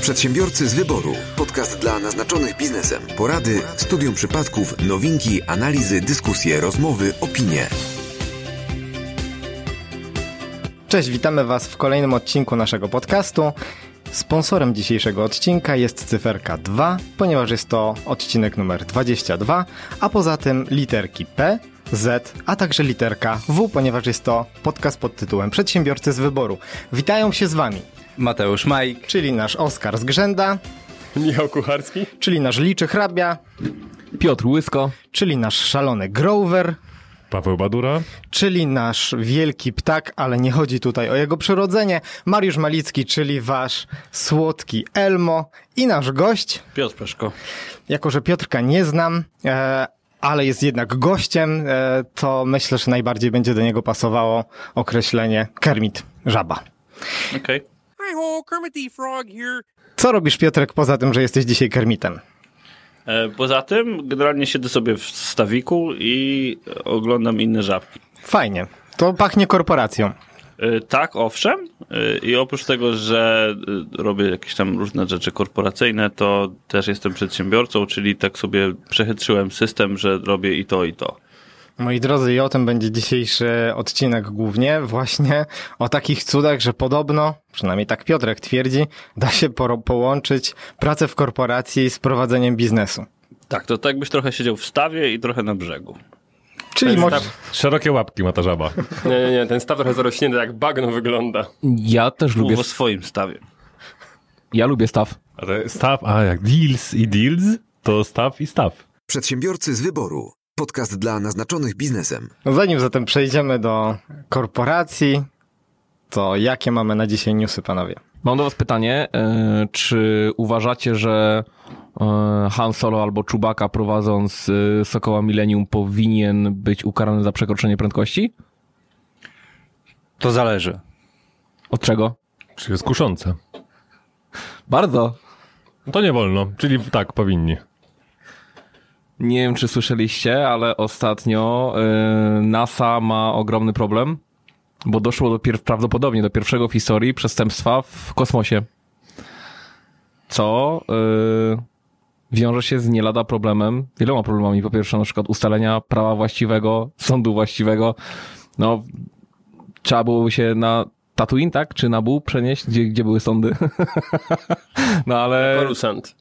Przedsiębiorcy z wyboru. Podcast dla naznaczonych biznesem. Porady, studium przypadków, nowinki, analizy, dyskusje, rozmowy, opinie. Cześć, witamy Was w kolejnym odcinku naszego podcastu. Sponsorem dzisiejszego odcinka jest cyferka 2, ponieważ jest to odcinek numer 22, a poza tym literki P, Z, a także literka W, ponieważ jest to podcast pod tytułem Przedsiębiorcy z wyboru. Witają się z Wami, Mateusz Majk. czyli nasz Oskar z Grzęda, Michał Kucharski. czyli nasz Liczy Hrabia, Piotr Łysko. czyli nasz szalony Grover, Paweł Badura. czyli nasz wielki ptak, ale nie chodzi tutaj o jego przyrodzenie, Mariusz Malicki, czyli wasz słodki Elmo i nasz gość, Piotr Peszko. jako że Piotrka nie znam, e, ale jest jednak gościem, e, to myślę, że najbardziej będzie do niego pasowało określenie Kermit, żaba. Okej. Hi ho, Kermit the Frog here. Co robisz Piotrek poza tym, że jesteś dzisiaj Kermitem? E, Poza tym generalnie siedzę sobie w stawiku i oglądam inne żabki. Fajnie. To pachnie korporacją. E, Tak, owszem. E, I oprócz tego, że robię jakieś tam różne rzeczy korporacyjne, to też jestem przedsiębiorcą, czyli tak sobie przechytrzyłem system, że robię i to, i to. Moi drodzy, i o tym będzie dzisiejszy odcinek głównie, właśnie o takich cudach, że podobno, przynajmniej tak Piotrek twierdzi, da się połączyć pracę w korporacji z prowadzeniem biznesu. Tak, to tak byś trochę siedział w stawie i trochę na brzegu. Czyli może... Szerokie łapki ma ta żaba. Nie, nie, nie, ten staw trochę zarośnięty, jak bagno wygląda. Ja też lubię, Mów o swoim stawie. ja lubię staw. A te staw, a jak deals i deals, to staw i staw. Przedsiębiorcy z wyboru. Podcast dla naznaczonych biznesem. No Zanim zatem przejdziemy do korporacji, to jakie mamy na dzisiaj newsy, panowie? Mam do was pytanie, e, czy uważacie, że e, Han Solo albo Chewbacca prowadząc e, Sokoła Millennium powinien być ukarany za przekroczenie prędkości? To zależy. Od czego? Czy jest kuszące? Bardzo. To nie wolno, czyli tak, powinni. Nie wiem, czy słyszeliście, ale ostatnio e, NASA ma ogromny problem, bo doszło do prawdopodobnie do pierwszego w historii przestępstwa w kosmosie. Co e, wiąże się z nie lada problemem, wieloma problemami. Po pierwsze, na przykład ustalenia prawa właściwego, sądu właściwego. No, trzeba byłoby się na Tatooine, tak? Czy na Bół przenieść, gdzie, gdzie były sądy? no ale... Coruscant.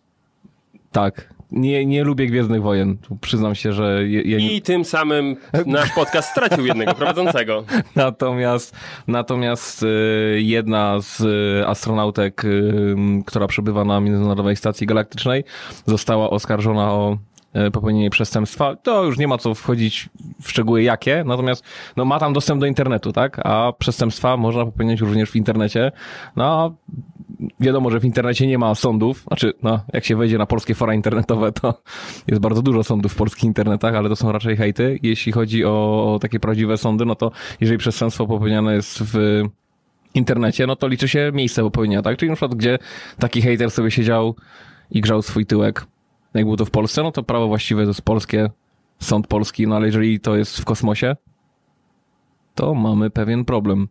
Tak. Nie, nie lubię Gwiezdnych Wojen. Przyznam się, że je, je. I tym samym nasz podcast stracił jednego prowadzącego. Natomiast, natomiast y, jedna z y, astronautek, która przebywa na Międzynarodowej Stacji Galaktycznej, została oskarżona o popełnienie przestępstwa. To już nie ma co wchodzić w szczegóły jakie, natomiast no, ma tam dostęp do internetu, tak? A przestępstwa można popełniać również w internecie. No, wiadomo, że w internecie nie ma sądów. Znaczy, no, jak się wejdzie na polskie fora internetowe, to jest bardzo dużo sądów w polskich internetach, ale to są raczej hejty. Jeśli chodzi o, takie prawdziwe sądy, no to jeżeli przestępstwo popełniane jest w internecie, no to liczy się miejsce popełnienia, tak? Czyli na przykład, gdzie taki hejter sobie siedział i grzał swój tyłek, jak było to w Polsce, no to prawo właściwe to jest polskie, sąd polski, no ale jeżeli to jest w kosmosie, to mamy pewien problem.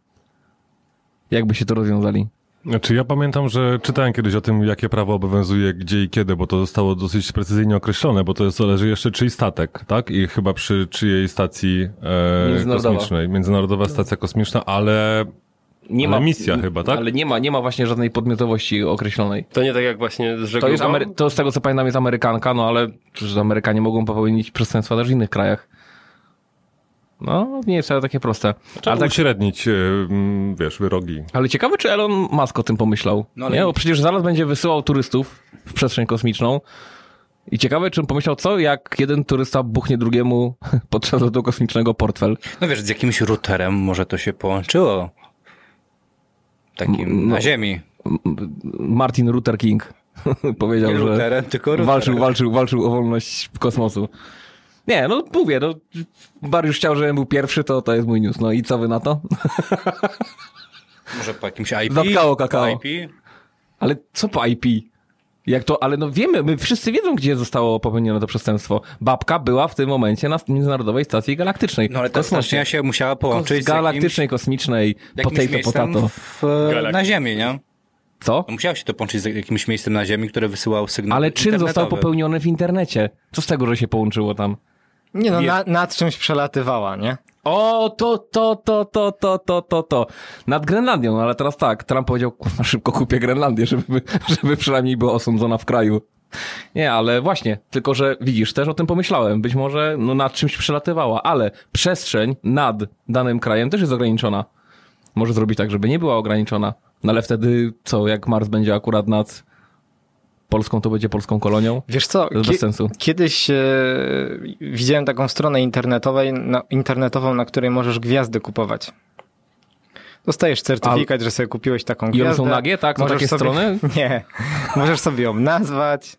Jakby się to rozwiązali? Znaczy ja pamiętam, że czytałem kiedyś o tym, jakie prawo obowiązuje gdzie i kiedy, bo to zostało dosyć precyzyjnie określone, bo to jest, zależy jeszcze czyj statek, tak? I chyba przy czyjej stacji e, Międzynarodowa. kosmicznej. Międzynarodowa stacja kosmiczna, ale Nie Ale misja chyba, tak? Ale nie ma, nie ma właśnie żadnej podmiotowości określonej. To nie tak jak właśnie z To jest, Amery- to z tego co pamiętam jest Amerykanka, no ale przecież Amerykanie mogą popełnić przestępstwa też w innych krajach. No, nie jest wcale takie proste. trzeba Ale, tak, uśrednić, e, mm, wiesz, wyrogi. ale ciekawe, czy Elon Musk o tym pomyślał. No ale- Nie, bo przecież zaraz będzie wysyłał turystów w przestrzeń kosmiczną. I ciekawe, czy on pomyślał, co jak jeden turysta buchnie drugiemu podczas lotu kosmicznego portfel. No wiesz, z jakimś routerem może to się połączyło. Takim No. na ziemi. Martin Luther King powiedział, Nie że routerem, tylko walczył, walczył, walczył o wolność kosmosu. Nie, no mówię, no Mariusz chciał, żebym był pierwszy, to to jest mój news. No i co wy na to? Może po jakimś IP? Zatkało kakao. IP? Ale co po IP? Jak to, ale no wiemy, my wszyscy wiedzą, gdzie zostało popełnione to przestępstwo. Babka była w tym momencie na Międzynarodowej Stacji Galaktycznej. No ale ta stacja się musiała połączyć Kos- Galaktycznej, kosmicznej, z jakimś, potato, jakimś miejscem potato. w, na Ziemi, nie? Co? No musiało się to połączyć z jakimś miejscem na Ziemi, które wysyłał sygnał Ale czyn został popełniony w internecie? Co z tego, że się połączyło tam? Nie no, na, nad czymś przelatywała, nie? O, to, to, to, to, to, to, to, to. Nad Grenlandią, no ale teraz tak, Trump powiedział, kurwa, szybko kupię Grenlandię, żeby, żeby przynajmniej była osądzona w kraju. Nie, ale właśnie, tylko że widzisz, też o tym pomyślałem. Być może no, nad czymś przelatywała, ale przestrzeń nad danym krajem też jest ograniczona. Może zrobić tak, żeby nie była ograniczona. No ale wtedy co, jak Mars będzie akurat nad Polską, to będzie polską kolonią? Wiesz co, To bez sensu. kiedyś e, widziałem taką stronę internetowej, na, internetową, na której możesz gwiazdy kupować. Dostajesz certyfikat, że sobie kupiłeś taką I gwiazdę. one są nagie, tak? Są Możesz takie sobie, strony? Nie. Możesz sobie ją nazwać.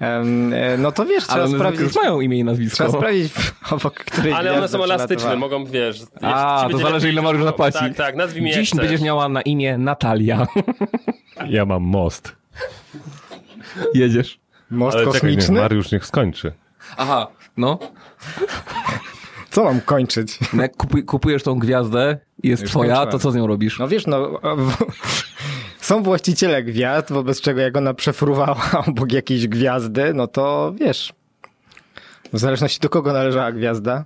E, no to wiesz, trzeba sprawdzić. już mają imię i nazwisko. Trzeba sprawdzić, obok której Ale one są elastyczne, mogą, wiesz... A, to zależy ile Mariusz zapłaci. Tak, tak, nazwij mnie Dziś będziesz miała na imię Natalia. Ja mam most. Jedziesz. Most Ale czekaj, nie, kosmiczny? Mariusz niech skończy. Aha, no. Co mam kończyć? no jak kupuj, kupujesz tą gwiazdę i jest Już twoja, skończyłem. to co z nią robisz? No wiesz, no... w- Są właściciele gwiazd, wobec czego jak ona przefruwała obok jakiejś gwiazdy, no to wiesz... W zależności do kogo należała gwiazda.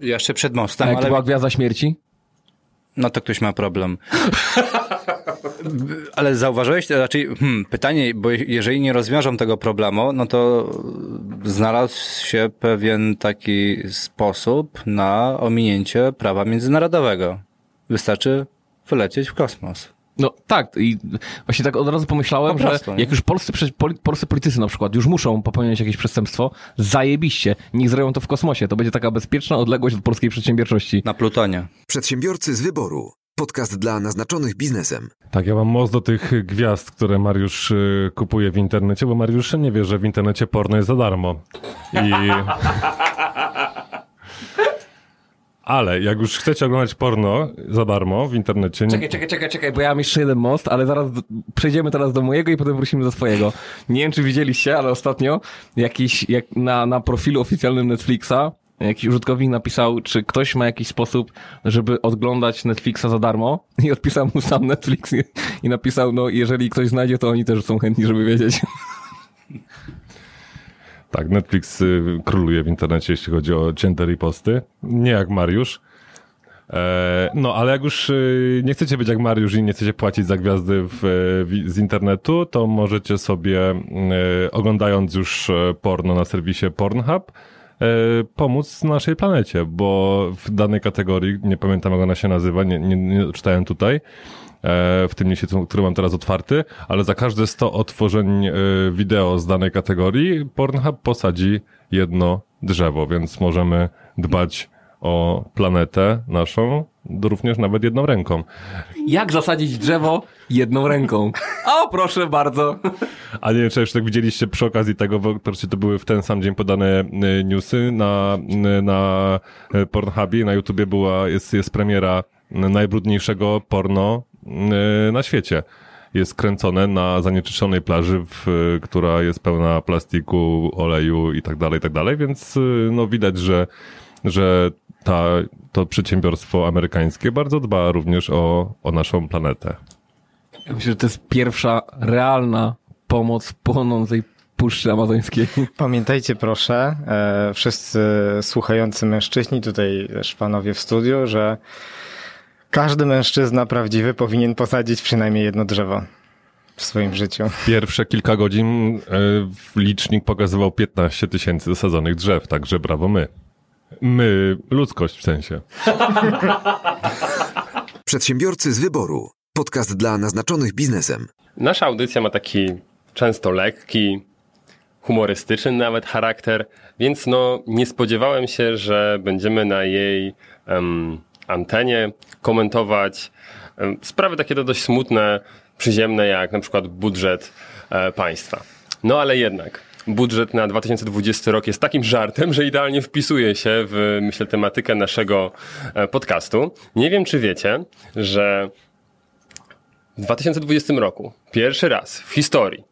Jeszcze przed A mostem, jak to ale była gwiazda śmierci? No to ktoś ma problem. ale zauważyłeś, raczej hmm, pytanie, bo jeżeli nie rozwiążą tego problemu, no to znalazł się pewien taki sposób na ominięcie prawa międzynarodowego. Wystarczy wylecieć w kosmos. No tak, i właśnie tak od razu pomyślałem, Po prostu, że nie? jak już polscy, polscy politycy na przykład już muszą popełniać jakieś przestępstwo, zajebiście, niech zrobią to w kosmosie. To będzie taka bezpieczna odległość od polskiej przedsiębiorczości. Na Plutonie. Przedsiębiorcy z wyboru. Podcast dla naznaczonych biznesem. Tak, ja mam most do tych gwiazd, które Mariusz y, kupuje w internecie, bo Mariusz nie wie, że w internecie porno jest za darmo. I... Ale jak już chcecie oglądać porno za darmo w internecie... Nie... Czekaj, czekaj, czekaj, czekaj, bo ja mam jeszcze jeden most, ale zaraz przejdziemy teraz do mojego i potem wrócimy do swojego. Nie wiem, czy widzieliście, ale ostatnio jakiś, jak na, na profilu oficjalnym Netflixa jakiś użytkownik napisał, czy ktoś ma jakiś sposób, żeby oglądać Netflixa za darmo i odpisał mu sam Netflix i, i napisał, no jeżeli ktoś znajdzie, to oni też są chętni, żeby wiedzieć. Tak, Netflix y, króluje w internecie, jeśli chodzi o cięte riposty. Nie jak Mariusz. E, no, ale jak już y, nie chcecie być jak Mariusz i nie chcecie płacić za gwiazdy w, w, z internetu, to możecie sobie, y, oglądając już e, porno na serwisie Pornhub, e, pomóc naszej planecie, bo w danej kategorii, nie pamiętam jak ona się nazywa, nie, nie, nie czytałem tutaj, e, w tym miesiącu, który mam teraz otwarty, ale za każde 100 otworzeń e, wideo z danej kategorii Pornhub posadzi jedno drzewo, więc możemy dbać o planetę naszą również nawet jedną ręką. Jak zasadzić drzewo jedną ręką? O, proszę bardzo. A nie wiem, czy jeszcze tak widzieliście przy okazji tego, bo to były w ten sam dzień podane y, newsy na, na Pornhubie, na YouTubie była, jest, jest premiera najbrudniejszego porno na świecie. Jest kręcone na zanieczyszczonej plaży, w, która jest pełna plastiku, oleju i tak dalej, i tak dalej, więc y, no widać, że, że ta, to przedsiębiorstwo amerykańskie bardzo dba również o, o naszą planetę. Ja myślę, że to jest pierwsza realna pomoc płonącej Puszczy Amazońskiej. Pamiętajcie proszę, e, wszyscy słuchający mężczyźni, tutaj też panowie w studiu, że każdy mężczyzna prawdziwy powinien posadzić przynajmniej jedno drzewo w swoim życiu. Pierwsze kilka godzin e, licznik pokazywał 15 tysięcy zasadzonych drzew, także brawo my. My, ludzkość w sensie. Przedsiębiorcy z wyboru. Podcast dla naznaczonych biznesem. Nasza audycja ma taki często lekki, humorystyczny nawet charakter, więc no nie spodziewałem się, że będziemy na jej em, antenie komentować sprawy takie dość smutne, przyziemne, jak na przykład budżet e, państwa. No ale jednak. Budżet na 2020 rok jest takim żartem, że idealnie wpisuje się w, myślę, tematykę naszego e, podcastu. Nie wiem, czy wiecie, że w 2020 roku pierwszy raz w historii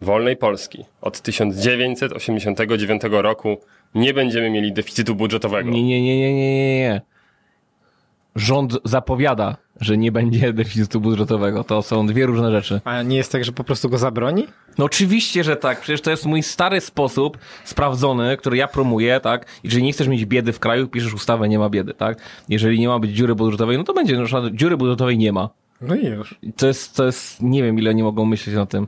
wolnej Polski od 1989 roku nie będziemy mieli deficytu budżetowego. Nie, nie, nie, nie, nie, nie. Rząd zapowiada, że nie będzie deficytu budżetowego. To są dwie różne rzeczy. A nie jest tak, że po prostu go zabroni? No oczywiście, że tak. Przecież to jest mój stary sposób sprawdzony, który ja promuję, tak? Jeżeli nie chcesz mieć biedy w kraju, piszesz ustawę, nie ma biedy, tak? Jeżeli nie ma być dziury budżetowej, no to będzie, na przykład dziury budżetowej nie ma. No i już. To jest, to jest, nie wiem ile oni mogą myśleć o tym.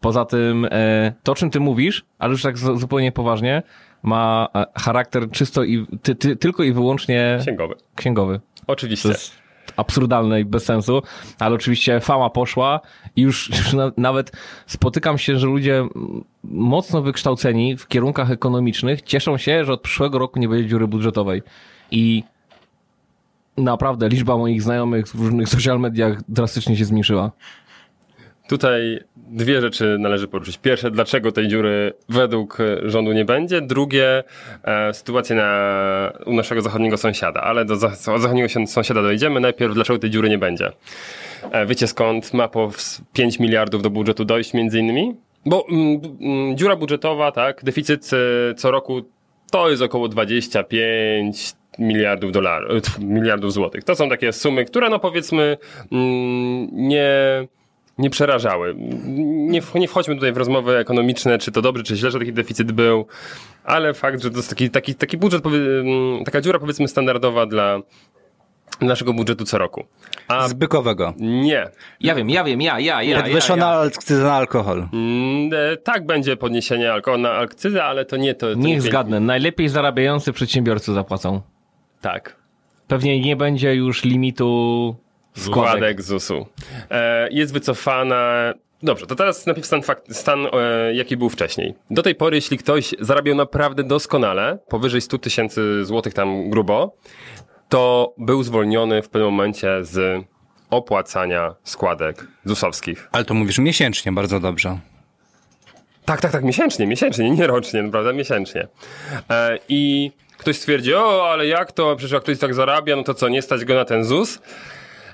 Poza tym, e, to o czym ty mówisz, ale już tak z- zupełnie poważnie, ma e, charakter czysto i, ty, ty, tylko i wyłącznie Księgowy. księgowy. Oczywiście. To jest absurdalne i bez sensu, ale oczywiście fama poszła i już, już na, nawet spotykam się, że ludzie mocno wykształceni w kierunkach ekonomicznych cieszą się, że od przyszłego roku nie będzie dziury budżetowej. I naprawdę liczba moich znajomych w różnych social mediach drastycznie się zmniejszyła. Tutaj dwie rzeczy należy poruszyć. Pierwsze, dlaczego tej dziury według e, rządu nie będzie. Drugie, e, sytuacja na, u naszego zachodniego sąsiada. Ale do za, zachodniego sąsiada dojdziemy. Najpierw, dlaczego tej dziury nie będzie. E, wiecie skąd ma po ws- 5 miliardów do budżetu dojść między innymi? Bo mm, b- mm, dziura budżetowa, tak, deficyt e, co roku to jest około 25 miliardów dolarów, miliardów złotych. To są takie sumy, które no powiedzmy mm, nie, nie przerażały. Nie, w- nie wchodźmy tutaj w rozmowy ekonomiczne, czy to dobrze, czy źle, że taki deficyt był, ale fakt, że to jest taki, taki, taki budżet, powie, mm, taka dziura powiedzmy standardowa dla naszego budżetu co roku. A Zbykowego. nie. Ja wiem, ja wiem, ja, ja, ja, Jak ja, ja. na akcyzę na alkohol. Mm, e, tak będzie podniesienie alkoholu na akcyzę, ale to nie to. to nie Niech zgadnę, najlepiej zarabiający przedsiębiorcy zapłacą. Tak. Pewnie nie będzie już limitu składek. Składek ZUS-u. E, jest wycofana. Dobrze, to teraz najpierw stan, fakt, stan e, jaki był wcześniej. Do tej pory, jeśli ktoś zarabiał naprawdę doskonale, powyżej 100 tysięcy złotych tam grubo, to był zwolniony w pewnym momencie z opłacania składek ZUS-owskich. Ale to mówisz miesięcznie, bardzo dobrze. Tak, tak, tak, miesięcznie, miesięcznie, nie rocznie, naprawdę miesięcznie. E, I ktoś stwierdzi, o, ale jak to, przecież jak ktoś tak zarabia, no to co, nie stać go na ten ZUS?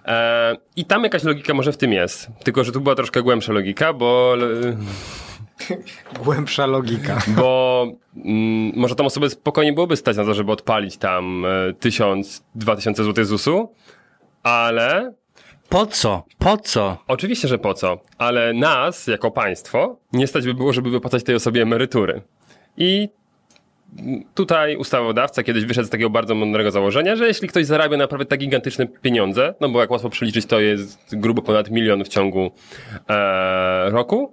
E, I tam jakaś logika może w tym jest. Tylko, że tu była troszkę głębsza logika, bo, Głębsza logika. bo mm, może tą osobę spokojnie byłoby stać na to, żeby odpalić tam e, tysiąc, dwa tysiące złotych ZUS-u, ale Po co? Po co? Oczywiście, że po co, ale nas, jako państwo, nie stać by było, żeby wypłacać tej osobie emerytury. I tutaj ustawodawca kiedyś wyszedł z takiego bardzo mądrego założenia, że jeśli ktoś zarabia naprawdę tak gigantyczne pieniądze, no bo jak łatwo przeliczyć, to jest grubo ponad milion w ciągu e, roku,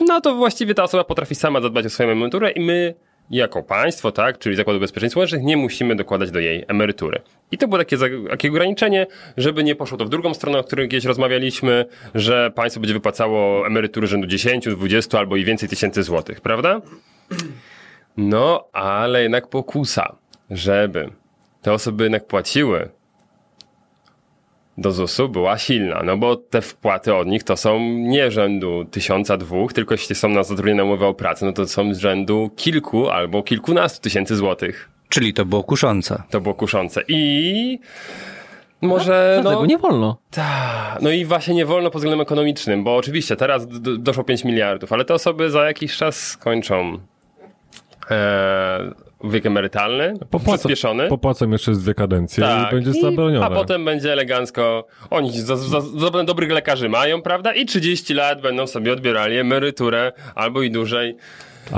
no to właściwie ta osoba potrafi sama zadbać o swoją emeryturę i my jako państwo, tak, czyli Zakład Ubezpieczeń Społecznych, nie musimy dokładać do jej emerytury. I to było takie, takie ograniczenie, żeby nie poszło to w drugą stronę, o której kiedyś rozmawialiśmy, że państwo będzie wypłacało emerytury rzędu 10, 20 albo i więcej tysięcy złotych, prawda? No, ale jednak pokusa, żeby te osoby jednak płaciły do ZUS-u była silna, no bo te wpłaty od nich to są nie rzędu tysiąca, dwóch, tylko jeśli są na zatrudnione umowę o pracę, no to są z rzędu kilku albo kilkunastu tysięcy złotych. Czyli to było kuszące. To było kuszące. I może... Dlatego no, nie wolno. ta, no i właśnie nie wolno pod względem ekonomicznym, bo oczywiście teraz doszło 5 miliardów, ale te osoby za jakiś czas skończą wiek emerytalny, przyspieszony. popłacą jeszcze z dwie kadencje i będzie zabronione. A potem będzie elegancko. Oni za, za, za dobrych lekarzy mają, prawda? I 30 lat będą sobie odbierali emeryturę albo i dłużej.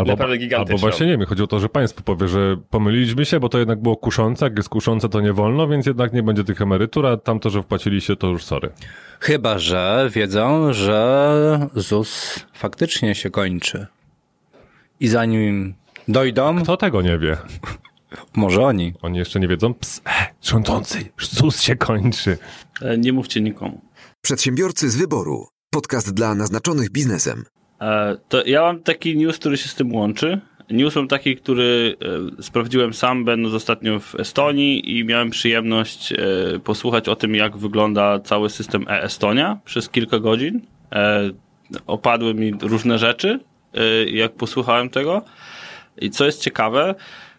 naprawdę gigantyczną. albo właśnie nie wiem, chodzi o to, że państwo powie, że pomyliliśmy się, bo to jednak było kuszące, jak jest kuszące to nie wolno, więc jednak nie będzie tych emerytur, a tamto, że wpłaciliście to już sorry. Chyba, że wiedzą, że ZUS faktycznie się kończy. I zanim dojdą, Kto tego nie wie? może oni. Oni jeszcze nie wiedzą. Ps, e, rządzący, ZUS się kończy. E, Nie mówcie nikomu. Przedsiębiorcy z wyboru. Podcast dla naznaczonych biznesem. E, To ja mam taki news, który się z tym łączy. News mam taki, który e, sprawdziłem sam, będąc ostatnio w Estonii i miałem przyjemność e, posłuchać o tym, jak wygląda cały system e-Estonia przez kilka godzin. E, Opadły mi różne rzeczy, e, jak posłuchałem tego. I co jest ciekawe,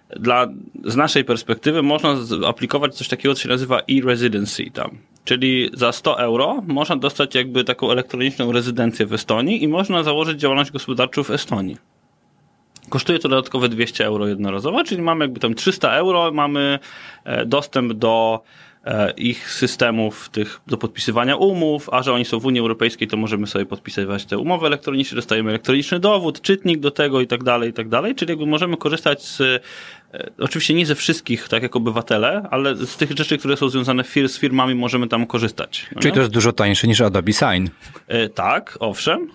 dla, z naszej perspektywy można aplikować coś takiego, co się nazywa e-residency tam. Czyli za 100 euro można dostać jakby taką elektroniczną rezydencję w Estonii i można założyć działalność gospodarczą w Estonii. Kosztuje to dodatkowe 200 euro jednorazowo, czyli mamy jakby tam 300 euro, mamy e, dostęp do ich systemów tych do podpisywania umów, a że oni są w Unii Europejskiej, to możemy sobie podpisywać te umowy elektroniczne, dostajemy elektroniczny dowód, czytnik do tego i tak dalej, i tak dalej, czyli jakby możemy korzystać z e, Oczywiście nie ze wszystkich, tak jak obywatele, ale z tych rzeczy, które są związane fir z firmami, możemy tam korzystać. no Czyli nie? to jest dużo tańsze niż Adobe Sign. E, Tak, owszem.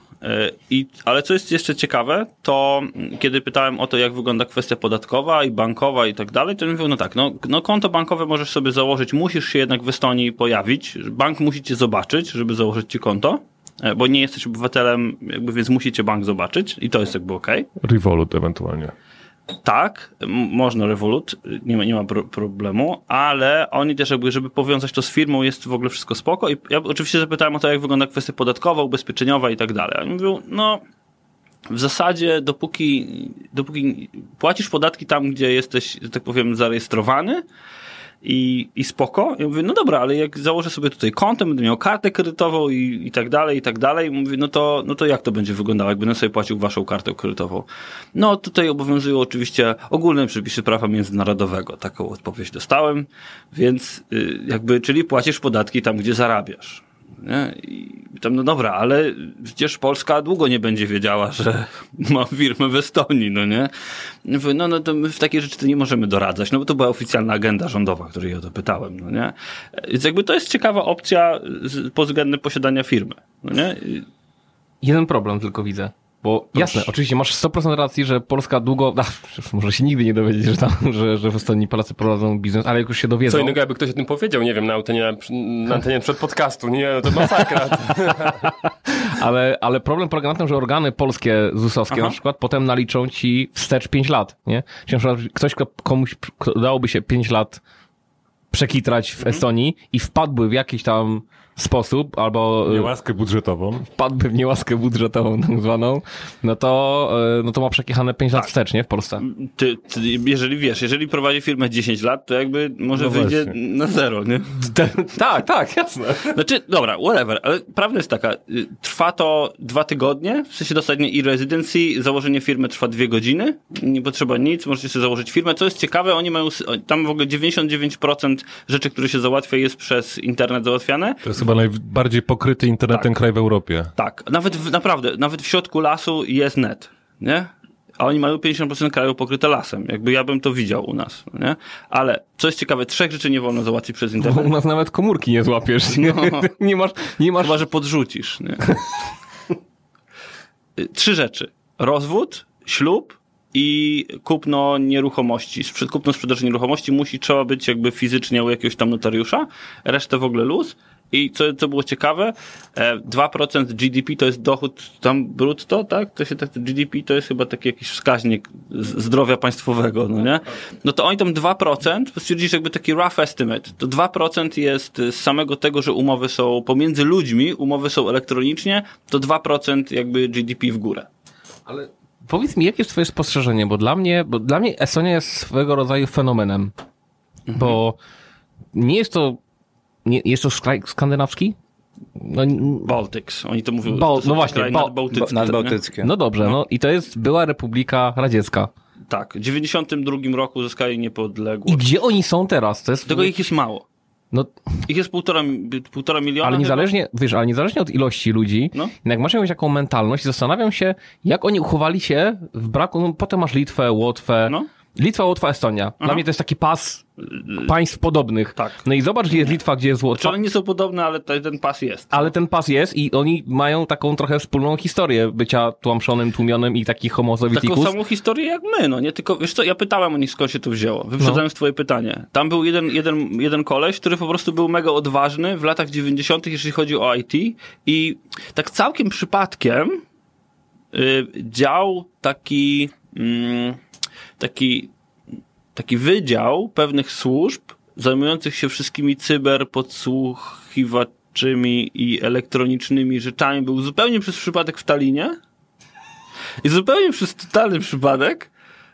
I, ale co jest jeszcze ciekawe, to kiedy pytałem o to, jak wygląda kwestia podatkowa i bankowa i tak dalej, to mówił, no tak, no, no konto bankowe możesz sobie założyć, musisz się jednak w Estonii pojawić, bank musi cię zobaczyć, żeby założyć ci konto, e, bo nie jesteś obywatelem, jakby, więc musi cię bank zobaczyć i to jest jakby okej. Revolut ewentualnie. Tak, można Revolut, nie ma, nie ma pro problemu, ale oni też jakby, żeby powiązać to z firmą, jest w ogóle wszystko spoko. I ja oczywiście zapytałem o to, jak wygląda kwestia podatkowa, ubezpieczeniowa i tak dalej. Oni mówią, no w zasadzie dopóki, dopóki płacisz podatki tam, gdzie jesteś, że tak powiem, zarejestrowany, i, i spoko. I mówię, no dobra, ale jak założę sobie tutaj konto, będę miał kartę kredytową i, i tak dalej, i tak dalej. I mówię, no to, no to jak to będzie wyglądało, jak będę sobie płacił waszą kartę kredytową? No tutaj obowiązują oczywiście ogólne przepisy prawa międzynarodowego. Taką odpowiedź dostałem, więc y, jakby, czyli płacisz podatki tam, gdzie zarabiasz. Nie? I tam, no dobra, ale przecież Polska długo nie będzie wiedziała, że ma firmę w Estonii, no nie? No, no to my w takie rzeczy to nie możemy doradzać, no bo to była oficjalna agenda rządowa, której ja pytałem, no nie? Więc jakby to jest ciekawa opcja pod względem posiadania firmy, no nie? Jeden problem tylko widzę. Bo jasne, oczywiście masz 100% racji, że Polska długo, ach, może się nigdy nie dowiedzieć, że, tam, że, że w Estonii Polacy prowadzą biznes, ale jak już się dowiedzą... Co innego, jakby ktoś o tym powiedział, nie wiem, na antenie, na antenie przed podcastu. Nie, no to masakra. Ale, ale problem polega na tym, że organy polskie ZUS-owskie Aha. na przykład potem naliczą ci wstecz 5 lat, nie? Czyli na przykład ktoś, kto- komuś kto dałoby się 5 lat przekitrać w Estonii i wpadłby w jakiś tam sposób, albo y, Niełaskę budżetową. wpadłby w niełaskę budżetową tak zwaną, no to, y, no to ma przekichane 5 lat wstecz, nie? W Polsce. Ty, ty, jeżeli wiesz, jeżeli prowadzi firmę 10 lat, to jakby może No wyjdzie właśnie. na zero, nie? tak, tak, jasne. Znaczy, dobra, whatever, ale prawda jest taka, y, trwa to dwa tygodnie, w sensie dostanie e-residency, założenie firmy trwa dwie godziny, nie potrzeba nic, możecie sobie założyć firmę. Co jest ciekawe, oni mają, tam w ogóle 99% rzeczy, które się załatwia jest przez internet załatwiane. To jest chyba najbardziej pokryty internetem kraj w Europie. Tak, nawet w, naprawdę, nawet w środku lasu jest net, nie? A oni mają 50% kraju pokryte lasem. Jakby ja bym to widział u nas, nie? Ale, co jest ciekawe, trzech rzeczy nie wolno załatwić przez Bo internet. u nas nawet komórki nie złapiesz. Nie, No. nie masz, nie masz Chyba, że podrzucisz. Nie? Trzy rzeczy. Rozwód, ślub i kupno nieruchomości. Kupno sprzedaż nieruchomości musi, trzeba być jakby fizycznie u jakiegoś tam notariusza, resztę w ogóle luz. I co, co było ciekawe, e, 2% GDP to jest dochód tam brutto, tak? To się tak, GDP to jest chyba taki jakiś wskaźnik zdrowia państwowego, no nie? No to oni tam 2%, stwierdzili, że jakby taki rough estimate, to 2% jest z samego tego, że umowy są pomiędzy ludźmi, umowy są elektronicznie, to 2% jakby GDP w górę. Ale powiedz mi, jakie jest twoje spostrzeżenie, bo dla mnie, bo dla mnie Estonia jest swego rodzaju fenomenem, bo nie jest to, nie, jest to skraj skandynawski? No, Baltics, oni to mówią. Bal- to no właśnie, Bal- nadbałtyckie? Nadbałtyckie. no dobrze, no. i to jest była Republika Radziecka. Tak, w 92 roku zyskali I niepodległość. gdzie oni są teraz? To jest, Tego ich jest mało. no, Ich jest półtora, półtora miliona. ale chyba. niezależnie, wiesz, ale niezależnie od ilości ludzi, No. jak masz jakąś taką mentalność, zastanawiam się, jak oni uchowali się w braku, no, potem masz Litwę, Łotwę, No. Litwa, Łotwa, Estonia. Dla Aha. mnie to jest taki pas państw podobnych. Tak. No i zobacz, gdzie jest Litwa, gdzie jest Łotwa. one nie są podobne, ale te- ten pas jest. Ale ten pas jest i oni mają taką trochę wspólną historię bycia tłamszonym, tłumionym i takich homo Taką samą historię jak my, no nie tylko, wiesz co, ja pytałem o nich skąd się to wzięło, wyprzedzając twoje pytanie. Tam był jeden, jeden, jeden koleś, który po prostu był mega odważny w latach 90., jeżeli chodzi o IT i tak całkiem przypadkiem y, dział taki, mm, taki, taki wydział pewnych służb zajmujących się wszystkimi cyber podsłuchiwaczymi i elektronicznymi rzeczami był zupełnie przez przypadek w Talinie. I zupełnie przez totalny przypadek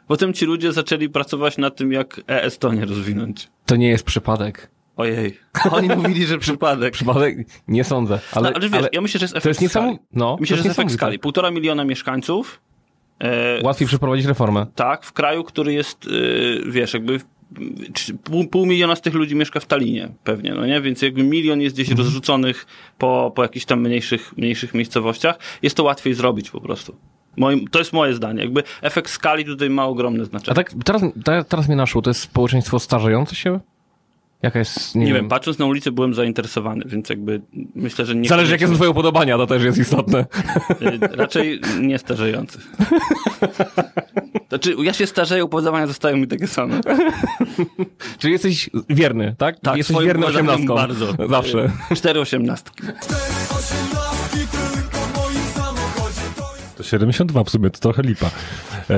potem ci ludzie zaczęli pracować nad tym, jak e-Estonię rozwinąć. To nie jest przypadek. Ojej. Oni mówili, że przypadek. Przypadek? Nie sądzę. Ale, Ale, ale wiesz, ale ja myślę, że jest efekt to jest niesamowite. No, Myślę, to że jest jest efekt skali. Półtora miliona mieszkańców. E, Łatwiej przeprowadzić reformę. tak, w kraju, który jest, y, wiesz, jakby pół, pół miliona z tych ludzi mieszka w Talinie pewnie, no nie? Więc jakby milion jest gdzieś rozrzuconych po, po jakichś tam mniejszych, mniejszych miejscowościach, jest to łatwiej zrobić po prostu. Moim, to jest moje zdanie. Jakby efekt skali tutaj ma ogromne A znaczenie. tak teraz, te- teraz mnie naszło, to jest społeczeństwo starzejące się? Jaka jest, nie, nie, wiem, wiem, patrząc na ulicę byłem zainteresowany, więc jakby myślę, że nie. Zależy jakie są twoje upodobania, to też jest istotne. Y, Raczej nie starzejący. Znaczy, ja się starzeję, upodobania zostają mi takie same. Czyli jesteś wierny, tak? Tak, jesteś wierny osiemnastką. bardzo. Zawsze. Cztery osiemnastki. To 72 w sumie, to trochę lipa. E,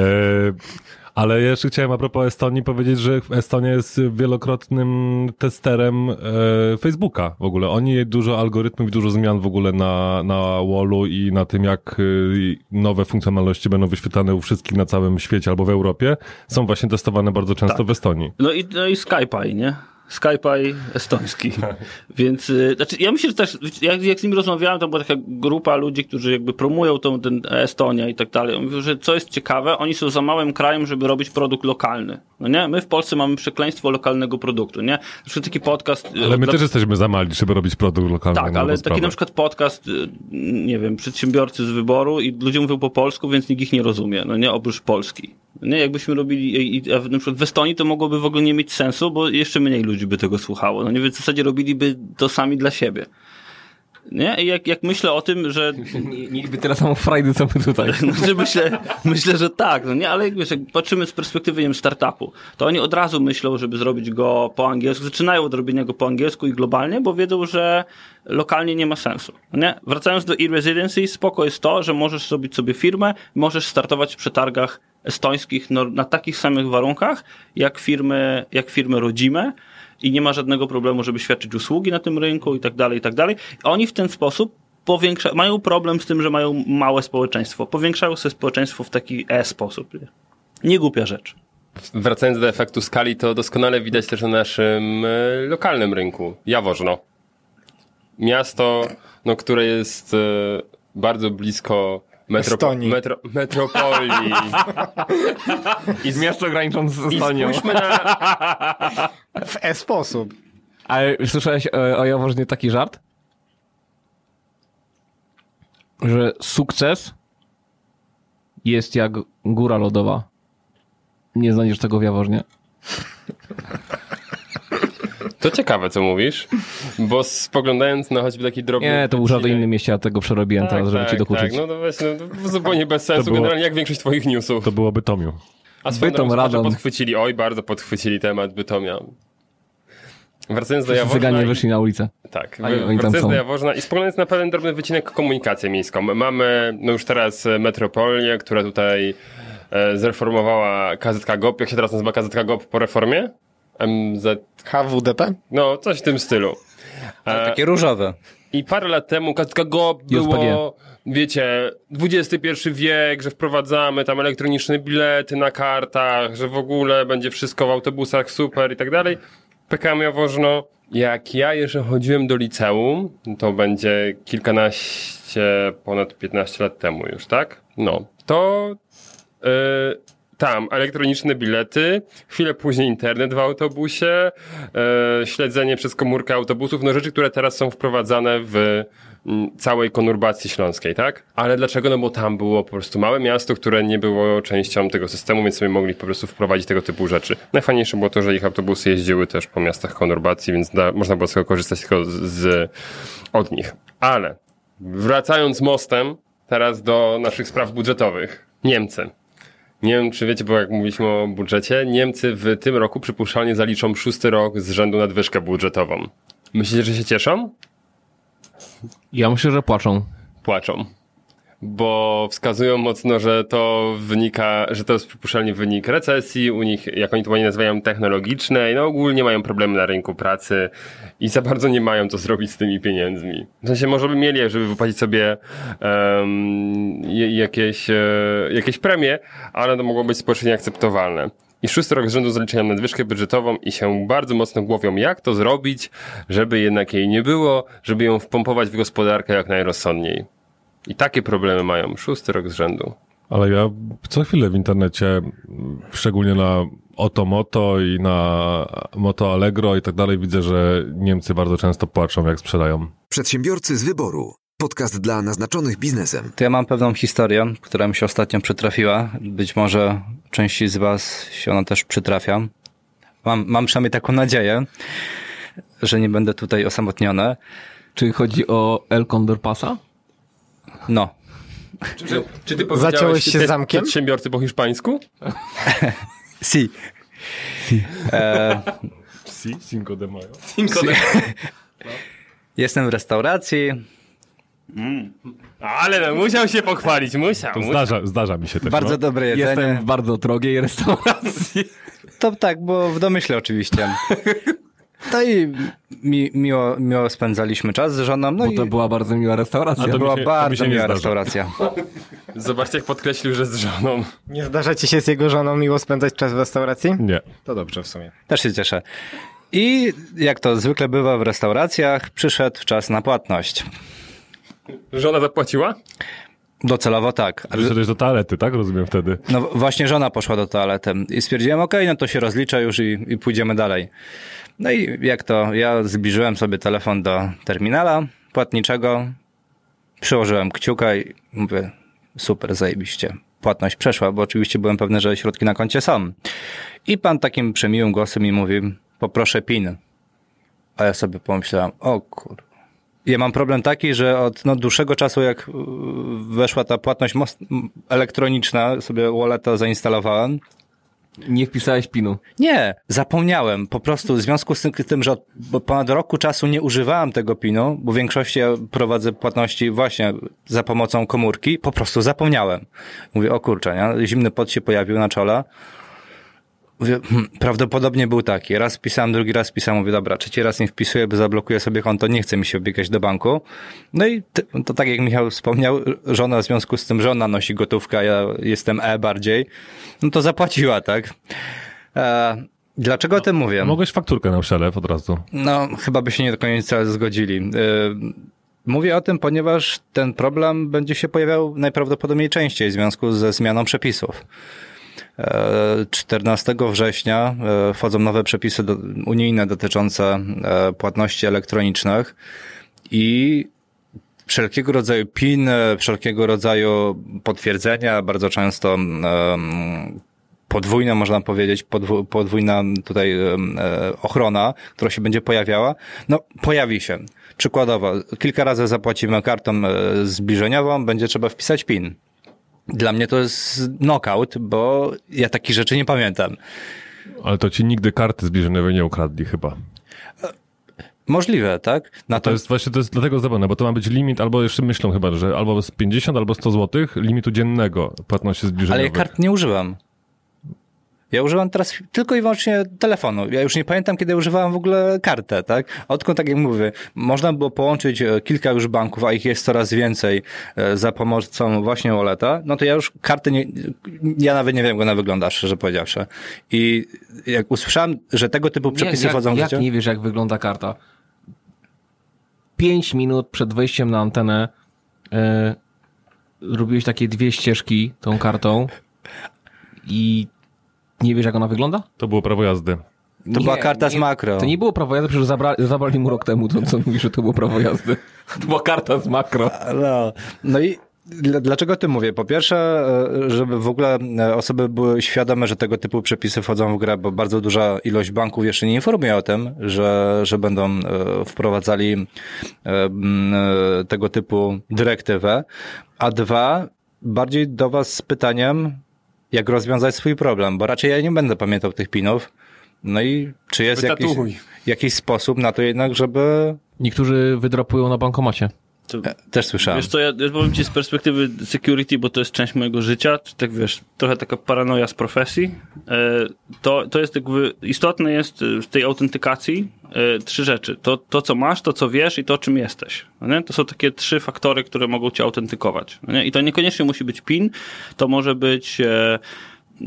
ale jeszcze chciałem a propos Estonii powiedzieć, że Estonia jest wielokrotnym testerem e, Facebooka w ogóle. Oni dużo algorytmów i dużo zmian w ogóle na, na wallu i na tym, jak e, nowe funkcjonalności będą wyświetlane u wszystkich na całym świecie albo w Europie, są właśnie testowane bardzo często w Estonii. No i, no i Skype, nie? Skype estoński. Więc, y, znaczy, ja myślę, że też, jak, jak z nimi rozmawiałem, to była taka grupa ludzi, którzy jakby promują tą ten Estonia i tak dalej. On Mówił, że co jest ciekawe, oni są za małym krajem, żeby robić produkt lokalny. No nie? My w Polsce mamy przekleństwo lokalnego produktu, nie? Przykład taki podcast... y, Ale my dla- też jesteśmy za mali, żeby robić produkt lokalny. Tak, ale taki na przykład podcast, y, nie wiem, przedsiębiorcy z wyboru i ludzie mówią po polsku, więc nikt ich nie rozumie, no nie, oprócz Polski. Nie, jakbyśmy robili, a na przykład w Estonii to mogłoby w ogóle nie mieć sensu, bo jeszcze mniej ludzi by tego słuchało. No nie, więc w zasadzie robiliby to sami dla siebie. Nie? I jak, jak myślę o tym, że Mieliby tyle samo frajdy, co my tutaj. znaczy myślę, myślę, że tak, no nie, ale jak, wiesz, jak patrzymy z perspektywy nie wiem, startupu, to oni od razu myślą, żeby zrobić go po angielsku, zaczynają od robienia go po angielsku i globalnie, bo wiedzą, że lokalnie nie ma sensu. Nie? Wracając do e-residency, spoko jest to, że możesz zrobić sobie firmę, możesz startować w przetargach estońskich no, na takich samych warunkach, jak firmy, jak firmy rodzime, i nie ma żadnego problemu, żeby świadczyć usługi na tym rynku i tak dalej, i tak dalej. Oni w ten sposób powiększa, mają problem z tym, że mają małe społeczeństwo. Powiększają sobie społeczeństwo w taki e-sposób. Nie głupia rzecz. Wracając do efektu skali, to doskonale widać też na naszym e, lokalnym rynku. Jaworzno. Miasto, no, które jest e, bardzo blisko metropo- metro, metropolii. I z miasto granicząc z I Estonią. spójrzmy na... W e-sposób. Ale słyszałeś e, o Jaworznie taki żart? Że sukces jest jak góra lodowa. Nie znajdziesz tego w Jaworznie. To ciekawe, co mówisz, bo spoglądając na choćby taki drobny... Nie, to był wycinek- innym mieście, ja tego przerobiłem Tak, teraz, żeby tak, ci dokuczyć. Tak, no to właśnie, no, zupełnie bez sensu, było- generalnie jak większość twoich newsów. To byłoby Tomiu. A swoją Bytom, Radom. podchwycili, oj, bardzo podchwycili temat Bytomia. Wracając do Jaworzna... Cyganie wyszli na ulicę. Tak, A wracając do Jaworzna i spoglądając na pewien drobny wycinek komunikację miejską. Mamy no już teraz e, Metropolię, która tutaj e, zreformowała KZK GOP. Jak się teraz nazywa KZK GOP po reformie? MZ... HWDP? No, coś w tym stylu. E, Takie różowe. I parę lat temu GOP było, wiecie, XXI wiek, że wprowadzamy tam elektroniczne bilety na kartach, że w ogóle będzie wszystko w autobusach super i tak dalej. PKM Jaworzno, jak ja jeszcze chodziłem do liceum, to będzie kilkanaście, ponad 15 lat temu już, tak? No, to yy, tam elektroniczne bilety, chwilę później internet w autobusie, yy, śledzenie przez komórkę autobusów, no rzeczy, które teraz są wprowadzane w mm, całej konurbacji śląskiej, tak? Ale dlaczego? No bo tam było po prostu małe miasto, które nie było częścią tego systemu, więc sobie mogli po prostu wprowadzić tego typu rzeczy. Najfajniejsze było to, że ich autobusy jeździły też po miastach konurbacji, więc da, można było z tego korzystać tylko z, z, od nich. Ale wracając mostem teraz do naszych spraw budżetowych. Niemcy. Nie wiem, czy wiecie, bo jak mówiliśmy o budżecie, Niemcy w tym roku przypuszczalnie zaliczą szósty rok z rzędu nadwyżkę budżetową. Myślicie, że się cieszą? Ja myślę, że płaczą. Płaczą. Bo wskazują mocno, że to wynika, że to jest przypuszczalnie wynik recesji, u nich, jak oni to ładnie nazywają, technologicznej, no ogólnie mają problemy na rynku pracy i za bardzo nie mają co zrobić z tymi pieniędzmi. W sensie może by mieli, żeby wypłacić sobie um, jakieś, e, jakieś premie, ale to mogło być społecznie akceptowalne. I szósty rok z rzędu zaliczają nadwyżkę budżetową i się bardzo mocno głowią, jak to zrobić, żeby jednak jej nie było, żeby ją wpompować w gospodarkę jak najrozsądniej. I takie problemy mają szósty rok z rzędu. Ale ja co chwilę w internecie, szczególnie na Otomoto i na Moto Allegro i tak dalej widzę, że Niemcy bardzo często płaczą, jak sprzedają. Przedsiębiorcy z wyboru. Podcast dla naznaczonych biznesem. To ja mam pewną historię, która mi się ostatnio przytrafiła. Być może części z Was się ona też przytrafia. Mam, mam przynajmniej taką nadzieję, że nie będę tutaj osamotniony. Czy chodzi o El Condor Pasa? No, Czy, czy ty Zaciąłeś się zamkiem? przedsiębiorcy po hiszpańsku? si. E, Si, Cinco de Mayo. jestem w restauracji, Ale no, musiał się pochwalić, musiał. To musiał. zdarza, zdarza mi się też. bardzo no. dobre jedzenie. Jestem w bardzo drogiej restauracji. To tak, bo w domyśle oczywiście. No i mi, miło, miło spędzaliśmy czas z żoną. No Bo i to była bardzo miła restauracja. A to była się- to bardzo nie miła zdarza. restauracja. Zobaczcie, jak podkreślił, że z żoną. Nie zdarza ci się z jego żoną miło spędzać czas w restauracji? Nie. To dobrze w sumie. Też się cieszę. I jak to zwykle bywa w restauracjach, przyszedł czas na płatność. Żona zapłaciła? Docelowo tak. Ale, Wyszedłeś do toalety, tak? Rozumiem wtedy. no właśnie żona poszła do toalety i stwierdziłem, okej, no to się rozliczę już i, i pójdziemy dalej. No i jak to, ja zbliżyłem sobie telefon do terminala płatniczego, przyłożyłem kciuka i mówię, super, zajebiście. Płatność przeszła, bo oczywiście byłem pewny, że środki na koncie są. I pan takim przemiłym głosem mi mówi, poproszę PIN. A ja sobie pomyślałem, o kur... Ja mam problem taki, że od no, dłuższego czasu, jak y, weszła ta płatność elektroniczna, sobie walleta zainstalowałem. Nie wpisałeś pinu. Nie, zapomniałem. Po prostu w związku z tym, że od ponad roku czasu nie używałem tego PIN-u, bo w większości ja prowadzę płatności właśnie za pomocą komórki, po prostu zapomniałem. Mówię, o kurczę, nie? zimny pot się pojawił na czole. Mówię, hmm, prawdopodobnie był taki. Raz wpisałem, drugi raz wpisałem. Mówię, dobra, trzeci raz nie wpisuję, bo zablokuję sobie konto, nie chce mi się biegać do banku. No i to tak jak Michał wspomniał, żona w związku z tym, że ona nosi gotówkę, ja jestem E bardziej, no to zapłaciła, tak? E, dlaczego o tym mówię? Mogłeś fakturkę na przelew od razu. No, chyba by się nie do końca zgodzili. Yy, Mówię o tym, ponieważ ten problem będzie się pojawiał najprawdopodobniej częściej w związku ze zmianą przepisów. E, 14 września e, wchodzą nowe przepisy unijne dotyczące e, płatności elektronicznych i wszelkiego rodzaju PIN, wszelkiego rodzaju potwierdzenia, bardzo często podwójna, można powiedzieć, podwó- podwójna tutaj e, ochrona, która się będzie pojawiała, no pojawi się. Przykładowo, kilka razy zapłacimy kartą e, zbliżeniową, będzie trzeba wpisać PIN. Dla mnie to jest knockout, bo ja takich rzeczy nie pamiętam. Ale to ci nigdy karty zbliżeniowej nie ukradli chyba. Możliwe, tak? Na To jest właśnie to jest dlatego zrobione, bo to ma być limit, albo jeszcze myślą chyba, że albo z 50, albo 100 zł limitu dziennego płatności Ale zbliżeniowej. ja kart nie używam. Ja używam teraz tylko i wyłącznie telefonu. Ja już nie pamiętam, kiedy używałem w ogóle kartę, tak? Odkąd, tak jak mówię, można było połączyć e, kilka już banków, a ich jest coraz więcej e, za pomocą właśnie walleta, no to ja już karty nie, ja nawet nie wiem, jak ona wygląda, szczerze powiedziawszy. I jak usłyszałem, że tego typu przepisy jak, wchodzą w jak życie... nie wiesz, jak wygląda karta? Pięć minut przed wejściem na antenę e, robiłeś takie dwie ścieżki tą kartą i nie wiesz, jak ona wygląda? To było prawo jazdy. To była karta z makro. To nie było prawo jazdy, przecież zabra, zabrali mu rok temu, to co mówisz, że to było prawo jazdy. To była karta z makro. No, no i dl- dlaczego o tym mówię? Po pierwsze, e, żeby w ogóle e, osoby były świadome, że tego typu przepisy wchodzą w grę, bo bardzo duża ilość banków jeszcze nie informuje o tym, że, że będą e, wprowadzali tego typu dyrektywę. A dwa, bardziej do was z pytaniem, jak rozwiązać swój problem, bo raczej ja nie będę pamiętał tych pinów. No i czy jest jakiś, jakiś sposób na to jednak, żeby... Niektórzy wydrapują na bankomacie. To, Też słyszałem. wiesz co, ja, ja powiem ci z perspektywy security, bo to jest część mojego życia, tak wiesz, trochę taka paranoja z profesji, e, to, to jest jakby, istotne jest e, w tej autentykacji e, trzy rzeczy. To, to, co masz, to, co wiesz i to, czym jesteś. No? To są takie trzy faktory, które mogą cię autentykować. No? I to niekoniecznie musi być PIN, to może być...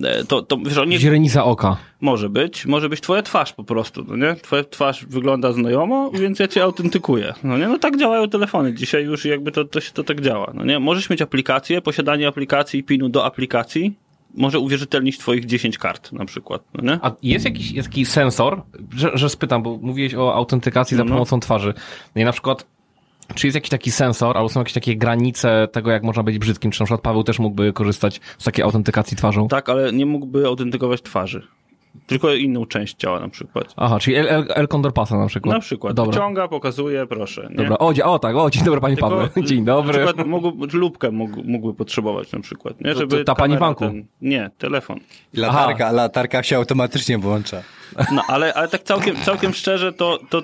E, to, to, wiesz, nie, Źrenica oka. może być, może być twoja twarz po prostu, no nie? Twoja twarz wygląda znajomo, więc ja cię autentykuję, no nie? No tak działają telefony, dzisiaj już jakby to, to, się- to tak działa, no nie? Możesz mieć aplikację, posiadanie aplikacji i pinu do aplikacji, może uwierzytelnić twoich 10 kart na przykład, no nie? A jest jakiś jest taki sensor, że, że spytam, bo mówiłeś o autentykacji za No. pomocą twarzy. No i na przykład, czy jest jakiś taki sensor, albo są jakieś takie granice tego, jak można być brzydkim? Czy na przykład Paweł też mógłby korzystać z takiej autentykacji twarzą? Tak, ale nie mógłby autentykować twarzy. Tylko inną część ciała na przykład. Aha, czyli El, El, El Condor Pasa na przykład. Na przykład. Dobra. Wyciąga, pokazuje, proszę. Nie? Dobra, o, o tak, o, dzień dobry panie Tylko, Paweł. Dzień dobry. Na przykład mógł, lubkę mógł, mógłby potrzebować na przykład. Nie? To- Żeby to ta pani banku? Ten, nie, telefon. Latarka, latarka się automatycznie włącza. No ale, ale tak całkiem, całkiem szczerze to, to,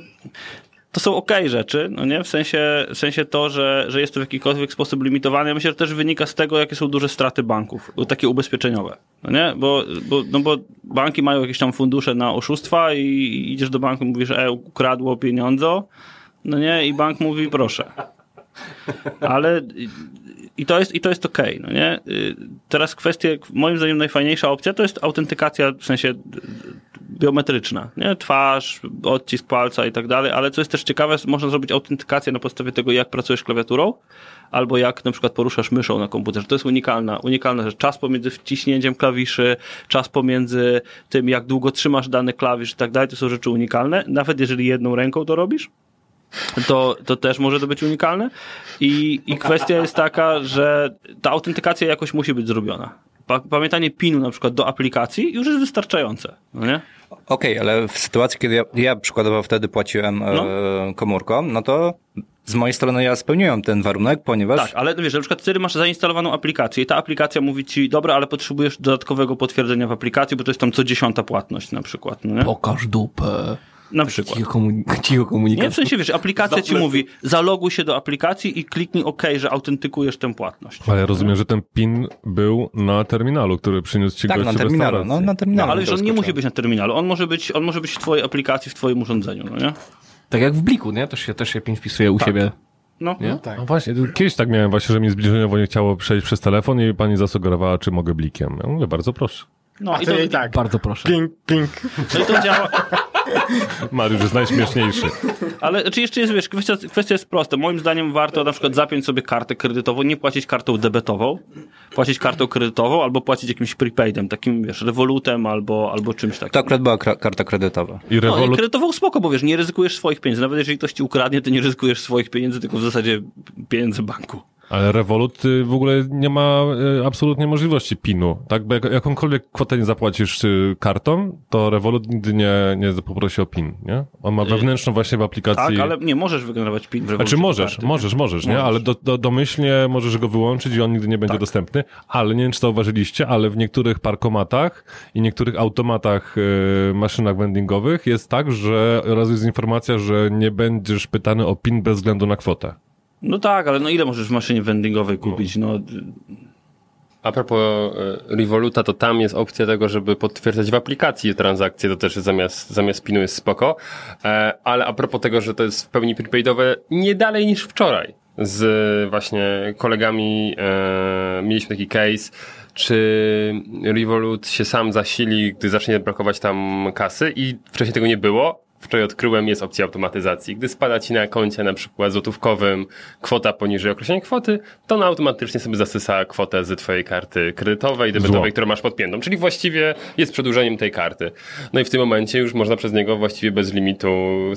to są okej rzeczy, no nie? W sensie, w sensie to, że, że jest to w jakikolwiek sposób limitowane. Ja myślę, że też wynika z tego, jakie są duże straty banków, takie ubezpieczeniowe, no nie? Bo, bo, no bo banki mają jakieś tam fundusze na oszustwa i idziesz do banku i mówisz, e, ukradło pieniądze, no nie? I bank mówi, proszę. Ale i- to jest, i to jest okej, no nie? Y, Teraz kwestie, moim zdaniem najfajniejsza opcja to jest autentykacja, w sensie biometryczna, nie? Twarz, odcisk palca i tak dalej, ale co jest też ciekawe, można zrobić autentykację na podstawie tego, jak pracujesz klawiaturą, albo jak na przykład poruszasz myszą na komputerze. To jest unikalna, unikalna rzecz. Czas pomiędzy wciśnięciem klawiszy, czas pomiędzy tym, jak długo trzymasz dany klawisz i tak dalej, to są rzeczy unikalne. Nawet jeżeli jedną ręką to robisz, to, to też może to być unikalne. I, I kwestia jest taka, że ta autentykacja jakoś musi być zrobiona. Pa, pamiętanie PIN-u na przykład do aplikacji już jest wystarczające, no nie? Okej, ale w sytuacji, kiedy ja, ja przykładowo wtedy płaciłem No. e, komórką, no to z mojej strony ja spełniłem ten warunek, ponieważ Tak, ale wiesz, na przykład wtedy masz zainstalowaną aplikację i ta aplikacja mówi ci, dobra, ale potrzebujesz dodatkowego potwierdzenia w aplikacji, bo to jest tam co dziesiąta płatność na przykład, no nie? Pokaż dupę. Na przykład. Cicho, komunik- cicho komunikat. Nie, w sensie, wiesz, aplikacja ci mówi, zaloguj się do aplikacji i kliknij OK, że autentykujesz tę płatność. Ale rozumiem, że ten PIN był na terminalu, który przyniósł ci tak, gościu na terminalu, no na terminalu. No, ale to on nie musi być na terminalu, on może być, on może być w twojej aplikacji, w twoim urządzeniu, no nie? Tak jak w Bliku, nie? Też się, też się PIN wpisuje u siebie. No, Nie? Tak. No właśnie, kiedyś tak miałem właśnie, że mi zbliżeniowo nie chciało przejść przez telefon i pani zasugerowała, czy mogę blikiem. Ja mówię, bardzo proszę. no A i to to, i tak. Bardzo proszę. Ping, ping. no i to działa. Mariusz jest najśmieszniejszy. Ale czy jeszcze jest, wiesz, kwestia, kwestia jest prosta. Moim zdaniem warto na przykład zapiąć sobie kartę kredytową, nie płacić kartą debetową, płacić kartą kredytową albo płacić jakimś prepaidem, takim, wiesz, revolutem albo, albo czymś takim. To akurat była karta kredytowa. I No, i kredytową spoko, bo wiesz, nie ryzykujesz swoich pieniędzy. Nawet jeżeli ktoś ci ukradnie, to nie ryzykujesz swoich pieniędzy, tylko w zasadzie pieniędzy banku. Ale Revolut y, w ogóle nie ma y, absolutnie możliwości PIN-u. Tak, bo jak, jakąkolwiek kwotę nie zapłacisz y, kartą, to Revolut nigdy nie, nie poprosi o PIN, nie? On ma wewnętrzną właśnie w aplikacji... Tak, ale nie możesz wygenerować PIN w Znaczy Revolucie możesz, karty. możesz, możesz, nie? Możesz. Ale do, do, domyślnie możesz go wyłączyć i on nigdy nie będzie Tak. dostępny. Ale nie wiem, czy zauważyliście, ale w niektórych parkomatach i niektórych automatach, maszynach vendingowych jest tak, że raz jest informacja, że nie będziesz pytany o PIN bez względu na kwotę. No tak, ale no ile możesz w maszynie vendingowej kupić? No, A propos e, Revoluta, to tam jest opcja tego, żeby potwierdzać w aplikacji transakcje, to też zamiast, zamiast PIN-u jest spoko. E, ale a propos tego, że to jest w pełni prepaidowe, nie dalej niż wczoraj z właśnie kolegami e, mieliśmy taki case, czy Revolut się sam zasili, gdy zacznie brakować tam kasy i wcześniej tego nie było. Wczoraj odkryłem, jest opcja automatyzacji. Gdy spada ci na koncie na przykład złotówkowym kwota poniżej określonej kwoty, to ona automatycznie sobie zasysa kwotę z twojej karty kredytowej, debetowej, Zło. którą masz podpiętą. Czyli właściwie jest przedłużeniem tej karty. No i w tym momencie już można przez niego właściwie bez limitu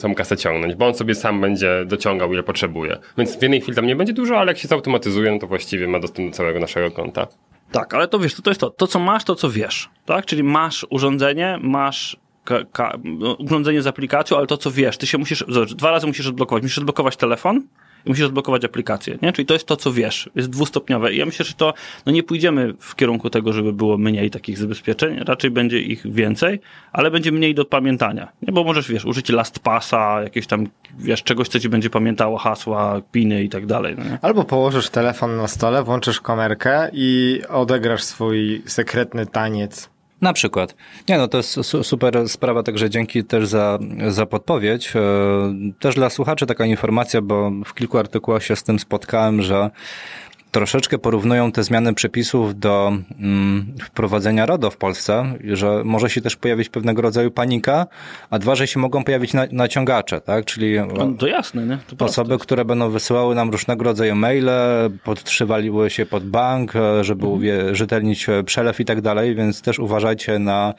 tą kasę ciągnąć, bo on sobie sam będzie dociągał ile potrzebuje. Więc w jednej chwili tam nie będzie dużo, ale jak się zautomatyzuje, no to właściwie ma dostęp do całego naszego konta. Tak, ale to wiesz, to, to jest to. To, co masz, to co wiesz. Tak? Czyli masz urządzenie, masz no, urządzenie z aplikacją, ale to co wiesz. Ty się musisz, zobacz, dwa razy musisz odblokować. Musisz odblokować telefon i musisz odblokować aplikację. Nie? Czyli to jest to, co wiesz. Jest dwustopniowe. I ja myślę, że to, no nie pójdziemy w kierunku tego, żeby było mniej takich zabezpieczeń. Raczej będzie ich więcej, ale będzie mniej do pamiętania. Nie? Bo możesz, wiesz, użyć LastPassa, jakieś tam, wiesz, czegoś, co ci będzie pamiętało hasła, piny i tak dalej. No nie? Albo położysz telefon na stole, włączysz kamerkę i odegrasz swój sekretny taniec. Na przykład. Nie no, to jest su- super sprawa, także dzięki też za, za podpowiedź. E, Też dla słuchaczy taka informacja, bo w kilku artykułach się z tym spotkałem, że troszeczkę porównują te zmiany przepisów do mm, wprowadzenia RODO w Polsce, że może się też pojawić pewnego rodzaju panika, a dwa, że się mogą pojawić na, naciągacze, tak? Czyli No, to jasne, nie? To osoby, które będą wysyłały nam różnego rodzaju maile, podtrzywaliły się pod bank, e, żeby Mhm. uwierzytelnić e, przelew i tak dalej, więc też uważajcie na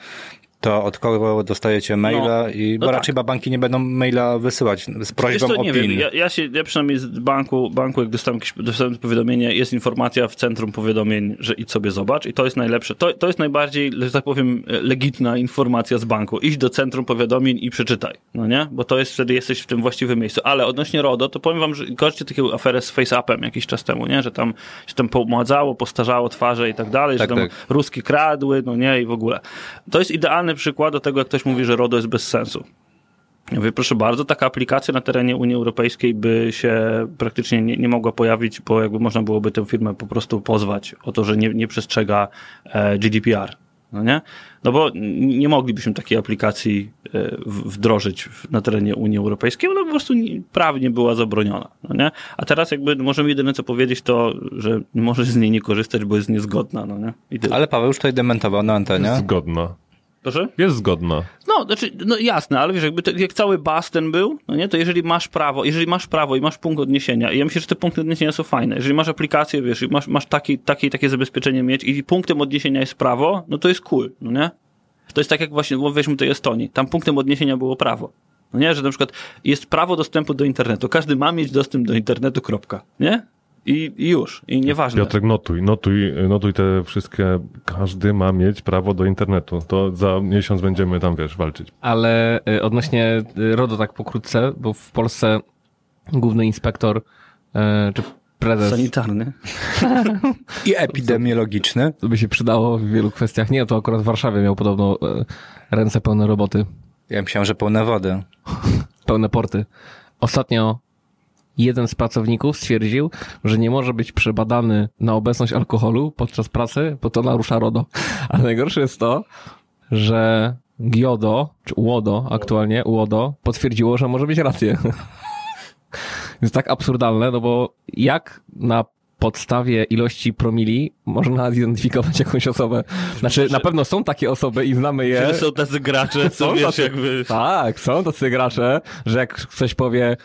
to, od kogo dostajecie maila i bo no raczej tak. banki nie będą maila wysyłać z prośbą co, o nie PIN. wiem, ja, ja się, ja przynajmniej z banku, banku jak dostałem, jakieś, dostałem powiadomienie, jest informacja w centrum powiadomień, że idź sobie zobacz i to jest najlepsze, to, to jest najbardziej, że tak powiem, legitna informacja z banku. Idź do centrum powiadomień i przeczytaj, no nie? Bo to jest, wtedy jesteś w tym właściwym miejscu. Ale odnośnie RODO, to powiem wam, że kojarzycie taką aferę z FaceAppem jakiś czas temu, nie? Że tam się tam pomładzało, postarzało twarze i tak dalej, Tak, że tam tak. Ruski kradły, no nie, i w ogóle. To jest idealny przykład do tego, jak ktoś mówi, że RODO jest bez sensu. Ja Mówię, proszę bardzo, taka aplikacja na terenie Unii Europejskiej by się praktycznie nie, nie mogła pojawić, bo jakby można byłoby tę firmę po prostu pozwać o to, że nie, nie przestrzega e, GDPR. No nie? No bo nie moglibyśmy takiej aplikacji e, wdrożyć na terenie Unii Europejskiej, bo ona po prostu nie, prawnie była zabroniona. No nie? A teraz jakby możemy jedyne co powiedzieć to, że możesz z niej nie korzystać, bo jest niezgodna. No nie? Ale Paweł już tutaj dementował na antenie. Zgodna. Proszę? Jest zgodna. No, znaczy, no jasne, ale wiesz, jakby to, jak cały bas ten był, no nie, to jeżeli masz prawo, jeżeli masz prawo i masz punkt odniesienia, i ja myślę, że te punkty odniesienia są fajne, jeżeli masz aplikację, wiesz, i masz, masz takie, takie, takie zabezpieczenie mieć i punktem odniesienia jest prawo, no to jest cool, no nie? To jest tak jak właśnie, bo weźmy tej Estonii, tam punktem odniesienia było prawo. No nie, że na przykład jest prawo dostępu do internetu, każdy ma mieć dostęp do internetu, kropka, nie? I, i już, i nieważne. Piotrek, notuj, notuj, notuj te wszystkie, każdy ma mieć prawo do internetu. To za miesiąc będziemy tam, wiesz, walczyć. Ale y, odnośnie y, RODO tak pokrótce, bo w Polsce główny inspektor y, czy prezes Sanitarny. I epidemiologiczny. to by się przydało w wielu kwestiach. Nie, to akurat w Warszawie miał podobno ręce pełne roboty, Ja myślałem, że pełne wody. pełne porty. Ostatnio jeden z pracowników stwierdził, że nie może być przebadany na obecność alkoholu podczas pracy, bo to narusza RODO. Ale najgorsze jest to, że GIODO, czy UODO aktualnie, UODO, potwierdziło, że może mieć rację. jest tak absurdalne, no bo jak na podstawie ilości promili można zidentyfikować jakąś osobę? Znaczy, na pewno są takie osoby i znamy je. Że są tacy gracze, co Są wiesz, tacy- jakby... Tak, są tacy gracze, że jak ktoś powie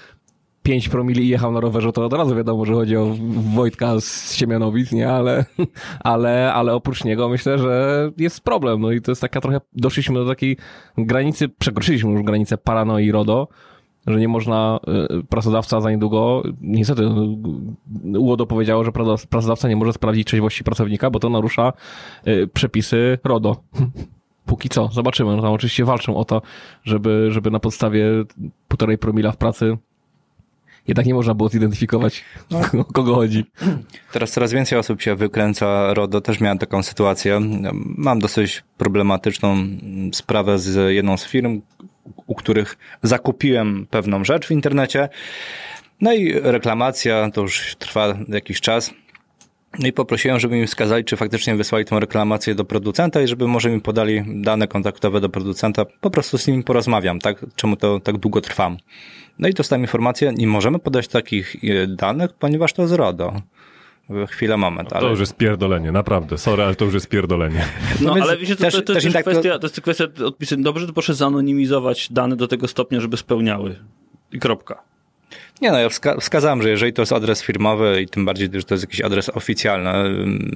5 promili i jechał na rowerze, to od razu wiadomo, że chodzi o Wojtka z Siemianowic, nie? Ale, ale, ale oprócz niego myślę, że jest problem. No i to jest taka trochę, doszliśmy do takiej granicy, przekroczyliśmy już granicę paranoi RODO, że nie można, y, pracodawca za niedługo, niestety y, UODO powiedziało, że pracodawca nie może sprawdzić trzeźwości pracownika, bo to narusza y, przepisy RODO. Póki co, zobaczymy. No tam oczywiście walczą o to, żeby, żeby na podstawie półtorej promila w pracy jednak nie można było zidentyfikować, o kogo chodzi. Teraz coraz więcej osób się wykręca RODO. Też miałem taką sytuację. Mam dosyć problematyczną sprawę z jedną z firm, u których zakupiłem pewną rzecz w internecie. No i reklamacja, to już trwa jakiś czas. No i poprosiłem, żeby mi wskazali, czy faktycznie wysłali tą reklamację do producenta i żeby może mi podali dane kontaktowe do producenta. Po prostu z nim porozmawiam, tak? Czemu to tak długo trwam. No i dostałem informację, nie możemy podać takich e, danych, ponieważ to jest RODO. Chwila, moment, To ale... już jest pierdolenie, naprawdę. Sorry, ale to już jest pierdolenie. No, No ale wiecie, to, też- to, to, też jest tak to- kwestia, to jest kwestia odpisy. Dobrze, to proszę zanonimizować dane do tego stopnia, żeby spełniały. I kropka. Nie no, ja wska- wskazałem, że jeżeli to jest adres firmowy i tym bardziej, że to jest jakiś adres oficjalny,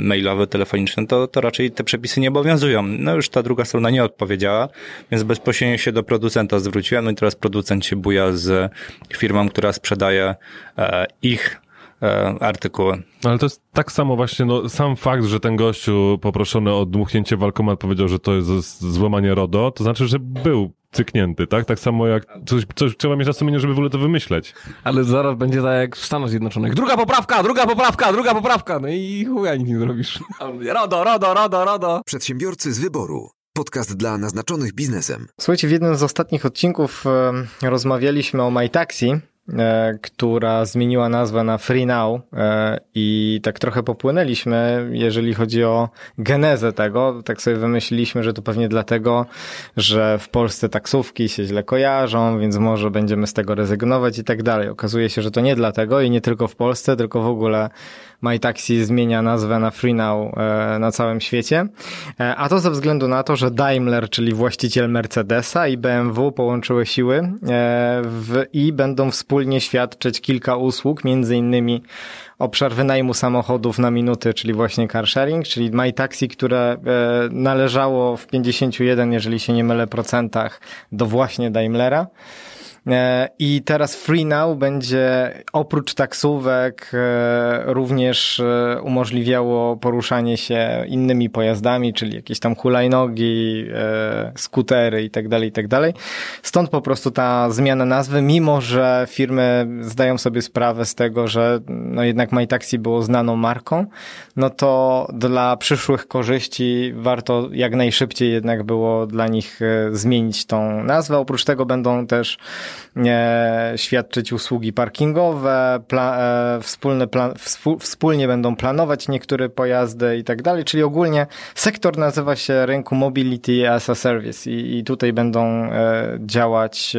mailowy, telefoniczny, to, to raczej te przepisy nie obowiązują. No już ta druga strona nie odpowiedziała, więc bezpośrednio się do producenta zwróciłem, no i teraz producent się buja z firmą, która sprzedaje e, ich e, artykuły. Ale to jest tak samo właśnie, no, sam fakt, że ten gościu poproszony o dmuchnięcie w alkomat powiedział, że to jest złamanie RODO, to znaczy, że był cyknięty, tak? Tak samo jak coś, coś trzeba mieć na sumieniu, żeby w ogóle to wymyśleć. Ale zaraz będzie tak jak w Stanach Zjednoczonych. Druga poprawka, druga poprawka, druga poprawka. No i chuja nic nie zrobisz. RODO, RODO, RODO, RODO. Przedsiębiorcy z wyboru. Podcast dla naznaczonych biznesem. Słuchajcie, w jednym z ostatnich odcinków rozmawialiśmy o MyTaxi która zmieniła nazwę na Free Now e, i tak trochę popłynęliśmy, jeżeli chodzi o genezę tego. Tak sobie wymyśliliśmy, że to pewnie dlatego, że w Polsce taksówki się źle kojarzą, więc może będziemy z tego rezygnować i tak dalej. Okazuje się, że to nie dlatego i nie tylko w Polsce, tylko w ogóle MyTaxi zmienia nazwę na FreeNow e, na całym świecie. E, a to ze względu na to, że Daimler, czyli właściciel Mercedesa i BMW połączyły siły e, w, i będą wspólnie świadczyć kilka usług, między innymi obszar wynajmu samochodów na minuty, czyli właśnie car sharing, czyli MyTaxi, które należało w 51, jeżeli się nie mylę, procentach do właśnie Daimlera. E, I teraz Free Now będzie oprócz taksówek e, również e, umożliwiało poruszanie się innymi pojazdami, czyli jakieś tam hulajnogi, skutery i tak dalej, i tak. Stąd po prostu ta zmiana nazwy, mimo że firmy zdają sobie sprawę z tego, że no jednak MyTaxi było znaną marką, no to dla przyszłych korzyści warto jak najszybciej jednak było dla nich zmienić tą nazwę. Oprócz tego będą też świadczyć usługi parkingowe, pla, e, wspólne plan, wspólnie będą planować niektóre pojazdy i tak dalej, czyli ogólnie sektor nazywa się rynku Mobility as a Service i, i tutaj będą e, działać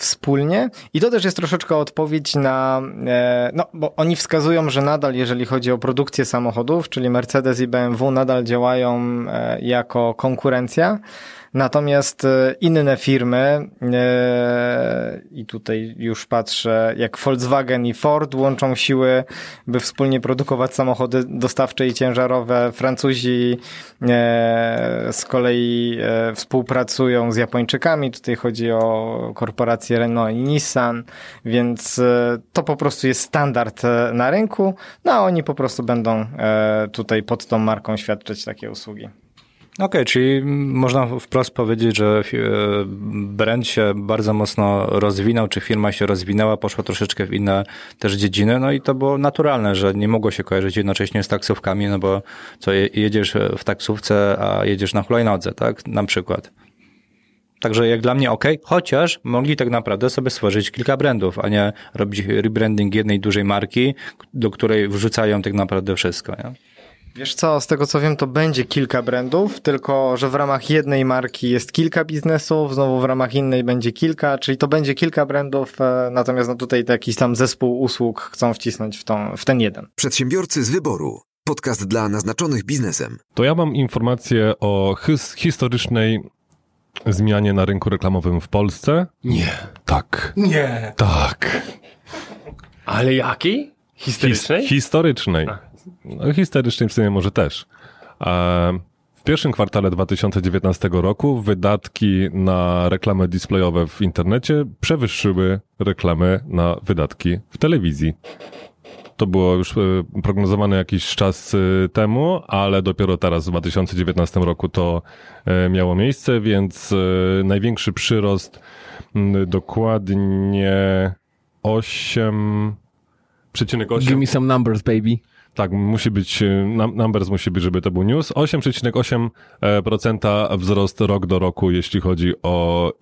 wspólnie. I to też jest troszeczkę odpowiedź na, e, no, bo oni wskazują, że nadal, jeżeli chodzi o produkcję samochodów, czyli Mercedes i BMW nadal działają e, jako konkurencja. Natomiast e, inne firmy, e, i tutaj już patrzę, jak Volkswagen i Ford łączą siły, by wspólnie produkować samochody dostawcze i ciężarowe. Francuzi e, z kolei współpracują z Japończykami. Tutaj chodzi o korporacje Renault i Nissan, więc to po prostu jest standard na rynku, no a oni po prostu będą tutaj pod tą marką świadczyć takie usługi. Okej, okay, czyli można wprost powiedzieć, że e, brand się bardzo mocno rozwinął, czy firma się rozwinęła, poszła troszeczkę w inne też dziedziny, no i to było naturalne, że nie mogło się kojarzyć jednocześnie z taksówkami, no bo co, jedziesz w taksówce, a jedziesz na hulajnodze, tak, na przykład. Także jak dla mnie ok, chociaż mogli tak naprawdę sobie stworzyć kilka brandów, a nie robić rebranding jednej dużej marki, do której wrzucają tak naprawdę wszystko. Nie? Wiesz co, z tego co wiem, to będzie kilka brandów, tylko że w ramach jednej marki jest kilka biznesów, znowu w ramach innej będzie kilka, czyli to będzie kilka brandów, e, natomiast no tutaj jakiś tam zespół usług chcą wcisnąć w, tą, w ten jeden. Przedsiębiorcy z wyboru. Podcast dla naznaczonych biznesem. To ja mam informację o his historycznej zmianie na rynku reklamowym w Polsce. Nie. Tak. Nie. Tak. Ale jakiej? Historycznej? His historycznej. No, historycznej w sumie może też. W pierwszym kwartale 2019 roku wydatki na reklamy displayowe w internecie przewyższyły reklamy na wydatki w telewizji. To było już e, prognozowane jakiś czas e, temu, ale dopiero teraz w 2019 roku to e, miało miejsce, więc największy przyrost dokładnie 8,8 Give me some numbers, baby. Tak, musi być, e, numbers musi być, żeby to był news. 8,8% wzrost rok do roku, jeśli chodzi o e,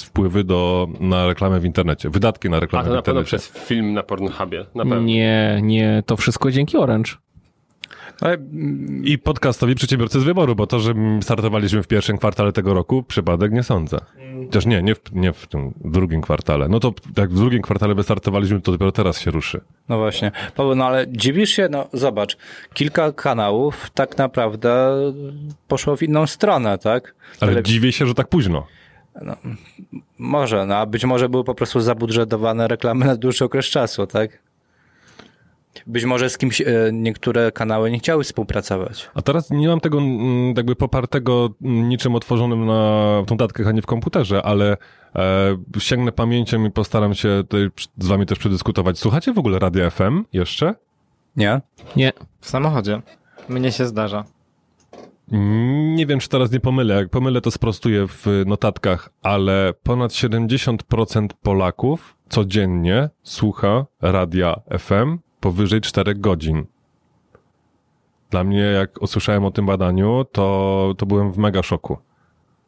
wpływy do, na reklamę w internecie, wydatki na reklamę w internecie. A to na pewno przez film na Pornhubie, na pewno. Nie, nie, to wszystko dzięki Orange. Ale... I podcastowi przedsiębiorcy z wyboru, bo to, że startowaliśmy w pierwszym kwartale tego roku, przypadek nie sądzę. Chociaż nie, nie w, nie w tym drugim kwartale. No to jak w drugim kwartale wystartowaliśmy, to dopiero teraz się ruszy. No właśnie. Paweł, no ale dziwisz się, no zobacz, kilka kanałów tak naprawdę poszło w inną stronę, tak? Ale, ale... dziwię się, że tak późno. No, może, no a być może były po prostu zabudżetowane reklamy na dłuższy okres czasu, tak? Być może z kimś e, niektóre kanały nie chciały współpracować. A teraz nie mam tego mm, jakby popartego mm, niczym otworzonym na w notatkach, a nie w komputerze, ale e, sięgnę pamięcią i postaram się z wami też przedyskutować. Słuchacie w ogóle Radia FM jeszcze? Nie. Nie. W samochodzie. Mnie się zdarza. Nie wiem, czy teraz nie pomylę. Jak pomylę, to sprostuję w notatkach, ale ponad 70% Polaków codziennie słucha radia FM powyżej 4 godzin. Dla mnie, jak usłyszałem o tym badaniu, to, to byłem w mega szoku.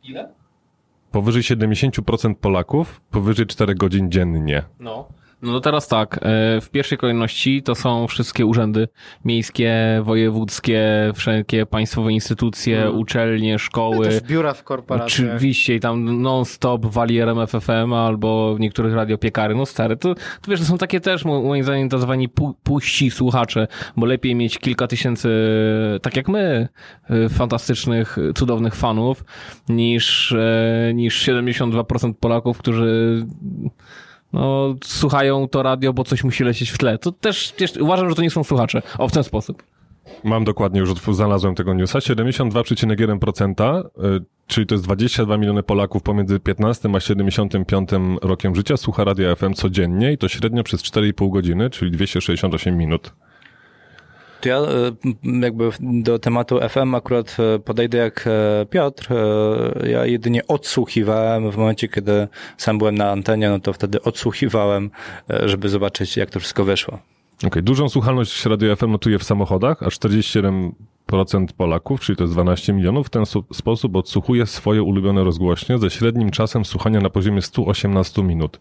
Ile? powyżej 70% Polaków powyżej 4 godzin dziennie. No. No to teraz tak, e, w pierwszej kolejności to są wszystkie urzędy miejskie, wojewódzkie, wszelkie państwowe instytucje, uczelnie, szkoły. Też biura w korporacjach. Oczywiście i tam non-stop wali RMFFM albo w niektórych radiopiekary. No stary, to, to wiesz, to są takie też mo- moim zdaniem tak zwani pu- puści słuchacze, bo lepiej mieć kilka tysięcy, tak jak my, y, fantastycznych, cudownych fanów, niż, e, niż 72% Polaków, którzy no, słuchają to radio, bo coś musi lecieć w tle. To też, też uważam, że to nie są słuchacze. O, w ten sposób. Mam dokładnie, już znalazłem tego newsa. 72,1%, y, czyli to jest 22 miliony Polaków pomiędzy 15 a 75 rokiem życia słucha radia FM codziennie i to średnio przez 4,5 godziny, czyli 268 minut. To ja e, jakby do tematu FM akurat e, podejdę jak e, Piotr. Ja jedynie odsłuchiwałem w momencie, kiedy sam byłem na antenie, no to wtedy odsłuchiwałem, żeby zobaczyć, jak to wszystko wyszło. Okej, dużą słuchalność radio FM notuje w samochodach, a 47% Polaków, czyli to jest 12 milionów, w ten sposób odsłuchuje swoje ulubione rozgłośnie ze średnim czasem słuchania na poziomie 118 minut.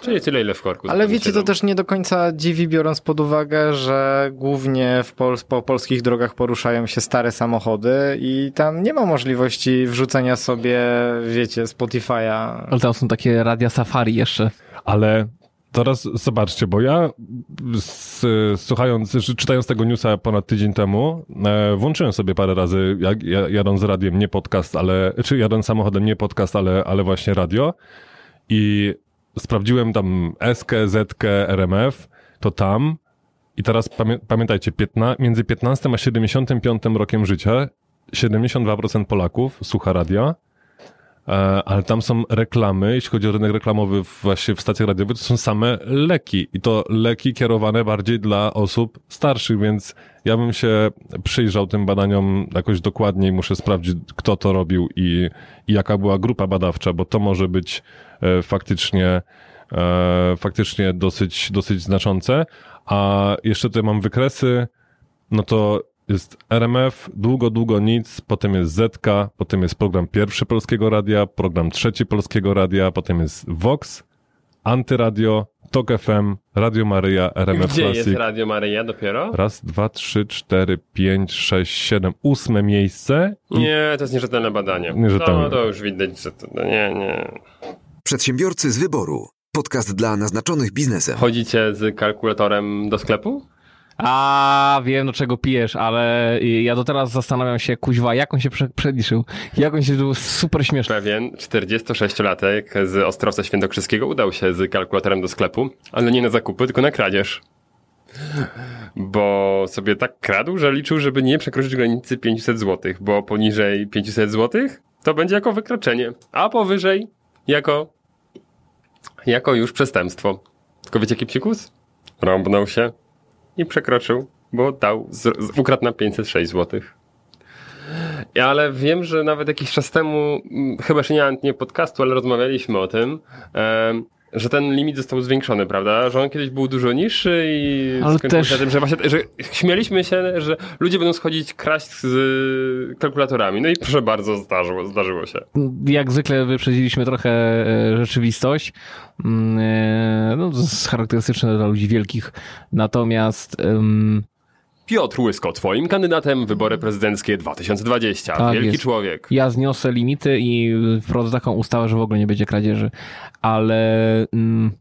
Czyli tyle, ile w korku. Ale wiecie, to też nie do końca dziwi, biorąc pod uwagę, że głównie w Pol po polskich drogach poruszają się stare samochody i tam nie ma możliwości wrzucenia sobie, wiecie, Spotify'a. Ale tam są takie radia safari jeszcze. Ale teraz zobaczcie, bo ja s, słuchając, czy- czytając tego newsa ponad tydzień temu, e, włączyłem sobie parę razy, jak, ja- jadąc radiem, nie podcast, ale, czy jadąc samochodem, nie podcast, ale, ale właśnie radio i sprawdziłem tam Eskę, Zetkę, RMF, to tam. I teraz pamię, pamiętajcie, między 15 a 75 rokiem życia 72% Polaków słucha radia, ale tam są reklamy, jeśli chodzi o rynek reklamowy właśnie w stacjach radiowych, to są same leki i to leki kierowane bardziej dla osób starszych, więc ja bym się przyjrzał tym badaniom jakoś dokładniej, muszę sprawdzić, kto to robił i, i jaka była grupa badawcza, bo to może być e, faktycznie e, faktycznie dosyć, dosyć znaczące. A jeszcze tutaj mam wykresy, no to jest RMF, długo, długo nic, potem jest Zetka, potem jest program pierwszy Polskiego Radia, program trzeci Polskiego Radia, potem jest Vox, Antyradio, Tok FM, Radio Maryja, RMF Gdzie jest Classic. Radio Maryja dopiero? Raz, dwa, trzy, cztery, pięć, sześć, siedem, ósme miejsce. I Nie, to jest nierzetelne badanie. Nierzetelne. No, to już widać, że to... no Nie, nie. Przedsiębiorcy z wyboru. Podcast dla naznaczonych biznesem. Chodzicie z kalkulatorem do sklepu? A wiem, do czego pijesz, ale ja do teraz zastanawiam się, kuźwa, jak on się prze- przeliczył. Jak on się, to było super śmieszne. Pewien 46-latek z Ostrowca Świętokrzyskiego udał się z kalkulatorem do sklepu, ale nie na zakupy, tylko na kradzież. Bo sobie tak kradł, że liczył, żeby nie przekroczyć granicy 500 zł, bo poniżej 500 zł to będzie jako wykroczenie, a powyżej jako jako już przestępstwo. Tylko wiecie jaki psikus? Rąbnął się i przekroczył, bo dał, z, z, ukradł na 506 zł. Ale wiem, że nawet jakiś czas temu, mm, chyba że nie, nie podcastu, ale rozmawialiśmy o tym, że ten limit został zwiększony, prawda? Że on kiedyś był dużo niższy i Ale też- na tym, że właśnie, że śmieliśmy się, że ludzie będą schodzić kraść z y, kalkulatorami. No i proszę bardzo, zdarzyło, zdarzyło się. Jak zwykle wyprzedziliśmy trochę e, rzeczywistość. Mm, e, No, to jest charakterystyczne dla ludzi wielkich. Natomiast em, Piotr Łysko, twoim kandydatem wybory prezydenckie 2020. Tak Wielki jest. człowiek. ja zniosę limity i wprowadzę taką ustawę, że w ogóle nie będzie kradzieży. Ale mm,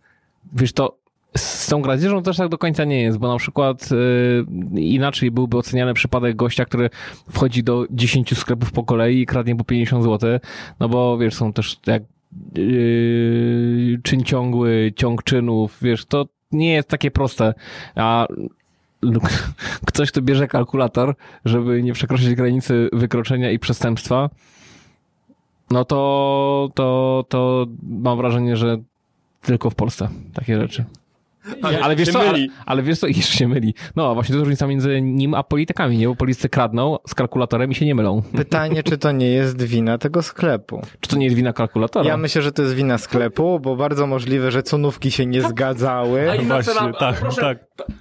wiesz, to z tą kradzieżą też tak do końca nie jest, bo na przykład y, inaczej byłby oceniany przypadek gościa, który wchodzi do 10 sklepów po kolei i kradnie po 50 zł, no bo wiesz, są też jak yy, czyn ciągły, ciąg czynów, wiesz, to nie jest takie proste, a ktoś, kto bierze kalkulator, żeby nie przekroczyć granicy wykroczenia i przestępstwa, no to, to, to mam wrażenie, że tylko w Polsce takie rzeczy. Ale wiesz co, ale, ale wiesz co, jeszcze się myli. No, właśnie to jest różnica między nim a politykami, nie? Bo politycy kradną z kalkulatorem i się nie mylą. Pytanie, czy to nie jest wina tego sklepu? Czy to nie jest wina kalkulatora? Ja myślę, że to jest wina sklepu, bo bardzo możliwe, że cenówki się nie zgadzały. A Właśnie, cena- tak, proszę, tak.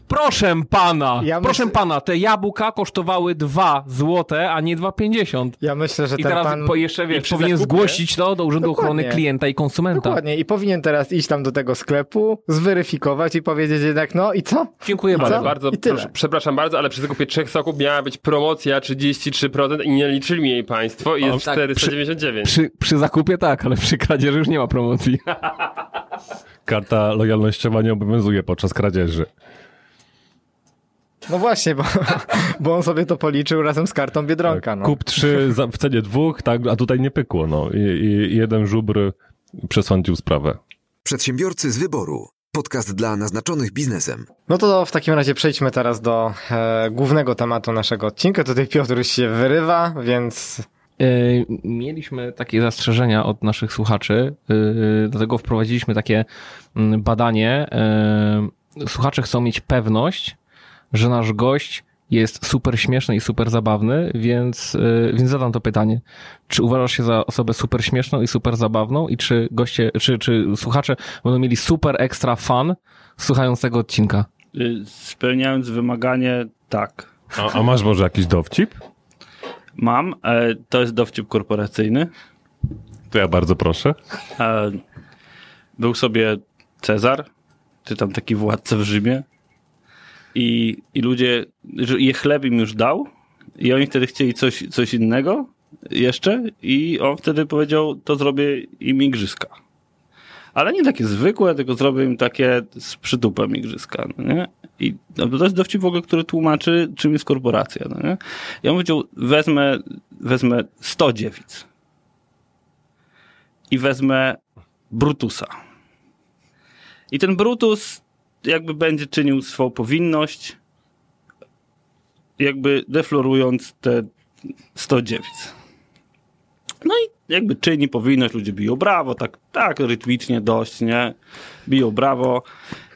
Proszę pana, Ja proszę pana, te jabłka kosztowały 2 złote, a nie 2,50. Ja myślę, że I ten teraz pan... po jeszcze wiesz, powinien zakupie- zgłosić to do Urzędu Dokładnie. Ochrony Klienta i Konsumenta. Dokładnie. I powinien teraz iść tam do tego sklepu, zweryfikować i powiedzieć jednak, no i co? Dziękuję bardzo. Bardzo, proszę, przepraszam bardzo, ale przy zakupie trzech soków miała być promocja 33% i nie liczyli mi jej państwo i jest tak, 499. Przy, przy zakupie tak, ale przy kradzieży już nie ma promocji. Karta lojalnościowa nie obowiązuje podczas kradzieży. No właśnie, bo, bo on sobie to policzył razem z kartą Biedronka. No. Kup trzy za- w cenie dwóch, tak, a tutaj nie pykło, no. I i jeden żubr przesądził sprawę. Przedsiębiorcy z wyboru. Podcast dla naznaczonych biznesem. No to w takim razie przejdźmy teraz do e, głównego tematu naszego odcinka. Tutaj Piotr już się wyrywa, więc E, Mieliśmy takie zastrzeżenia od naszych słuchaczy, e, dlatego wprowadziliśmy takie mm, badanie. E, Słuchacze chcą mieć pewność, że nasz gość jest super śmieszny i super zabawny, więc, e, więc zadam to pytanie. Czy uważasz się za osobę super śmieszną i super zabawną i czy goście, czy, czy słuchacze będą mieli super ekstra fun słuchając tego odcinka? Y, Spełniając wymaganie, tak. A, a masz może jakiś dowcip? Mam. E, To jest dowcip korporacyjny. To ja bardzo proszę. E, Był sobie Cezar, czy tam taki władca w Rzymie. I, i ludzie, je chleb im już dał. I oni wtedy chcieli coś, coś innego jeszcze. I on wtedy powiedział, to zrobię im igrzyska. Ale nie takie zwykłe, tylko zrobię im takie z przytupem igrzyska. No nie? I no, to jest dowcip w ogóle, który tłumaczy, czym jest korporacja. No nie? I on powiedział, wezmę, wezmę 100 dziewic. I wezmę Brutusa. I ten Brutus jakby będzie czynił swą powinność, jakby deflorując te 100 dziewic. No i jakby czyni powinność, ludzie biją brawo, tak, tak rytmicznie dość, nie? Biją brawo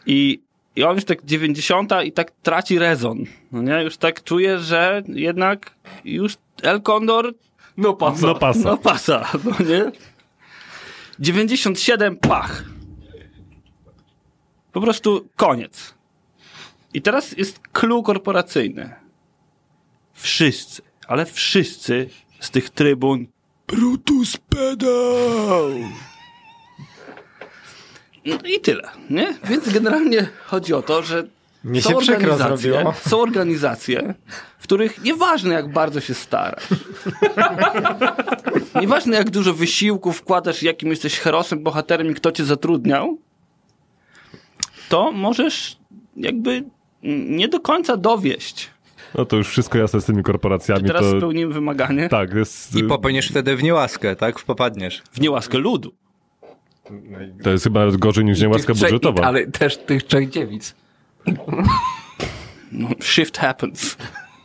i, i on już tak 90 i tak traci rezon, no nie? Już tak czuje, że jednak już El Condor No patrz. No pasa. no pasa, no nie? 97 pach. Po prostu koniec. I teraz jest clue korporacyjny. Wszyscy, ale wszyscy z tych trybun Brutus pedał! No i tyle, nie? Więc generalnie chodzi o to, że Mnie są organizacje, są organizacje, w których nieważne jak bardzo się starasz, nieważne jak dużo wysiłku wkładasz, jakim jesteś herosem, bohaterem i kto cię zatrudniał, to możesz jakby nie do końca dowieść. No to już wszystko jasne z tymi korporacjami. Czy teraz to, spełnimy wymaganie? tak, jest, I popełnisz wtedy w niełaskę, tak? Popadniesz. W niełaskę ludu. to jest chyba gorzej niż niełaska trzech- budżetowa. Ale też tych trzech dziewic. No, shift happens. To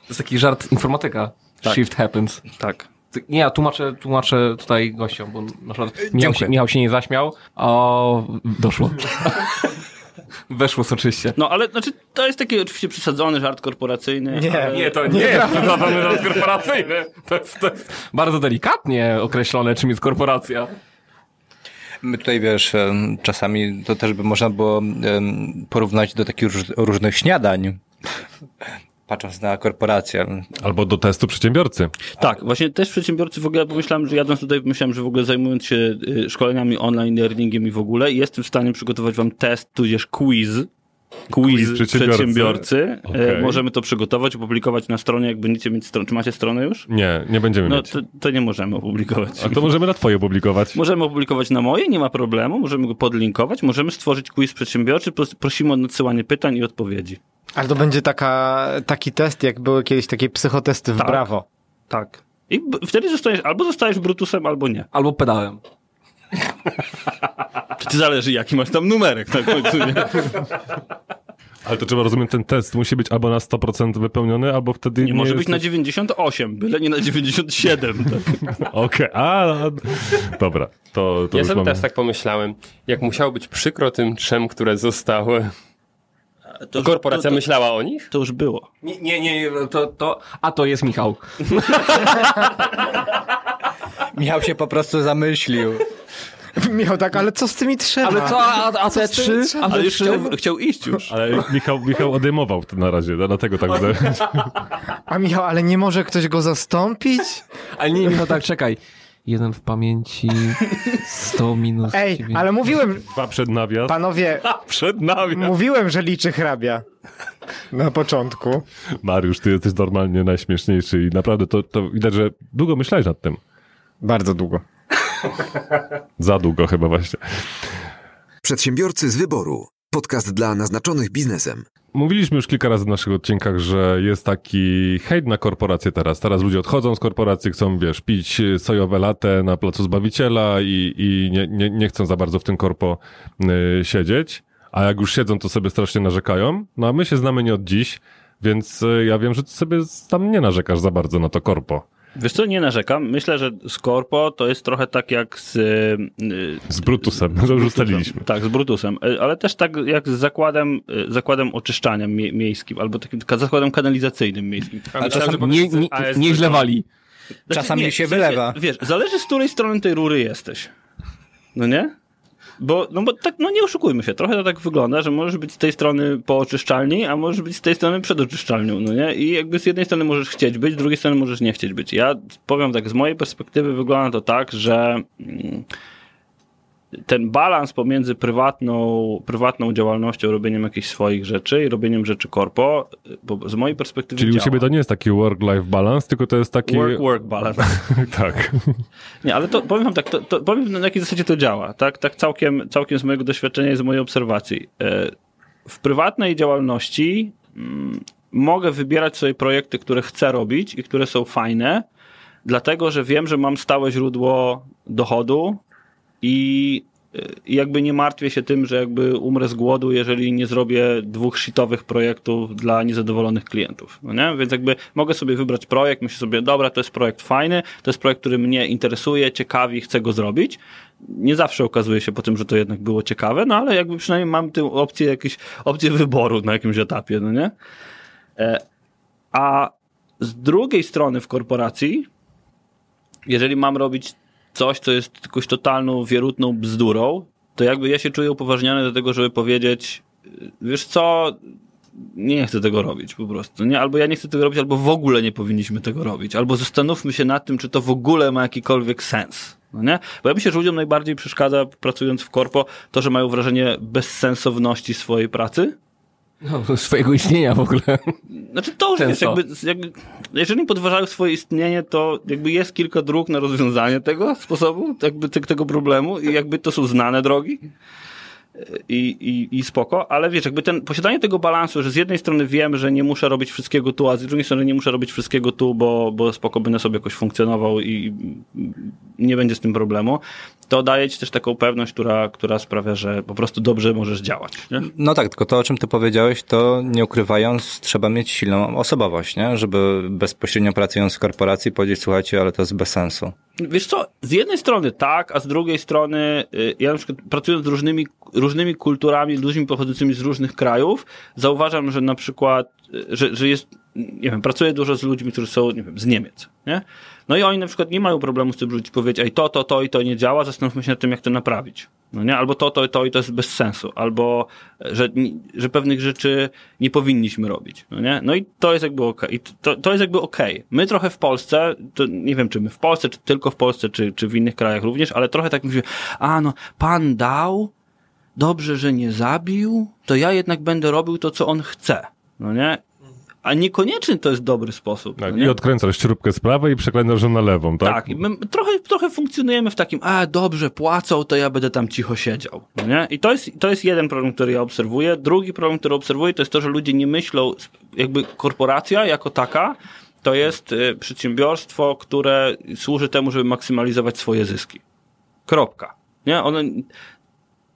jest taki żart informatyka. Shift happens. Tak. Nie, ja tłumaczę, tłumaczę tutaj gościom, bo na przykład Michał się. Michał się nie zaśmiał, o, doszło. Weszło soczyście. No ale znaczy, to jest taki oczywiście przesadzony żart korporacyjny. Nie, ale... Nie, to nie jest zadane żart korporacyjny. To jest, to jest bardzo delikatnie określone, czym jest korporacja. My tutaj, wiesz, czasami to też by można było porównać do takich róż, różnych śniadań, patrząc na korporację. Albo do testu przedsiębiorcy. Tak, właśnie też przedsiębiorcy w ogóle pomyślałem, że jadąc tutaj, myślałem, że w ogóle zajmując się y, szkoleniami online, learningiem i w ogóle, jestem w stanie przygotować wam test, tudzież quiz. Quiz, Quiz przedsiębiorcy. przedsiębiorcy. E, Możemy to przygotować, opublikować na stronie, jak będziecie mieć stronę. Czy macie stronę już? Nie, nie będziemy No mieć. to, to nie możemy opublikować. A to możemy na twoje opublikować. Możemy opublikować na moje, nie ma problemu, możemy go podlinkować, możemy stworzyć quiz przedsiębiorczy, pros- prosimy o nadsyłanie pytań i odpowiedzi. Ale to będzie taka, taki test, jak były kiedyś takie psychotesty w Tak. Brawo. Tak. I wtedy zostajesz, albo zostajesz Brutusem, albo nie. Albo pedałem. Czy ty zależy, jaki masz tam numerek na końcu, nie? Ale to trzeba rozumiem, ten test musi być albo na 100% wypełniony, albo wtedy Nie, może jest... być na 98, byle nie na 97. Tak. Okej, a, a, dobra, to, to Ja sobie mamy... teraz tak pomyślałem, jak musiało być przykro tym trzem, które zostały. To już- Korporacja to, to, myślała o nich? to już było. Nie, nie, nie, to, to, a to jest Michał. Michał się po prostu zamyślił. Michał tak, ale co z tymi trzema? Ale co, a, a te trzy? A Ale już chciał, chciał iść już. Ale Michał, Michał odejmował to na razie, dlatego tak. A Michał, ale nie może ktoś go zastąpić? Ale nie, Michał, tak, czekaj. Jeden w pamięci, 100 minus Ej, 9. ale mówiłem, Dwa przed nawias. panowie, Przed nami. mówiłem, że liczy hrabia. Na początku. Mariusz, ty jesteś normalnie najśmieszniejszy i naprawdę to, to widać, że długo myślałeś nad tym. Bardzo długo. Za długo chyba właśnie. Przedsiębiorcy z wyboru. Podcast dla naznaczonych biznesem. Mówiliśmy już kilka razy w naszych odcinkach, że jest taki hejt na korporacje teraz. Teraz ludzie odchodzą z korporacji, chcą, wiesz, pić sojowe latte na placu Zbawiciela i, i nie, nie, nie chcą za bardzo w tym korpo y, siedzieć. A jak już siedzą, to sobie strasznie narzekają. No a my się znamy nie od dziś, więc y, ja wiem, że ty sobie tam nie narzekasz za bardzo na to korpo. Wiesz co, nie narzekam. Myślę, że z Corpo to jest trochę tak jak z... y, Z Brutusem, to już ustaliliśmy. Tak, z Brutusem, Y, ale też tak jak z zakładem, y, zakładem oczyszczania mie- miejskim, albo takim zakładem kanalizacyjnym miejskim. Ale Nie, nie, nieźle wali. Czasami nie, się wylewa. Wiesz, zależy z której strony tej rury jesteś. No nie? Bo, no bo tak, no nie oszukujmy się, trochę to tak wygląda, że możesz być z tej strony po oczyszczalni, a możesz być z tej strony przed oczyszczalnią, no nie? I jakby z jednej strony możesz chcieć być, z drugiej strony możesz nie chcieć być. Ja powiem tak, z mojej perspektywy wygląda to tak, że mm, ten balans pomiędzy prywatną, prywatną działalnością, robieniem jakichś swoich rzeczy i robieniem rzeczy korpo, bo z mojej perspektywy Czyli u działa. ciebie to nie jest taki work-life balance, tylko to jest taki... Work-work balance. tak. Nie, ale to powiem wam tak, to, to powiem na jakiej zasadzie to działa, tak, tak całkiem, całkiem z mojego doświadczenia i z mojej obserwacji. E, W prywatnej działalności mm, mogę wybierać sobie projekty, które chcę robić i które są fajne, dlatego, że wiem, że mam stałe źródło dochodu i e, i jakby nie martwię się tym, że jakby umrę z głodu, jeżeli nie zrobię dwóch shitowych projektów dla niezadowolonych klientów. No nie? Więc jakby mogę sobie wybrać projekt, myślę sobie, dobra, to jest projekt fajny, to jest projekt, który mnie interesuje, ciekawi, chcę go zrobić. Nie zawsze okazuje się po tym, że to jednak było ciekawe, no ale jakby przynajmniej mam tę opcję, jakieś opcję wyboru na jakimś etapie, no nie? E, A z drugiej strony w korporacji, jeżeli mam robić coś, co jest jakąś totalną, wierutną bzdurą, to jakby ja się czuję upoważniony do tego, żeby powiedzieć, wiesz co, nie chcę tego robić po prostu, nie? Albo ja nie chcę tego robić, albo w ogóle nie powinniśmy tego robić, albo zastanówmy się nad tym, czy to w ogóle ma jakikolwiek sens, no nie? Bo ja myślę, że ludziom najbardziej przeszkadza, pracując w korpo, to, że mają wrażenie bezsensowności swojej pracy, No, swojego istnienia w ogóle. znaczy to już Często. jakby, jakby, jeżeli podważają swoje istnienie, to jakby jest kilka dróg na rozwiązanie tego sposobu, jakby te, tego problemu i jakby to są znane drogi i, i, i spoko, ale wiesz, jakby ten, posiadanie tego balansu, że z jednej strony wiem, że nie muszę robić wszystkiego tu, a z drugiej strony nie muszę robić wszystkiego tu, bo, bo spoko będę sobie jakoś funkcjonował i nie będzie z tym problemu, to daje ci też taką pewność, która, która sprawia, że po prostu dobrze możesz działać. Nie? No tak, tylko to, o czym ty powiedziałeś, to nie ukrywając, trzeba mieć silną osobowość, nie? Żeby bezpośrednio pracując w korporacji powiedzieć, słuchajcie, ale to jest bez sensu. Wiesz co, z jednej strony tak, a z drugiej strony y, ja na przykład pracując z różnymi, różnymi kulturami, ludźmi pochodzącymi z różnych krajów, zauważam, że na przykład, y, że, że jest, nie wiem, pracuję dużo z ludźmi, którzy są, nie wiem, z Niemiec, nie? No i oni na przykład nie mają problemu z tym, żeby ci powiedzieć, ej, to, to, to i to nie działa, zastanówmy się nad tym, jak to naprawić. No nie? Albo to, to, to i to jest bez sensu. Albo, że, że pewnych rzeczy nie powinniśmy robić. No nie? No i to jest jakby okej. I To, to jest jakby okej. My trochę w Polsce, to nie wiem, czy my w Polsce, czy tylko w Polsce, czy, czy w innych krajach również, ale trochę tak mówimy, a no, pan dał, dobrze, że nie zabił, to ja jednak będę robił to, co on chce. No nie? A niekoniecznie to jest dobry sposób. tak no I odkręcasz śrubkę z prawej i przeklęcasz ją na lewą, tak? Tak, trochę, trochę funkcjonujemy w takim, a dobrze, płacą, to ja będę tam cicho siedział. No nie? I to jest, to jest jeden problem, który ja obserwuję. Drugi problem, który obserwuję, to jest to, że ludzie nie myślą, jakby korporacja jako taka, to jest y, przedsiębiorstwo, które służy temu, żeby maksymalizować swoje zyski. Kropka. Nie? One,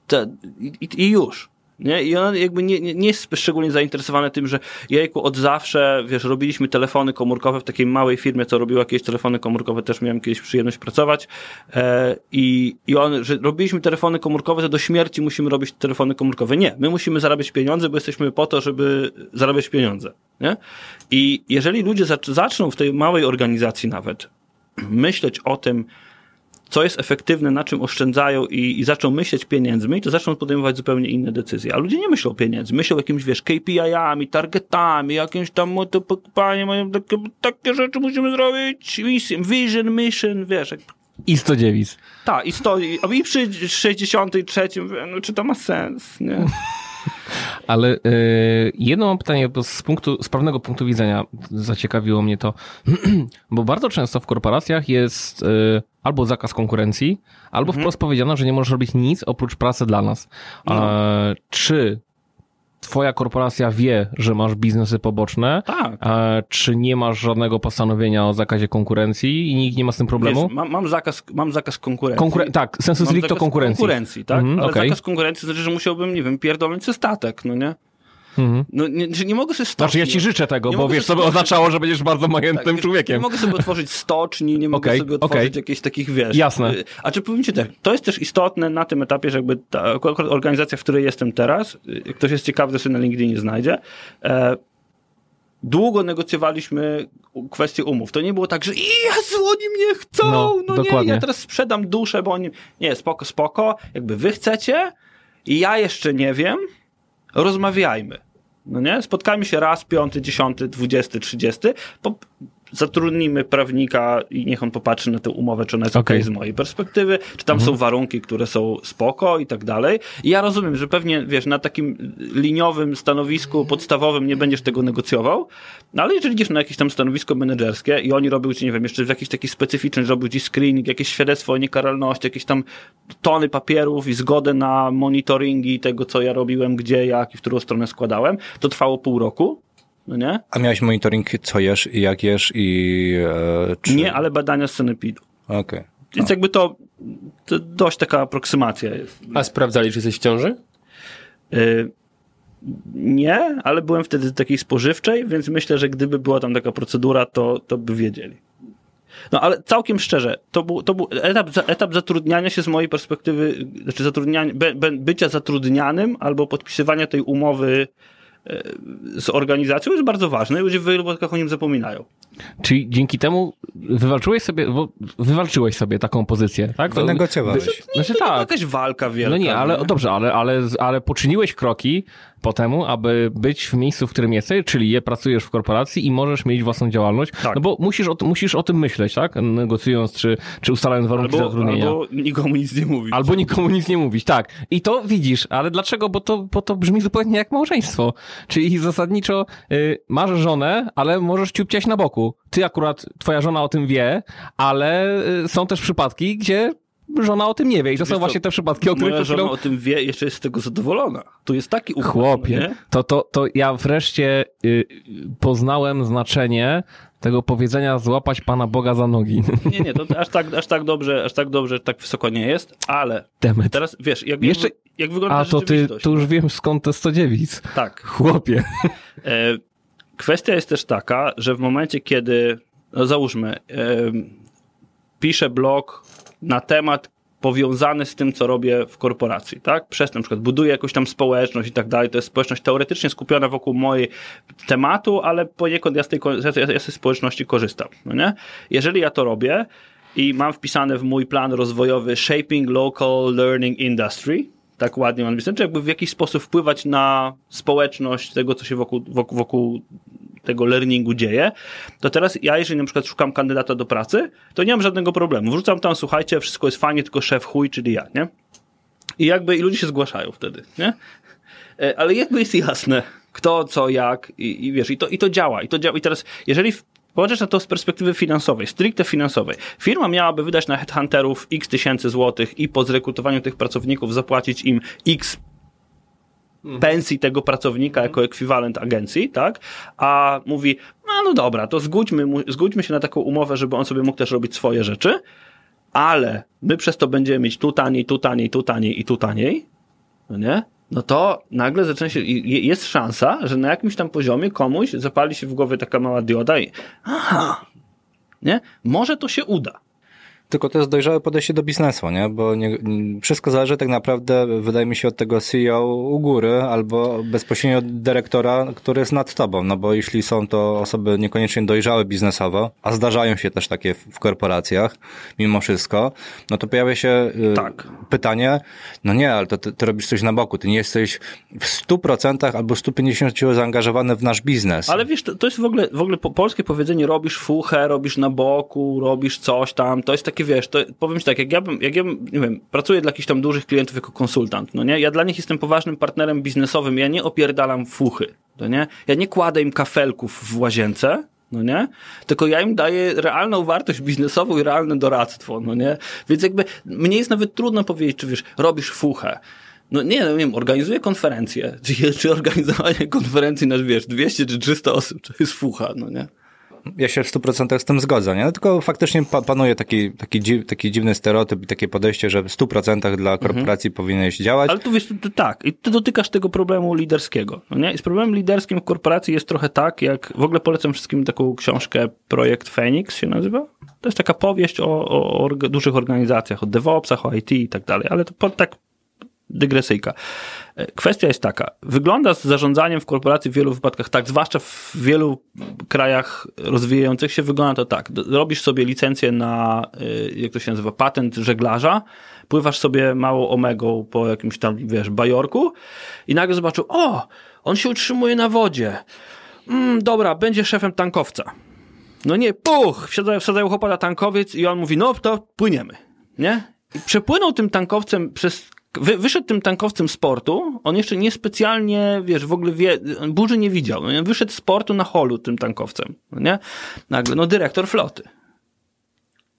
te, i, I już. Nie? I on jakby nie, nie, nie jest szczególnie zainteresowany tym, że jejku, od zawsze, wiesz, robiliśmy telefony komórkowe w takiej małej firmie, co robiła jakieś telefony komórkowe, też miałem kiedyś przyjemność pracować e, i, i on, że robiliśmy telefony komórkowe, to do śmierci musimy robić telefony komórkowe. Nie, my musimy zarabiać pieniądze, bo jesteśmy po to, żeby zarabiać pieniądze. Nie? I jeżeli ludzie zac- zaczną w tej małej organizacji nawet myśleć o tym, co jest efektywne, na czym oszczędzają i, i zaczną myśleć pieniędzmi, to zaczną podejmować zupełnie inne decyzje. A ludzie nie myślą o pieniędzy, myślą o jakimś, wiesz, KPI-ami, targetami, jakimś tam, to panie, mają takie, takie rzeczy musimy zrobić, vision, mission, wiesz, jak, I 109. tak, i stoi, a i przy 63, no czy to ma sens, nie? Ale y, jedno mam pytanie, bo z, punktu, z prawnego punktu widzenia zaciekawiło mnie to, bo bardzo często w korporacjach jest y, albo zakaz konkurencji, albo wprost powiedziano, że nie możesz robić nic oprócz pracy dla nas. E, czy twoja korporacja wie, że masz biznesy poboczne? Tak. Czy nie masz żadnego postanowienia o zakazie konkurencji i nikt nie ma z tym problemu? Wiesz, mam, mam, zakaz, mam zakaz konkurencji. Konkuren- tak, sensu stricto konkurencji. konkurencji, tak? Mhm, Ale zakaz konkurencji znaczy, że musiałbym, nie wiem, pierdolnąć sobie statek, no nie? Mhm. No nie, że nie mogę sobie stoczni... Znaczy ja ci życzę tego, Nie bo wiesz, to by oznaczało, że będziesz bardzo majętnym wiesz, człowiekiem. Nie mogę sobie otworzyć stoczni, nie mogę Okej, sobie otworzyć okej. jakichś takich, wiesz... Jasne. y, A czy powiem ci tak, to jest też istotne na tym etapie, że jakby ta organizacja, w której jestem teraz, y, ktoś jest ciekawy, to sobie na LinkedInie znajdzie, e, długo negocjowaliśmy kwestie umów. To nie było tak, że Jezu, oni mnie chcą, No, no, nie, dokładnie. ja teraz sprzedam duszę, bo oni... Nie, spoko, spoko, jakby wy chcecie i ja jeszcze nie wiem, rozmawiajmy. No nie? Spotkajmy się raz, piąty, dziesiąty, dwudziesty, trzydziesty, po, zatrudnimy prawnika i niech on popatrzy na tę umowę, czy ona jest Okej. okej z mojej perspektywy, czy tam są warunki, które są spoko i tak dalej. I ja rozumiem, że pewnie, wiesz, na takim liniowym stanowisku podstawowym nie będziesz tego negocjował, no ale jeżeli idziesz na jakieś tam stanowisko menedżerskie i oni robią ci, nie wiem, jeszcze w jakiś taki specyficzny, że robią ci screening, jakieś świadectwo o niekaralności, jakieś tam tony papierów i zgodę na monitoringi tego, co ja robiłem, gdzie, jak i w którą stronę składałem, to trwało pół roku, no nie? A miałeś monitoring, co jesz i jak jesz i... E, czy... Nie, ale badania z Cenepidu. Okej. Więc jakby to, to dość taka aproksymacja jest. A sprawdzali, czy jesteś w ciąży? Y, nie, ale byłem wtedy takiej spożywczej, więc myślę, że gdyby była tam taka procedura, to, to by wiedzieli. No ale całkiem szczerze, to był, to był etap, etap zatrudniania się z mojej perspektywy, znaczy zatrudniania, be, be, bycia zatrudnianym albo podpisywania tej umowy z organizacją jest bardzo ważne i ludzie w wypadkach o nim zapominają. Czyli dzięki temu wywalczyłeś sobie, bo wywalczyłeś sobie taką pozycję, tak? To- Wynegocjowałeś. Znaczy To nie była tak. jakaś walka wielka. No nie, ale nie? dobrze, ale, ale, ale poczyniłeś kroki po temu, aby być w miejscu, w którym jesteś, czyli je pracujesz w korporacji i możesz mieć własną działalność. Tak. No bo musisz o, musisz o tym myśleć, tak? Negocjując czy, czy ustalając warunki Albo, zatrudnienia. albo nikomu nic nie mówić. Albo nikomu nic nie mówić, tak. I to widzisz, ale dlaczego? Bo to, bo to brzmi zupełnie jak małżeństwo. Czyli zasadniczo y, masz żonę, ale możesz ciupciać na boku. Ty akurat, twoja żona o tym wie, ale y, są też przypadki, gdzie żona o tym nie wie. I to są co, właśnie te przypadki, o których Moja przed chwilą... żona o tym wie, jeszcze jest z tego zadowolona. Tu jest taki układ, Chłopie, nie? to, to, to ja wreszcie y, poznałem znaczenie tego powiedzenia złapać Pana Boga za nogi. Nie, nie, to aż tak, aż tak dobrze, aż tak dobrze, tak wysoko nie jest, ale Demet. teraz wiesz, jak, Jeszcze- jak, wygląda A to ty, to już wiem skąd te 109. Tak. Chłopie. E, kwestia jest też taka, że w momencie, kiedy, no załóżmy, piszę blog na temat powiązany z tym, co robię w korporacji, tak? Przez na przykład buduję jakąś tam społeczność i tak dalej. To jest społeczność teoretycznie skupiona wokół mojej tematu, ale poniekąd ja z tej, ja z tej społeczności korzystam, no nie? Jeżeli ja to robię i mam wpisane w mój plan rozwojowy Shaping Local Learning Industry, tak ładnie mam czy jakby w jakiś sposób wpływać na społeczność tego, co się wokół, wokół, wokół tego learningu dzieje, to teraz ja, jeżeli na przykład szukam kandydata do pracy, to nie mam żadnego problemu. Wrzucam tam, słuchajcie, wszystko jest fajnie, tylko szef chuj, czyli ja, nie? I jakby i ludzie się zgłaszają wtedy, nie? E, Ale jakby jest jasne, kto, co, jak i, i wiesz, i to, i to działa, i to działa. I teraz, jeżeli Popatrzysz na to z perspektywy finansowej, stricte finansowej. Firma miałaby wydać na headhunterów x tysięcy złotych i po zrekrutowaniu tych pracowników zapłacić im x pensji tego pracownika jako ekwiwalent agencji, tak? A mówi, no, no dobra, to zgódźmy, mu- zgódźmy się na taką umowę, żeby on sobie mógł też robić swoje rzeczy, ale my przez to będziemy mieć tu taniej, tu taniej, tu taniej i tu taniej, no nie? No to nagle zaczyna się, jest szansa, że na jakimś tam poziomie komuś zapali się w głowie taka mała dioda i aha, nie? Może to się uda. Tylko to jest dojrzałe podejście do biznesu, nie? Bo nie, wszystko zależy tak naprawdę, wydaje mi się, od tego CEO u góry albo bezpośrednio od dyrektora, który jest nad tobą. No bo jeśli są to osoby niekoniecznie dojrzałe biznesowo, a zdarzają się też takie w, korporacjach, mimo wszystko, no to pojawia się y, Tak. pytanie, no nie, ale to ty, ty robisz coś na boku, ty nie jesteś w 100% albo 150% zaangażowany w nasz biznes. Ale wiesz, to, to jest w ogóle, w ogóle po, polskie powiedzenie robisz fuchę, robisz na boku, robisz coś tam, to jest takie, wiesz, to powiem ci tak, jak ja bym, jak ja bym, nie wiem, pracuję dla jakichś tam dużych klientów jako konsultant, no nie, ja dla nich jestem poważnym partnerem biznesowym, ja nie opierdalam fuchy, no nie, ja nie kładę im kafelków w łazience, no nie? Tylko ja im daję realną wartość biznesową i realne doradztwo, no nie? Więc jakby mnie jest nawet trudno powiedzieć, czy wiesz, robisz fuchę. No nie, no nie wiem, organizuję konferencję. Czy, czy organizowanie konferencji na, wiesz, 200 czy 300 osób, to jest fucha, no nie? Ja się w 100% z tym zgodzę, nie? Tylko faktycznie pa- panuje taki, taki, dzi- taki dziwny stereotyp i takie podejście, że w 100% dla korporacji powinieneś działać. Ale tu wiesz, to, tak, i ty dotykasz tego problemu liderskiego. No nie? I z problemem liderskim w korporacji jest trochę tak, jak w ogóle polecam wszystkim taką książkę Projekt Phoenix się nazywa. To jest taka powieść o, o org- dużych organizacjach, o DevOpsach, o IT i tak dalej, ale to pod, tak dygresyjka. E, Kwestia jest taka. Wygląda z zarządzaniem w korporacji w wielu wypadkach tak, zwłaszcza w wielu krajach rozwijających się, wygląda to tak. Robisz sobie licencję na, y, jak to się nazywa, patent żeglarza, pływasz sobie małą omegą po jakimś tam, wiesz, bajorku i nagle zobaczył, o, on się utrzymuje na wodzie. Mm, dobra, będzie szefem tankowca. No nie, puch, wsadzają, wsadzają chłopa na tankowiec i on mówi, no to płyniemy, nie? I przepłynął tym tankowcem przez, wy, wyszedł tym tankowcem z portu, on jeszcze niespecjalnie, wiesz, w ogóle wie, burzy nie widział, no wyszedł z portu na holu tym tankowcem, no nie? Nagle, no dyrektor floty.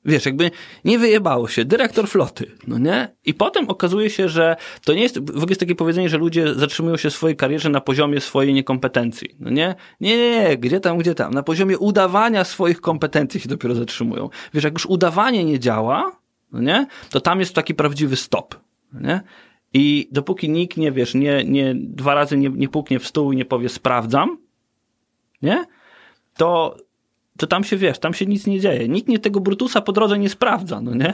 Wiesz, jakby nie wyjebało się, dyrektor floty, no nie? I potem okazuje się, że to nie jest, w ogóle jest takie powiedzenie, że ludzie zatrzymują się w swojej karierze na poziomie swojej niekompetencji, no nie? Nie, nie, nie, gdzie tam, gdzie tam? Na poziomie udawania swoich kompetencji się dopiero zatrzymują. Wiesz, jak już udawanie nie działa, no nie? To tam jest taki prawdziwy stop, nie? I dopóki nikt nie, wiesz, nie, nie, dwa razy nie, nie puknie w stół i nie powie sprawdzam, nie? To, to tam się, wiesz, tam się nic nie dzieje. Nikt nie tego Brutusa po drodze nie sprawdza, no nie?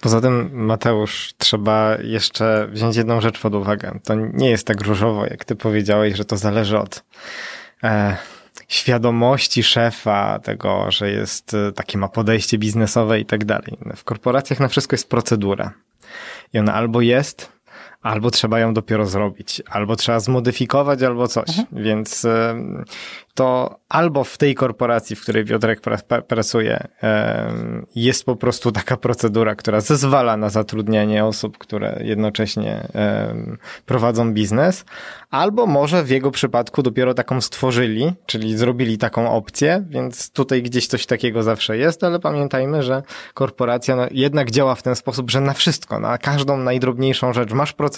Poza tym, Mateusz, trzeba jeszcze wziąć jedną rzecz pod uwagę. To nie jest tak różowo, jak ty powiedziałeś, że to zależy od e, świadomości szefa, tego, że jest e, takie ma podejście biznesowe i tak dalej. W korporacjach na wszystko jest procedura. I ona albo jest, albo trzeba ją dopiero zrobić, albo trzeba zmodyfikować, albo coś. Więc em, to albo w tej korporacji, w której Piotrek pra- pra- pracuje, jest po prostu taka procedura, która zezwala na zatrudnianie osób, które jednocześnie prowadzą biznes, albo może w jego przypadku dopiero taką stworzyli, czyli zrobili taką opcję, więc tutaj gdzieś coś takiego zawsze jest, ale pamiętajmy, że korporacja no, jednak działa w ten sposób, że na wszystko, na każdą najdrobniejszą rzecz masz procedurę.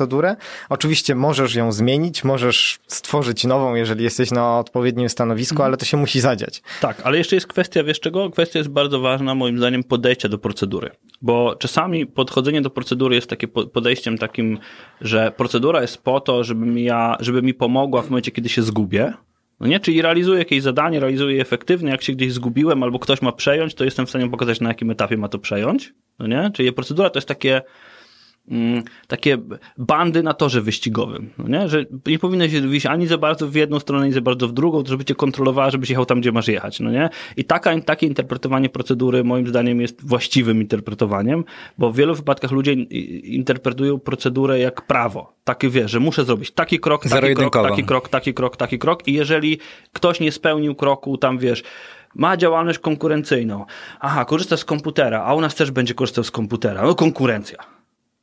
Oczywiście możesz ją zmienić, możesz stworzyć nową, jeżeli jesteś na odpowiednim stanowisku, ale to się musi zadziać. Tak, ale jeszcze jest kwestia, wiesz czego? Kwestia jest bardzo ważna, moim zdaniem, podejścia do procedury. Bo czasami podchodzenie do procedury jest takie po- podejściem takim, że procedura jest po to, żeby mi, ja, żeby mi pomogła w momencie, kiedy się zgubię. No nie? Czyli realizuję jakieś zadanie, realizuję je efektywnie, jak się gdzieś zgubiłem albo ktoś ma przejąć, to jestem w stanie pokazać, na jakim etapie ma to przejąć. No nie? Czyli procedura to jest takie, takie bandy na torze wyścigowym, no nie? że nie powinno się wyjść ani za bardzo w jedną stronę, ani za bardzo w drugą, żeby cię kontrolowała, żebyś jechał tam, gdzie masz jechać, no nie? I taka, takie interpretowanie procedury moim zdaniem jest właściwym interpretowaniem, bo w wielu wypadkach ludzie interpretują procedurę jak prawo. Taki wie, że muszę zrobić taki krok, taki krok, taki krok, taki krok, taki krok i jeżeli ktoś nie spełnił kroku, tam wiesz, ma działalność konkurencyjną. Aha, korzysta z komputera, a u nas też będzie korzystał z komputera. No konkurencja.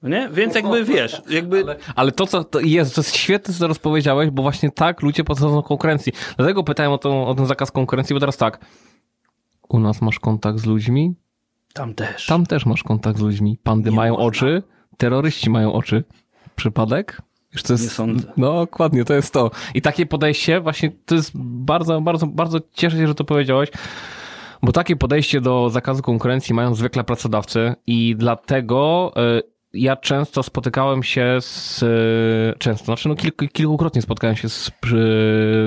No nie? Więc jakby wiesz, jakby Ale to, co to jest, to jest świetne, co teraz powiedziałeś, bo właśnie tak ludzie podchodzą do konkurencji. Dlatego pytałem o, tą, o ten zakaz konkurencji, bo teraz tak. U nas masz kontakt z ludźmi, tam też. tam też masz kontakt z ludźmi. Pandy Nie mają można. oczy, terroryści mają oczy. Przypadek? Już to jest, Nie sądzę. No, dokładnie, to jest to. I takie podejście, właśnie to jest bardzo, bardzo, bardzo cieszę się, że to powiedziałeś. Bo takie podejście do zakazu konkurencji mają zwykle pracodawcy i dlatego y, ja często spotykałem się z, e, często, znaczy no kilku, kilkukrotnie spotkałem się z,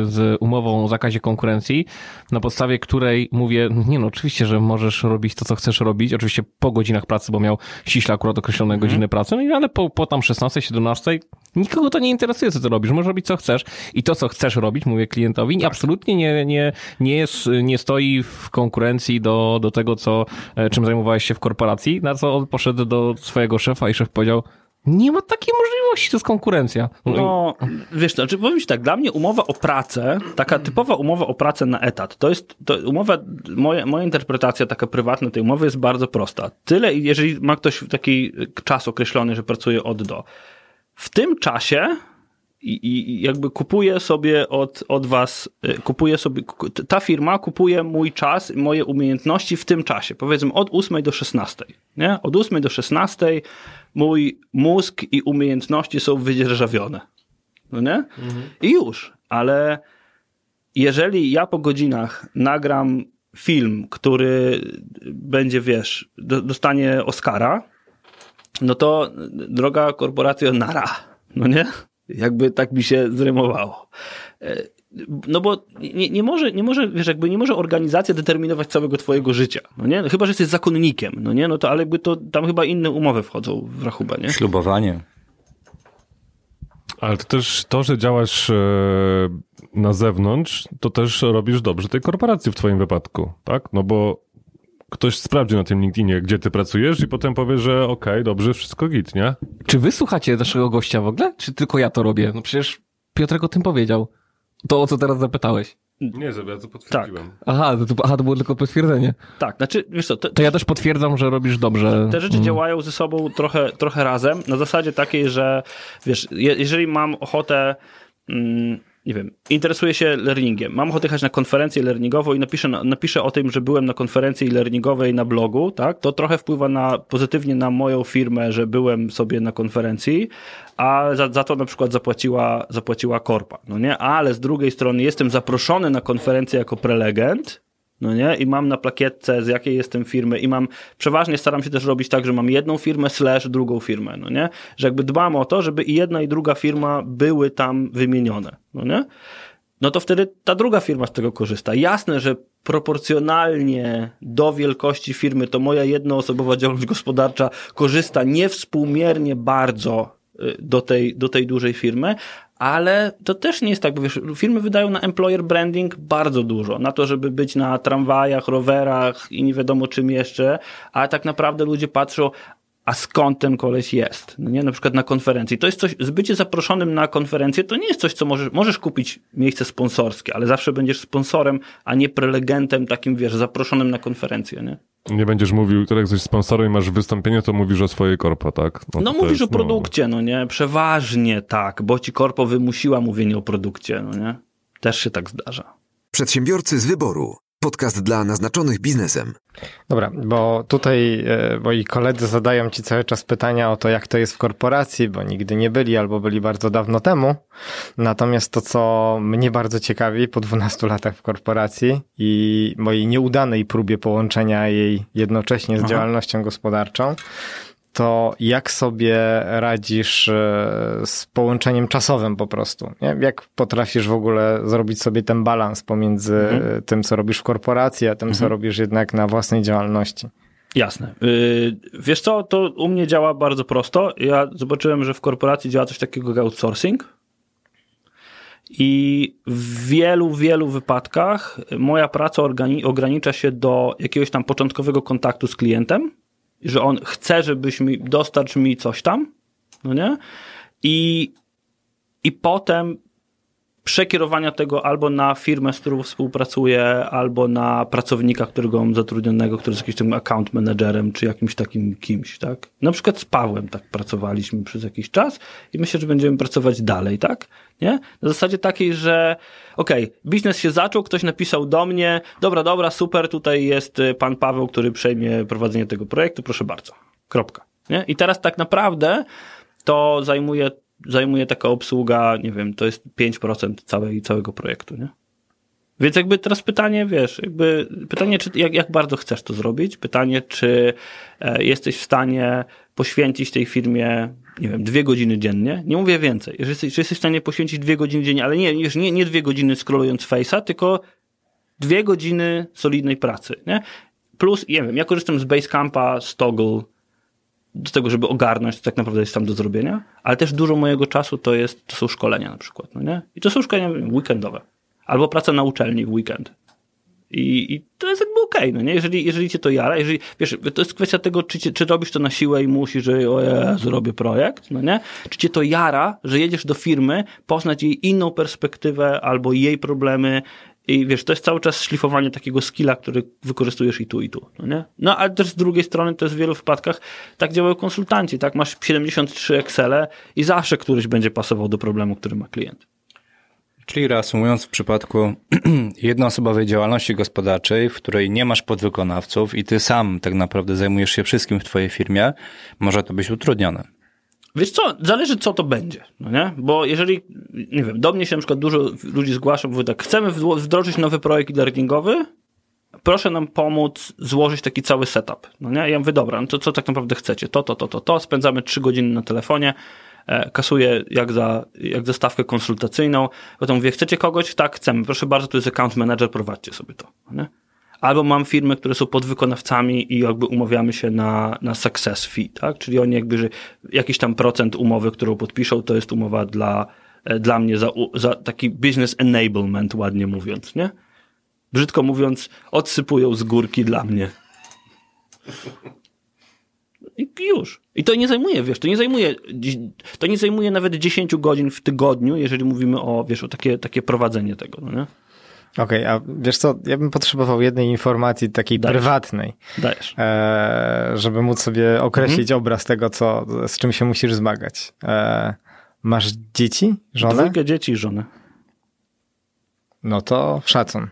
z umową o zakazie konkurencji, na podstawie której mówię, nie no, oczywiście, że możesz robić to, co chcesz robić, oczywiście po godzinach pracy, bo miał ściśle akurat określone Mhm. godziny pracy, no i ale po, po tam 16, 17, nikogo to nie interesuje, co ty robisz, możesz robić, co chcesz i to, co chcesz robić, mówię klientowi, Tak. absolutnie nie, nie, nie, jest, nie stoi w konkurencji do, do tego, co, e, czym zajmowałeś się w korporacji, na co on poszedł do swojego szefa i szef powiedział, nie ma takiej możliwości, to jest konkurencja. No, wiesz, znaczy powiem ci tak, dla mnie umowa o pracę, taka typowa umowa o pracę na etat, to jest, to umowa, moja, moja interpretacja taka prywatna tej umowy jest bardzo prosta. Tyle, jeżeli ma ktoś taki czas określony, że pracuje od do. W tym czasie i, i jakby kupuje sobie od, od was, y, kupuje sobie, ta firma kupuje mój czas, moje umiejętności w tym czasie, powiedzmy od 8 do 16, nie? Od 8 do 16 mój mózg i umiejętności są wydzierżawione, no nie? I już, ale jeżeli ja po godzinach nagram film, który będzie, wiesz, do, dostanie Oscara, no to droga korporacja nara, no nie? Jakby tak mi się zrymowało. No bo nie, nie może, nie może, wiesz, jakby nie może organizacja determinować całego twojego życia, no nie? Chyba, że jesteś zakonnikiem, no nie? No to ale jakby to, tam chyba inne umowy wchodzą w rachubę, nie? Ślubowanie. Ale to też to, że działasz e, na zewnątrz, to też robisz dobrze tej korporacji w twoim wypadku, tak? No bo ktoś sprawdzi na tym LinkedInie, gdzie ty pracujesz i potem powie, że okej, dobrze, wszystko git, nie? Czy wy słuchacie naszego gościa w ogóle? Czy tylko ja to robię? No przecież Piotrek o tym powiedział. To, o co teraz zapytałeś. Nie, żeby ja to potwierdziłem. Aha, to, aha, to było tylko potwierdzenie. Tak, znaczy, wiesz co, to, To ja też potwierdzam, że robisz dobrze. Te rzeczy działają ze sobą trochę, trochę razem, na zasadzie takiej, że wiesz, je, jeżeli mam ochotę, mm, nie wiem, interesuję się learningiem, mam ochotę jechać na konferencję learningową i napiszę, na- napiszę o tym, że byłem na konferencji learningowej na blogu, tak, to trochę wpływa na, pozytywnie na moją firmę, że byłem sobie na konferencji, a za, za to na przykład zapłaciła, zapłaciła korpa, no nie, ale z drugiej strony jestem zaproszony na konferencję jako prelegent, no nie? I mam na plakietce, z jakiej jestem firmy i mam, przeważnie staram się też robić tak, że mam jedną firmę slash drugą firmę, no nie? Że jakby dbam o to, żeby i jedna i druga firma były tam wymienione, no nie? No to wtedy ta druga firma z tego korzysta. Jasne, że proporcjonalnie do wielkości firmy to moja jednoosobowa działalność gospodarcza korzysta niewspółmiernie bardzo y, do tej, do tej dużej firmy, ale to też nie jest tak, bo wiesz, firmy wydają na employer branding bardzo dużo, na to, żeby być na tramwajach, rowerach i nie wiadomo czym jeszcze, ale tak naprawdę ludzie patrzą, a skąd ten koleś jest, no nie? Na przykład na konferencji. To jest coś, zbycie zaproszonym na konferencję to nie jest coś, co możesz, możesz kupić miejsce sponsorskie, ale zawsze będziesz sponsorem, a nie prelegentem takim, wiesz, zaproszonym na konferencję, nie? Nie będziesz mówił, jak jesteś sponsorem i masz wystąpienie, to mówisz o swojej korpo, tak? No, to mówisz jest, o produkcie, no nie? Przeważnie tak, bo ci korpo wymusiła mówienie o produkcie, no nie? Też się tak zdarza. Przedsiębiorcy z wyboru. Podcast dla naznaczonych biznesem. Dobra, bo tutaj e, moi koledzy zadają ci cały czas pytania o to, jak to jest w korporacji, bo nigdy nie byli albo byli bardzo dawno temu. Natomiast to, co mnie bardzo ciekawi po 12 latach w korporacji i mojej nieudanej próbie połączenia jej jednocześnie z Aha. działalnością gospodarczą, to jak sobie radzisz e, z połączeniem czasowym po prostu? Nie? Jak potrafisz w ogóle zrobić sobie ten balans pomiędzy Mhm. tym, co robisz w korporacji, a tym, co robisz jednak na własnej działalności? Jasne. Yy, wiesz co, to u mnie działa bardzo prosto. Ja zobaczyłem, że w korporacji działa coś takiego jak outsourcing. I w wielu, wielu wypadkach moja praca ogranicza się do jakiegoś tam początkowego kontaktu z klientem, że on chce, żebyś mi, dostarcz mi coś tam, no nie? I, i potem przekierowania tego albo na firmę, z którą współpracuję, albo na pracownika, którego mam zatrudnionego, który jest jakimś tym account managerem, czy jakimś takim kimś, tak? Na przykład z Pawłem tak pracowaliśmy przez jakiś czas i myślę, że będziemy pracować dalej, tak? Nie? Na zasadzie takiej, że okej, biznes się zaczął, ktoś napisał do mnie, dobra, dobra, super, tutaj jest y, pan Paweł, który przejmie prowadzenie tego projektu, proszę bardzo. Kropka. Nie? I teraz tak naprawdę to zajmuje, zajmuje taka obsługa, nie wiem, to jest 5% całej, całego projektu, nie? Więc jakby teraz pytanie, wiesz, jakby pytanie, czy, jak, jak bardzo chcesz to zrobić, pytanie, czy e, jesteś w stanie poświęcić tej firmie, nie wiem, dwie godziny dziennie, nie mówię więcej, że jesteś, jesteś w stanie poświęcić dwie godziny dziennie, ale nie, wiesz, nie, nie dwie godziny scrollując Face'a, tylko dwie godziny solidnej pracy, nie? Plus, nie wiem, ja korzystam z Basecampa, z Toggle, do tego, żeby ogarnąć, co tak naprawdę jest tam do zrobienia, ale też dużo mojego czasu to jest, to są szkolenia na przykład, no nie? I to są szkolenia weekendowe. Albo praca na uczelni w weekend. I, i to jest jakby okej, no nie? Jeżeli, jeżeli cię to jara, jeżeli, wiesz, to jest kwestia tego, czy, cię, czy robisz to na siłę i musisz, że o Jezu, robię projekt, no nie? Czy cię to jara, że jedziesz do firmy, poznać jej inną perspektywę albo jej problemy i wiesz, to jest cały czas szlifowanie takiego skilla, który wykorzystujesz i tu, i tu, no nie? No, ale też z drugiej strony to jest w wielu wypadkach, tak działają konsultanci, tak? Masz 73 Excele i zawsze któryś będzie pasował do problemu, który ma klient. Czyli reasumując, w przypadku jednoosobowej działalności gospodarczej, w której nie masz podwykonawców i ty sam tak naprawdę zajmujesz się wszystkim w twojej firmie, może to być utrudnione. Wiesz co, zależy co to będzie, no nie? Bo jeżeli, nie wiem, do mnie się na przykład dużo ludzi zgłasza, mówi tak, chcemy wdrożyć nowy projekt e-learningowy, proszę nam pomóc złożyć taki cały setup, no nie? Ja mówię, dobra, no to co tak naprawdę chcecie? To, to, to, to, to, spędzamy trzy godziny na telefonie, e, kasuję jak za, jak za stawkę konsultacyjną, potem mówię, chcecie kogoś? Tak, chcemy, proszę bardzo, tu jest account manager, prowadźcie sobie to, no nie? Albo mam firmy, które są podwykonawcami i jakby umawiamy się na, na success fee, tak? Czyli oni jakby, że jakiś tam procent umowy, którą podpiszą, to jest umowa dla, e, dla mnie za, za taki business enablement, ładnie mówiąc, nie? Brzydko mówiąc, odsypują z górki dla mnie. I już. I to nie zajmuje, wiesz, to nie zajmuje, to nie zajmuje nawet 10 godzin w tygodniu, jeżeli mówimy o, wiesz, o takie, takie prowadzenie tego, no nie? Okej, okay, a wiesz co, ja bym potrzebował jednej informacji takiej Dajesz. prywatnej. Dajesz. E, żeby móc sobie określić mhm. obraz tego, co, z czym się musisz zmagać. E, masz dzieci? Żonę? Dwójkę dzieci i żonę. No to szacun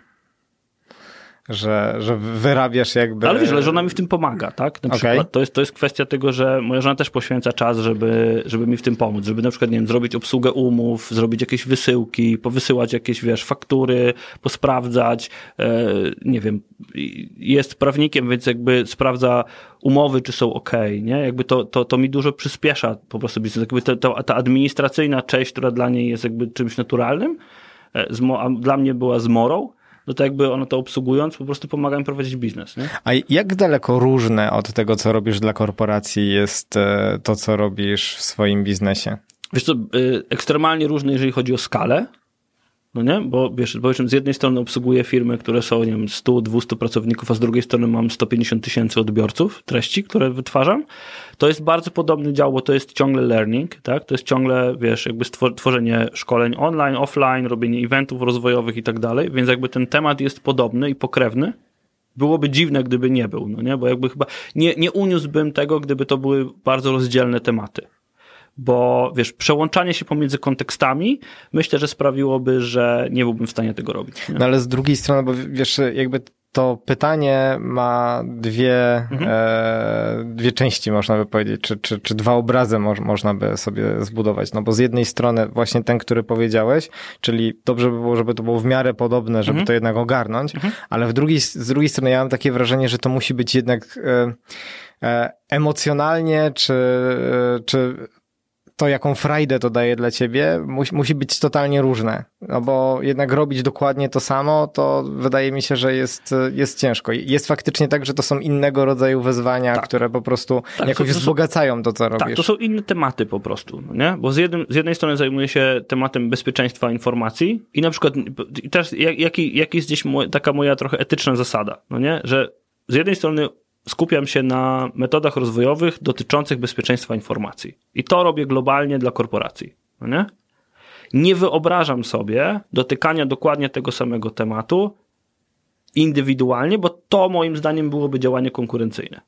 że, że wyrabiasz jakby... Ale wiesz, ale żona mi w tym pomaga, tak? Na okay. przykład to jest, to jest kwestia tego, że moja żona też poświęca czas, żeby, żeby mi w tym pomóc, żeby na przykład, nie wiem, zrobić obsługę umów, zrobić jakieś wysyłki, powysyłać jakieś, wiesz, faktury, posprawdzać, e, nie wiem, jest prawnikiem, więc jakby sprawdza umowy, czy są ok, nie? Jakby to, to, to mi dużo przyspiesza po prostu biznes. Jakby ta, ta, ta administracyjna część, która dla niej jest jakby czymś naturalnym, e, a dla mnie była zmorą, no to jakby ono to obsługując, po prostu pomaga mi prowadzić biznes. Nie? A jak daleko różne od tego, co robisz dla korporacji jest e, to, co robisz w swoim biznesie? Wiesz co, y, ekstremalnie różne, jeżeli chodzi o skalę, no nie? Bo wiesz, z jednej strony obsługuję firmy, które są, nie wiem, 100, 200 pracowników, a z drugiej strony mam 150 tysięcy odbiorców treści, które wytwarzam. To jest bardzo podobny dział, bo to jest ciągle learning, tak? To jest ciągle, wiesz, jakby tworzenie szkoleń online, offline, robienie eventów rozwojowych i tak dalej, więc jakby ten temat jest podobny i pokrewny. Byłoby dziwne, gdyby nie był, no nie? Bo jakby chyba nie, nie uniósłbym tego, gdyby to były bardzo rozdzielne tematy bo wiesz, przełączanie się pomiędzy kontekstami myślę, że sprawiłoby, że nie byłbym w stanie tego robić. Nie? No ale z drugiej strony, bo wiesz, jakby to pytanie ma dwie, mhm. e, dwie części, można by powiedzieć, czy, czy, czy dwa obrazy mo można by sobie zbudować. No bo z jednej strony właśnie ten, który powiedziałeś, czyli dobrze by było, żeby to było w miarę podobne, żeby mhm. to jednak ogarnąć, mhm. ale w drugiej, z drugiej strony ja mam takie wrażenie, że to musi być jednak e, e, emocjonalnie, czy, e, czy to, jaką frajdę to daje dla ciebie, musi, musi być totalnie różne. No bo jednak robić dokładnie to samo, to wydaje mi się, że jest, jest ciężko. Jest faktycznie tak, że to są innego rodzaju wyzwania, tak. które po prostu tak, jakoś to, to wzbogacają to, co robisz. Tak, to są inne tematy po prostu, no nie? Bo z, jednym, z jednej strony zajmuję się tematem bezpieczeństwa informacji i na przykład i też jak, jaki, jaki jest gdzieś taka moja trochę etyczna zasada, no nie? Że z jednej strony skupiam się na metodach rozwojowych dotyczących bezpieczeństwa informacji. I to robię globalnie dla korporacji. No nie? nie wyobrażam sobie dotykania dokładnie tego samego tematu indywidualnie, bo to moim zdaniem byłoby działanie konkurencyjne.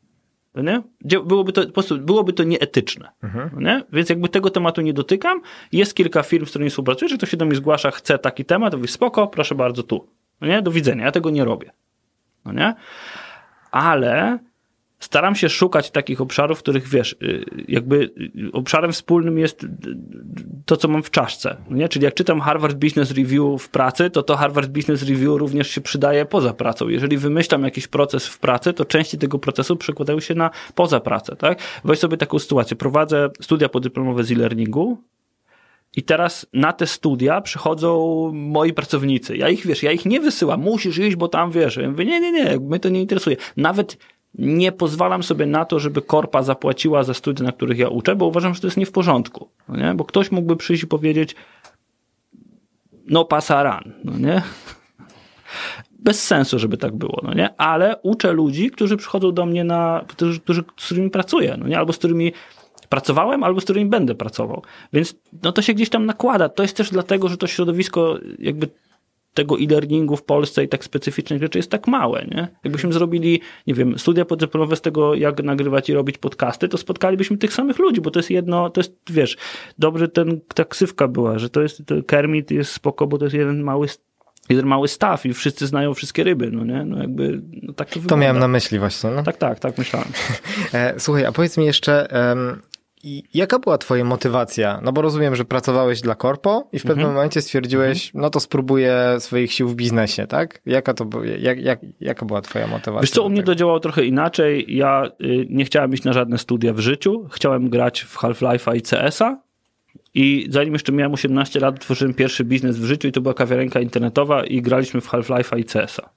No nie? Byłoby to, po prostu, byłoby to nieetyczne. Mhm. No nie? Więc jakby tego tematu nie dotykam. Jest kilka firm, z którymi współpracuję, że ktoś się do mnie zgłasza, chce taki temat, to mówię, spoko, proszę bardzo, tu. No nie? Do widzenia, ja tego nie robię. No nie? Ale staram się szukać takich obszarów, w których wiesz, y, jakby y, obszarem wspólnym jest to, co mam w czaszce. Nie? Czyli jak czytam Harvard Business Review w pracy, to to Harvard Business Review również się przydaje poza pracą. Jeżeli wymyślam jakiś proces w pracy, to części tego procesu przekładają się na poza pracę. Tak? Weź sobie taką sytuację. Prowadzę studia podyplomowe z e-learningu, i teraz na te studia przychodzą moi pracownicy. Ja ich, wiesz, ja ich nie wysyłam. Musisz iść, bo tam, wiesz. Ja mówię, nie, nie, nie, mnie to nie interesuje. Nawet nie pozwalam sobie na to, żeby korpa zapłaciła za studia, na których ja uczę, bo uważam, że to jest nie w porządku. No nie? Bo ktoś mógłby przyjść i powiedzieć no pasaran, no nie? Bez sensu, żeby tak było, no nie? Ale uczę ludzi, którzy przychodzą do mnie na, którzy, którzy, z którymi pracuję, no nie? Albo z którymi pracowałem, albo z którymi będę pracował. Więc no to się gdzieś tam nakłada. To jest też dlatego, że to środowisko jakby tego e-learningu w Polsce i tak specyficznych rzeczy jest tak małe, nie? Jakbyśmy zrobili, nie wiem, studia podyplomowe z tego, jak nagrywać i robić podcasty, to spotkalibyśmy tych samych ludzi, bo to jest jedno, to jest, wiesz, dobrze ten, ta ksywka była, że to jest, to Kermit jest spoko, bo to jest jeden mały jeden mały staw i wszyscy znają wszystkie ryby, no nie? No jakby, no tak to To wygląda. miałem na myśli właśnie. No. Tak, tak, tak myślałem. E, Słuchaj, a powiedz mi jeszcze, i jaka była twoja motywacja? No bo rozumiem, że pracowałeś dla korpo i w pewnym Mhm. momencie stwierdziłeś, no to spróbuję swoich sił w biznesie, tak? Jaka to była, jak, jak, jaka była twoja motywacja? Wiesz co, u mnie to działało trochę inaczej. Ja y, nie chciałem iść na żadne studia w życiu. Chciałem grać w Half-Life'a i CS-a. I zanim jeszcze miałem 18 lat, tworzyłem pierwszy biznes w życiu i to była kawiarenka internetowa i graliśmy w Half-Life'a i CS-a.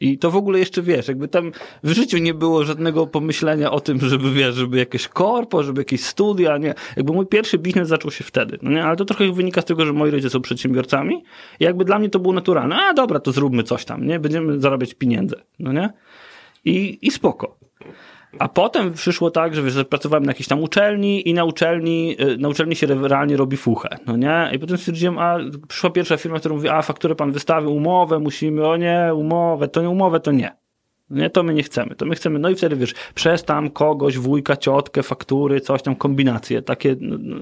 I to w ogóle jeszcze wiesz, jakby tam w życiu nie było żadnego pomyślenia o tym, żeby wiesz, żeby jakieś korpo, żeby jakieś studia, nie. Jakby mój pierwszy biznes zaczął się wtedy, no nie, ale to trochę wynika z tego, że moi rodzice są przedsiębiorcami i jakby dla mnie to było naturalne. A dobra, to zróbmy coś tam, nie, będziemy zarabiać pieniądze, no nie. I, i spoko. A potem przyszło tak, że wiesz, zapracowałem na jakiejś tam uczelni i na uczelni, y, na uczelni się realnie robi fuchę, no nie? I potem stwierdziłem, a przyszła pierwsza firma, która mówi, a fakturę pan wystawił, umowę musimy, o nie, umowę, to nie umowę, to nie. Nie, to my nie chcemy. To my chcemy, no i wtedy wiesz, przez tam kogoś, wujka, ciotkę, faktury, coś tam, kombinacje, takie. No, no,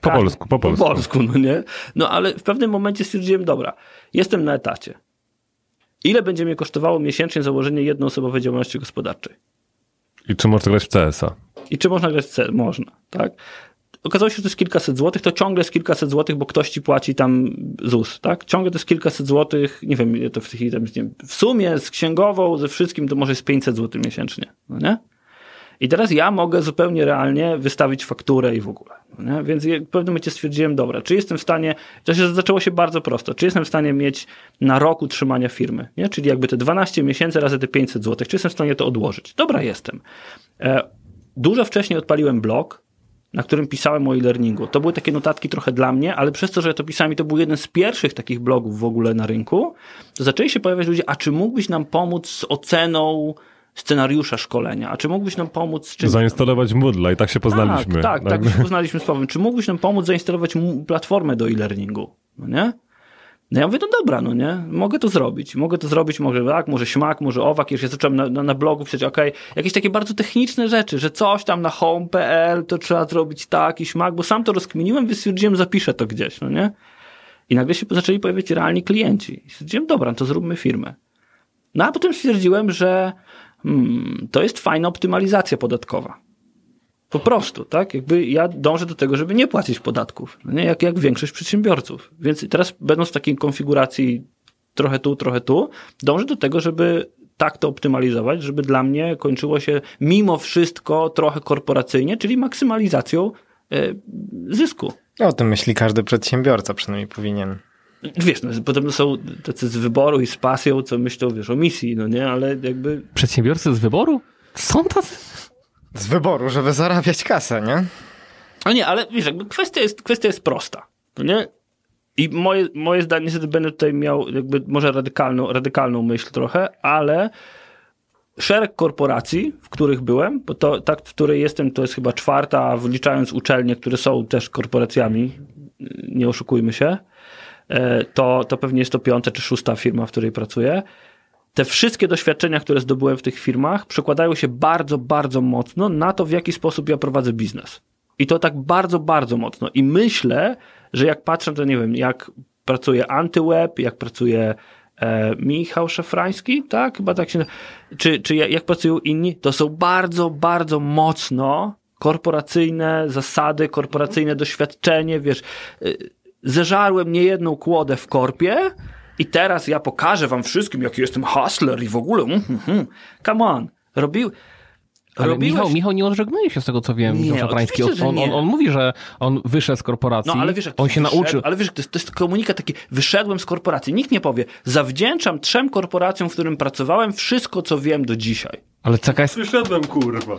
Po każdy- polsku, po polsku. Po polsku, no nie? No ale w pewnym momencie stwierdziłem, dobra, jestem na etacie. Ile będzie mnie kosztowało miesięcznie założenie jednoosobowej działalności gospodarczej? I czy można grać w CS-a? I czy można grać w C? Można, tak? Okazało się, że to jest kilkaset złotych, to ciągle jest kilkaset złotych, bo ktoś ci płaci tam ZUS, tak? Ciągle to jest kilkaset złotych, nie wiem, to w tej chwili tam jest, w sumie z księgową, ze wszystkim to może jest 500 złotych miesięcznie, no nie? I teraz ja mogę zupełnie realnie wystawić fakturę i w ogóle. Nie? Więc w pewnym momencie stwierdziłem, dobra, czy jestem w stanie, to się zaczęło się bardzo prosto, czy jestem w stanie mieć na rok utrzymania firmy, nie? czyli jakby te 12 miesięcy razy te 500 zł, czy jestem w stanie to odłożyć? Dobra, jestem. E, dużo wcześniej odpaliłem blog, na którym pisałem o e-learningu. To były takie notatki trochę dla mnie, ale przez to, że ja to pisałem i to był jeden z pierwszych takich blogów w ogóle na rynku, to zaczęli się pojawiać ludzie, a czy mógłbyś nam pomóc z oceną scenariusza szkolenia, a czy mógłbyś nam pomóc z czymś Zainstalować Moodle i tak się poznaliśmy. tak, tak, tak się poznaliśmy z Pawłem. Czy mógłbyś nam pomóc zainstalować platformę do e-learningu? No nie? No ja mówię, no dobra, no nie, mogę to zrobić. Mogę to zrobić, może tak, może śmak, może owak. Już ja zacząłem na, na, na blogu pisać, okej, jakieś takie bardzo techniczne rzeczy, że coś tam na home.pl to trzeba zrobić tak i śmak, bo sam to rozkminiłem, więc stwierdziłem, zapiszę to gdzieś, no nie? I nagle się zaczęli pojawiać realni klienci. I stwierdziłem, dobra, to zróbmy firmę. No a potem stwierdziłem, że hmm, to jest fajna optymalizacja podatkowa. Po prostu, tak? Jakby ja dążę do tego, żeby nie płacić podatków, no nie? Jak, jak większość przedsiębiorców. Więc teraz będąc w takiej konfiguracji trochę tu, trochę tu, dążę do tego, żeby tak to optymalizować, żeby dla mnie kończyło się mimo wszystko trochę korporacyjnie, czyli maksymalizacją e, zysku. O tym myśli każdy przedsiębiorca, przynajmniej powinien. Wiesz, no, potem są tacy z wyboru i z pasją, co myślą, wiesz, o misji, no nie, ale jakby Przedsiębiorcy z wyboru? Są tacy? Z wyboru, żeby zarabiać kasę, nie? No nie, ale wiesz, jakby kwestia jest, kwestia jest prosta, no nie? I moje, moje zdanie, niestety będę tutaj miał jakby może radykalną, radykalną myśl trochę, ale szereg korporacji, w których byłem, bo to tak, w której jestem, to jest chyba czwarta, wliczając uczelnie, które są też korporacjami, nie oszukujmy się, to, to pewnie jest to piąta czy szósta firma, w której pracuję. Te wszystkie doświadczenia, które zdobyłem w tych firmach, przekładają się bardzo, bardzo mocno na to, w jaki sposób ja prowadzę biznes. I to tak bardzo, bardzo mocno. I myślę, że jak patrzę, to nie wiem, jak pracuje AntyWeb, jak pracuje e, Michał Szafrański, tak? Chyba tak się. Czy, czy jak jak pracują inni? To są bardzo, bardzo mocno korporacyjne zasady, korporacyjne doświadczenie, wiesz. Zeżarłem niejedną kłodę w korpie i teraz ja pokażę wam wszystkim, jaki jestem hustler i w ogóle. Mm, mm, mm. Come on. Robił. Ale robiłeś- Michał, Michał nie odżegnuje się z tego, co wiem, Nie, oczywiście, On, on, nie. on mówi, że on wyszedł z korporacji, No ale wiesz, on się wyszedł, nauczył. Ale wiesz, to jest, to jest komunikat taki, wyszedłem z korporacji. Nikt nie powie, zawdzięczam trzem korporacjom, w którym pracowałem, wszystko, co wiem do dzisiaj. Ale taka jest... Wyszedłem, kurwa.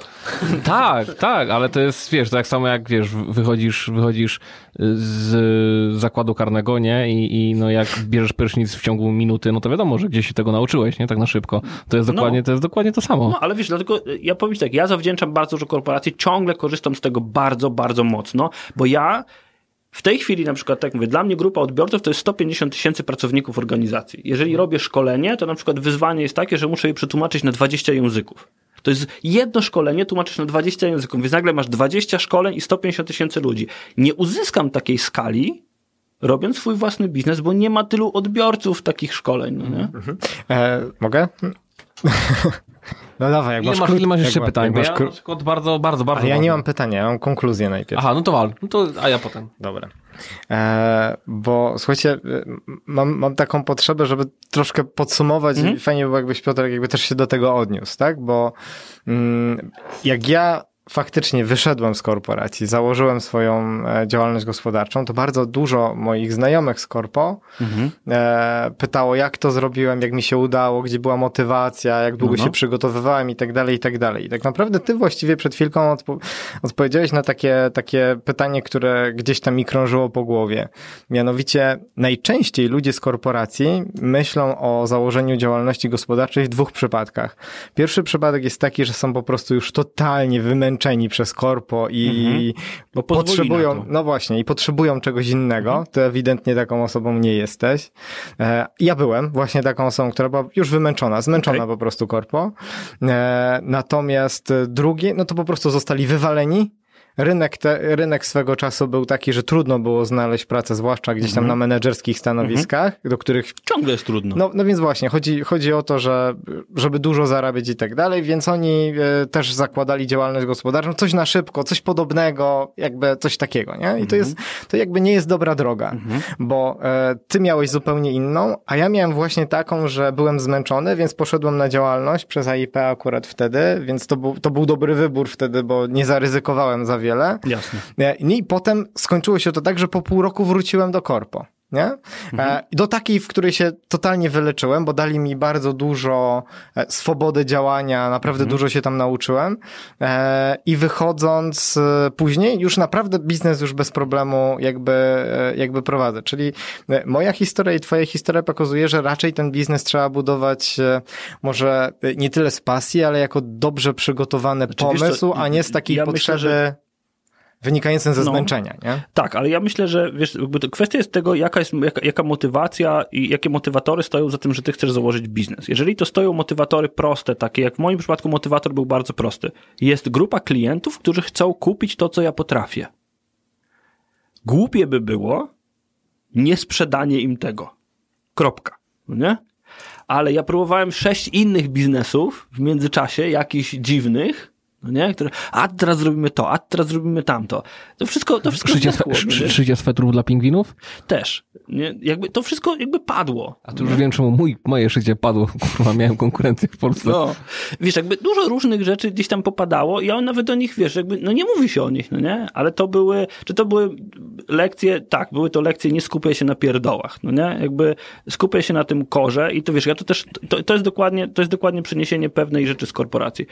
Tak, tak, ale to jest, wiesz, tak samo jak, wiesz, wychodzisz, wychodzisz z zakładu karnego, nie? I, I no jak bierzesz prysznic w ciągu minuty, no to wiadomo, że gdzieś się tego nauczyłeś, nie? Tak na szybko. To jest No. dokładnie, to jest dokładnie to samo. No ale wiesz, dlatego y, ja powiem ci tak, ja zawdzięczam bardzo dużo korporacji, ciągle korzystam z tego bardzo, bardzo mocno, bo ja w tej chwili na przykład, tak mówię, dla mnie grupa odbiorców to jest 150 tysięcy pracowników organizacji. Jeżeli robię szkolenie, to na przykład wyzwanie jest takie, że muszę je przetłumaczyć na 20 języków. To jest jedno szkolenie, tłumaczysz na 20 języków, więc nagle masz 20 szkoleń i 150 tysięcy ludzi. Nie uzyskam takiej skali, robiąc swój własny biznes, bo nie ma tylu odbiorców takich szkoleń. No nie? E, mogę? No dawaj, jak Ile masz, masz, ile masz jeszcze pytań? Bo ja na przykład bardzo, bardzo, bardzo... Ja nie mam pytania, ja mam konkluzję najpierw. Aha, no to wal. No to, a ja potem. Dobra. E, bo słuchajcie, e, mam, mam taką potrzebę, żeby troszkę podsumować Mhm. i fajnie było jakbyś Piotr jakby też się do tego odniósł, tak? Bo mm, jak ja faktycznie wyszedłem z korporacji, założyłem swoją e, działalność gospodarczą, to bardzo dużo moich znajomych z korpo Mhm. e, pytało, jak to zrobiłem, jak mi się udało, gdzie była motywacja, jak długo No, no. się przygotowywałem i tak dalej, i tak dalej. I tak naprawdę ty właściwie przed chwilką odpo odpowiedziałeś na takie, takie pytanie, które gdzieś tam mi krążyło po głowie. Mianowicie najczęściej ludzie z korporacji myślą o założeniu działalności gospodarczej w dwóch przypadkach. Pierwszy przypadek jest taki, że są po prostu już totalnie wymęczeni przez korpo i Bo pozwoli potrzebują, no właśnie, i potrzebują czegoś innego, to ewidentnie taką osobą nie jesteś. E, ja byłem właśnie taką osobą, która była już wymęczona, zmęczona Okej. po prostu korpo. E, natomiast drugi, no to po prostu zostali wywaleni. Rynek, te, rynek swego czasu był taki, że trudno było znaleźć pracę, zwłaszcza gdzieś tam na menedżerskich stanowiskach, do których Ciągle jest trudno. no, no więc właśnie, chodzi, chodzi o to, że żeby dużo zarabiać i tak dalej, więc oni e, też zakładali działalność gospodarczą, coś na szybko, coś podobnego, jakby coś takiego, nie? I to jest, to jakby nie jest dobra droga, bo e, ty miałeś zupełnie inną, a ja miałem właśnie taką, że byłem zmęczony, więc poszedłem na działalność przez AIP akurat wtedy, więc to był, to był dobry wybór wtedy, bo nie zaryzykowałem za wiele. Jasne. Nie, I potem skończyło się to tak, że po pół roku wróciłem do korpo. Nie? E, do takiej, w której się totalnie wyleczyłem, bo dali mi bardzo dużo e, swobody działania, naprawdę dużo się tam nauczyłem. E, I wychodząc później, już naprawdę biznes już bez problemu jakby, jakby prowadzę. Czyli moja historia i twoja historia pokazuje, że raczej ten biznes trzeba budować może nie tyle z pasji, ale jako dobrze przygotowany Znaczy, wiesz co, pomysł, a nie z takiej ja myślę, potrzeby że- wynikającej ze No. zmęczenia, nie? Tak, ale ja myślę, że wiesz, kwestia jest tego, jaka jest jaka, jaka motywacja i jakie motywatory stoją za tym, że ty chcesz założyć biznes. Jeżeli to stoją motywatory proste, takie jak w moim przypadku motywator był bardzo prosty. Jest grupa klientów, którzy chcą kupić to, co ja potrafię. Głupie by było nie sprzedanie im tego. Kropka. No nie? Ale ja próbowałem sześć innych biznesów w międzyczasie, jakichś dziwnych, no nie? Które, a teraz zrobimy to, a teraz zrobimy tamto. To wszystko, to wszystko Szycie, zdechło, swe, no szycie swetrów dla pingwinów? Też. Nie? Jakby to wszystko jakby padło. A tu już wiem, czemu mój, moje szycie padło. Kurwa, miałem konkurencję w Polsce. No. Wiesz, jakby dużo różnych rzeczy gdzieś tam popadało i on nawet o nich, wiesz, jakby, no nie mówi się o nich, no nie? Ale to były, czy to były lekcje, tak, były to lekcje, nie skupiaj się na pierdołach, no nie? Jakby skupiaj się na tym korze i to wiesz, ja to też, to, to jest dokładnie, to jest dokładnie przeniesienie pewnej rzeczy z korporacji.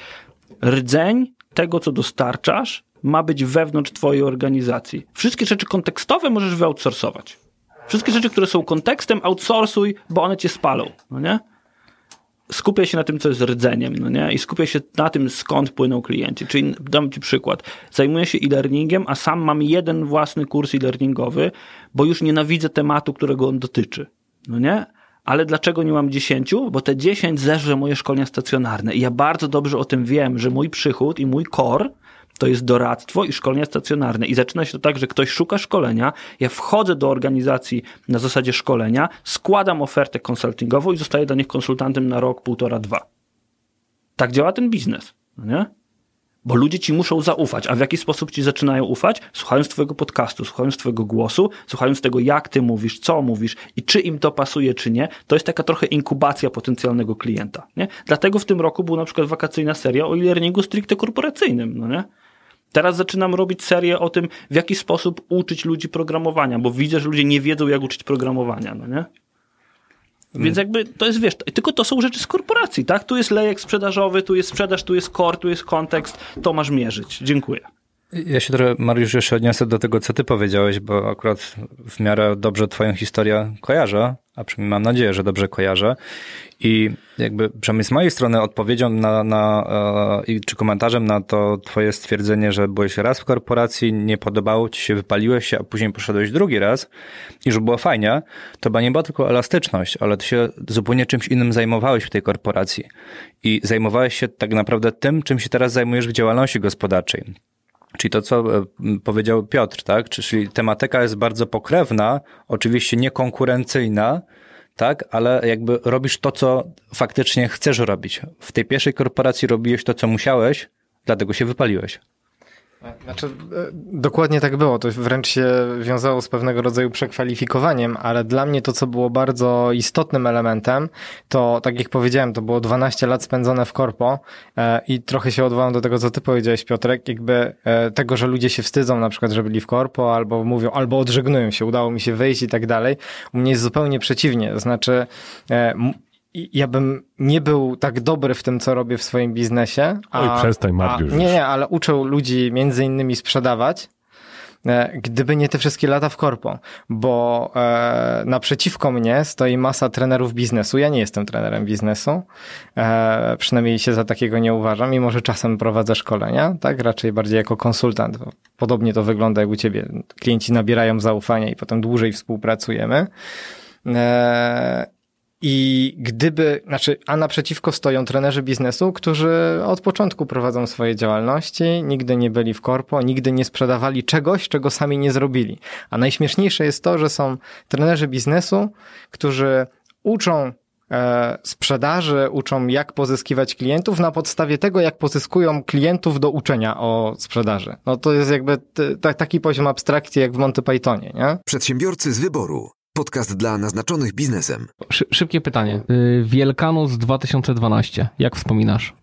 Rdzeń tego, co dostarczasz, ma być wewnątrz twojej organizacji. Wszystkie rzeczy kontekstowe możesz wyoutsourcować. Wszystkie rzeczy, które są kontekstem, outsourcuj, bo one cię spalą, no nie? skupiaj się na tym, co jest rdzeniem, no nie? I skupiaj się na tym, skąd płyną klienci. Czyli dam ci przykład. Zajmuję się e-learningiem, a sam mam jeden własny kurs e-learningowy, bo już nienawidzę tematu, którego on dotyczy. No nie? Ale dlaczego nie mam 10? Bo te 10 zeżre moje szkolenia stacjonarne. I ja bardzo dobrze o tym wiem, że mój przychód i mój core to jest doradztwo i szkolenia stacjonarne. I zaczyna się to tak, że ktoś szuka szkolenia, ja wchodzę do organizacji na zasadzie szkolenia, składam ofertę konsultingową i zostaję dla nich konsultantem na rok, półtora, dwa. Tak działa ten biznes, no nie? Bo ludzie ci muszą zaufać. A w jaki sposób ci zaczynają ufać? Słuchając twojego podcastu, słuchając twojego głosu, słuchając tego, jak ty mówisz, co mówisz i czy im to pasuje, czy nie. To jest taka trochę inkubacja potencjalnego klienta. Nie? Dlatego w tym roku była na przykład wakacyjna seria o e-learningu stricte korporacyjnym. No nie? Teraz zaczynam robić serię o tym, w jaki sposób uczyć ludzi programowania, bo widzę, że ludzie nie wiedzą, jak uczyć programowania. No nie? Więc jakby to jest, wiesz, tylko to są rzeczy z korporacji, tak? Tu jest lejek sprzedażowy, tu jest sprzedaż, tu jest core, tu jest kontekst, to masz mierzyć. Dziękuję. Ja się trochę, Mariusz, jeszcze odniosę do tego, co ty powiedziałeś, bo akurat w miarę dobrze twoją historię kojarzę, a przynajmniej mam nadzieję, że dobrze kojarzę. I jakby przynajmniej z mojej strony odpowiedzią na, na e, czy komentarzem na to twoje stwierdzenie, że byłeś raz w korporacji, nie podobało ci się, wypaliłeś się, a później poszedłeś drugi raz i że było fajnie, to chyba nie była tylko elastyczność, ale ty się zupełnie czymś innym zajmowałeś w tej korporacji. I zajmowałeś się tak naprawdę tym, czym się teraz zajmujesz w działalności gospodarczej. Czyli to, co e, powiedział Piotr, tak? Czyli tematyka jest bardzo pokrewna, oczywiście niekonkurencyjna, tak? Ale jakby robisz to, co faktycznie chcesz robić. W tej pierwszej korporacji robiłeś to, co musiałeś, dlatego się wypaliłeś. Znaczy, e, dokładnie tak było. To wręcz się wiązało z pewnego rodzaju przekwalifikowaniem, ale dla mnie to, co było bardzo istotnym elementem, to tak jak powiedziałem, to było 12 lat spędzone w korpo e, i trochę się odwołam do tego, co ty powiedziałeś, Piotrek, jakby e, tego, że ludzie się wstydzą na przykład, że byli w korpo, albo mówią, albo odżegnują się, udało mi się wyjść i tak dalej. U mnie jest zupełnie przeciwnie. Znaczy, ja bym nie był tak dobry w tym, co robię w swoim biznesie. A, Oj, przestań, Mariusz. Nie, nie, ale uczę ludzi między innymi sprzedawać, e, gdyby nie te wszystkie lata w korpo, bo e, naprzeciwko mnie stoi masa trenerów biznesu. Ja nie jestem trenerem biznesu, e, przynajmniej się za takiego nie uważam, mimo że czasem prowadzę szkolenia, tak, raczej bardziej jako konsultant. Podobnie to wygląda jak u ciebie. Klienci nabierają zaufania i potem dłużej współpracujemy. E, i gdyby, znaczy, a naprzeciwko stoją trenerzy biznesu, którzy od początku prowadzą swoje działalności, nigdy nie byli w korpo, nigdy nie sprzedawali czegoś, czego sami nie zrobili. A najśmieszniejsze jest to, że są trenerzy biznesu, którzy uczą e, sprzedaży, uczą jak pozyskiwać klientów na podstawie tego, jak pozyskują klientów do uczenia o sprzedaży. No to jest jakby t- taki poziom abstrakcji jak w Monty Pythonie, nie? Przedsiębiorcy z wyboru. Podcast dla naznaczonych biznesem. Szy szybkie pytanie. Y, Wielkanoc 2012. Jak wspominasz?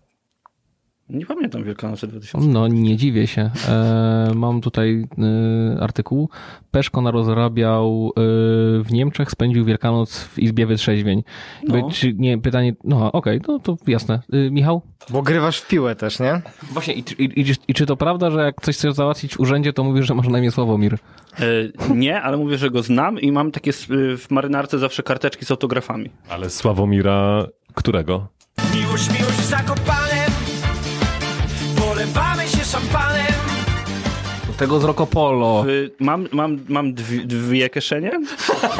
Nie pamiętam Wielkanocy 2012. No, nie dziwię się. E, mam tutaj e, artykuł. Peszko rozrabiał e, w Niemczech, spędził Wielkanoc w Izbie Wytrzeźwień. No. Czy, nie, pytanie, no okej, okay, no to jasne. E, Michał? Bo grywasz w piłę też, nie? Właśnie, i, i, i, i, czy to prawda, że jak coś chcesz załatwić w urzędzie, to mówisz, że masz na imię Sławomir? E, nie, ale mówię, że go znam i mam takie w marynarce zawsze karteczki z autografami. Ale Sławomira którego? Miłość, miłość zakopane Szampanem. Tego z Rocopolo. Mam, mam, mam dwie, dwie kieszenie.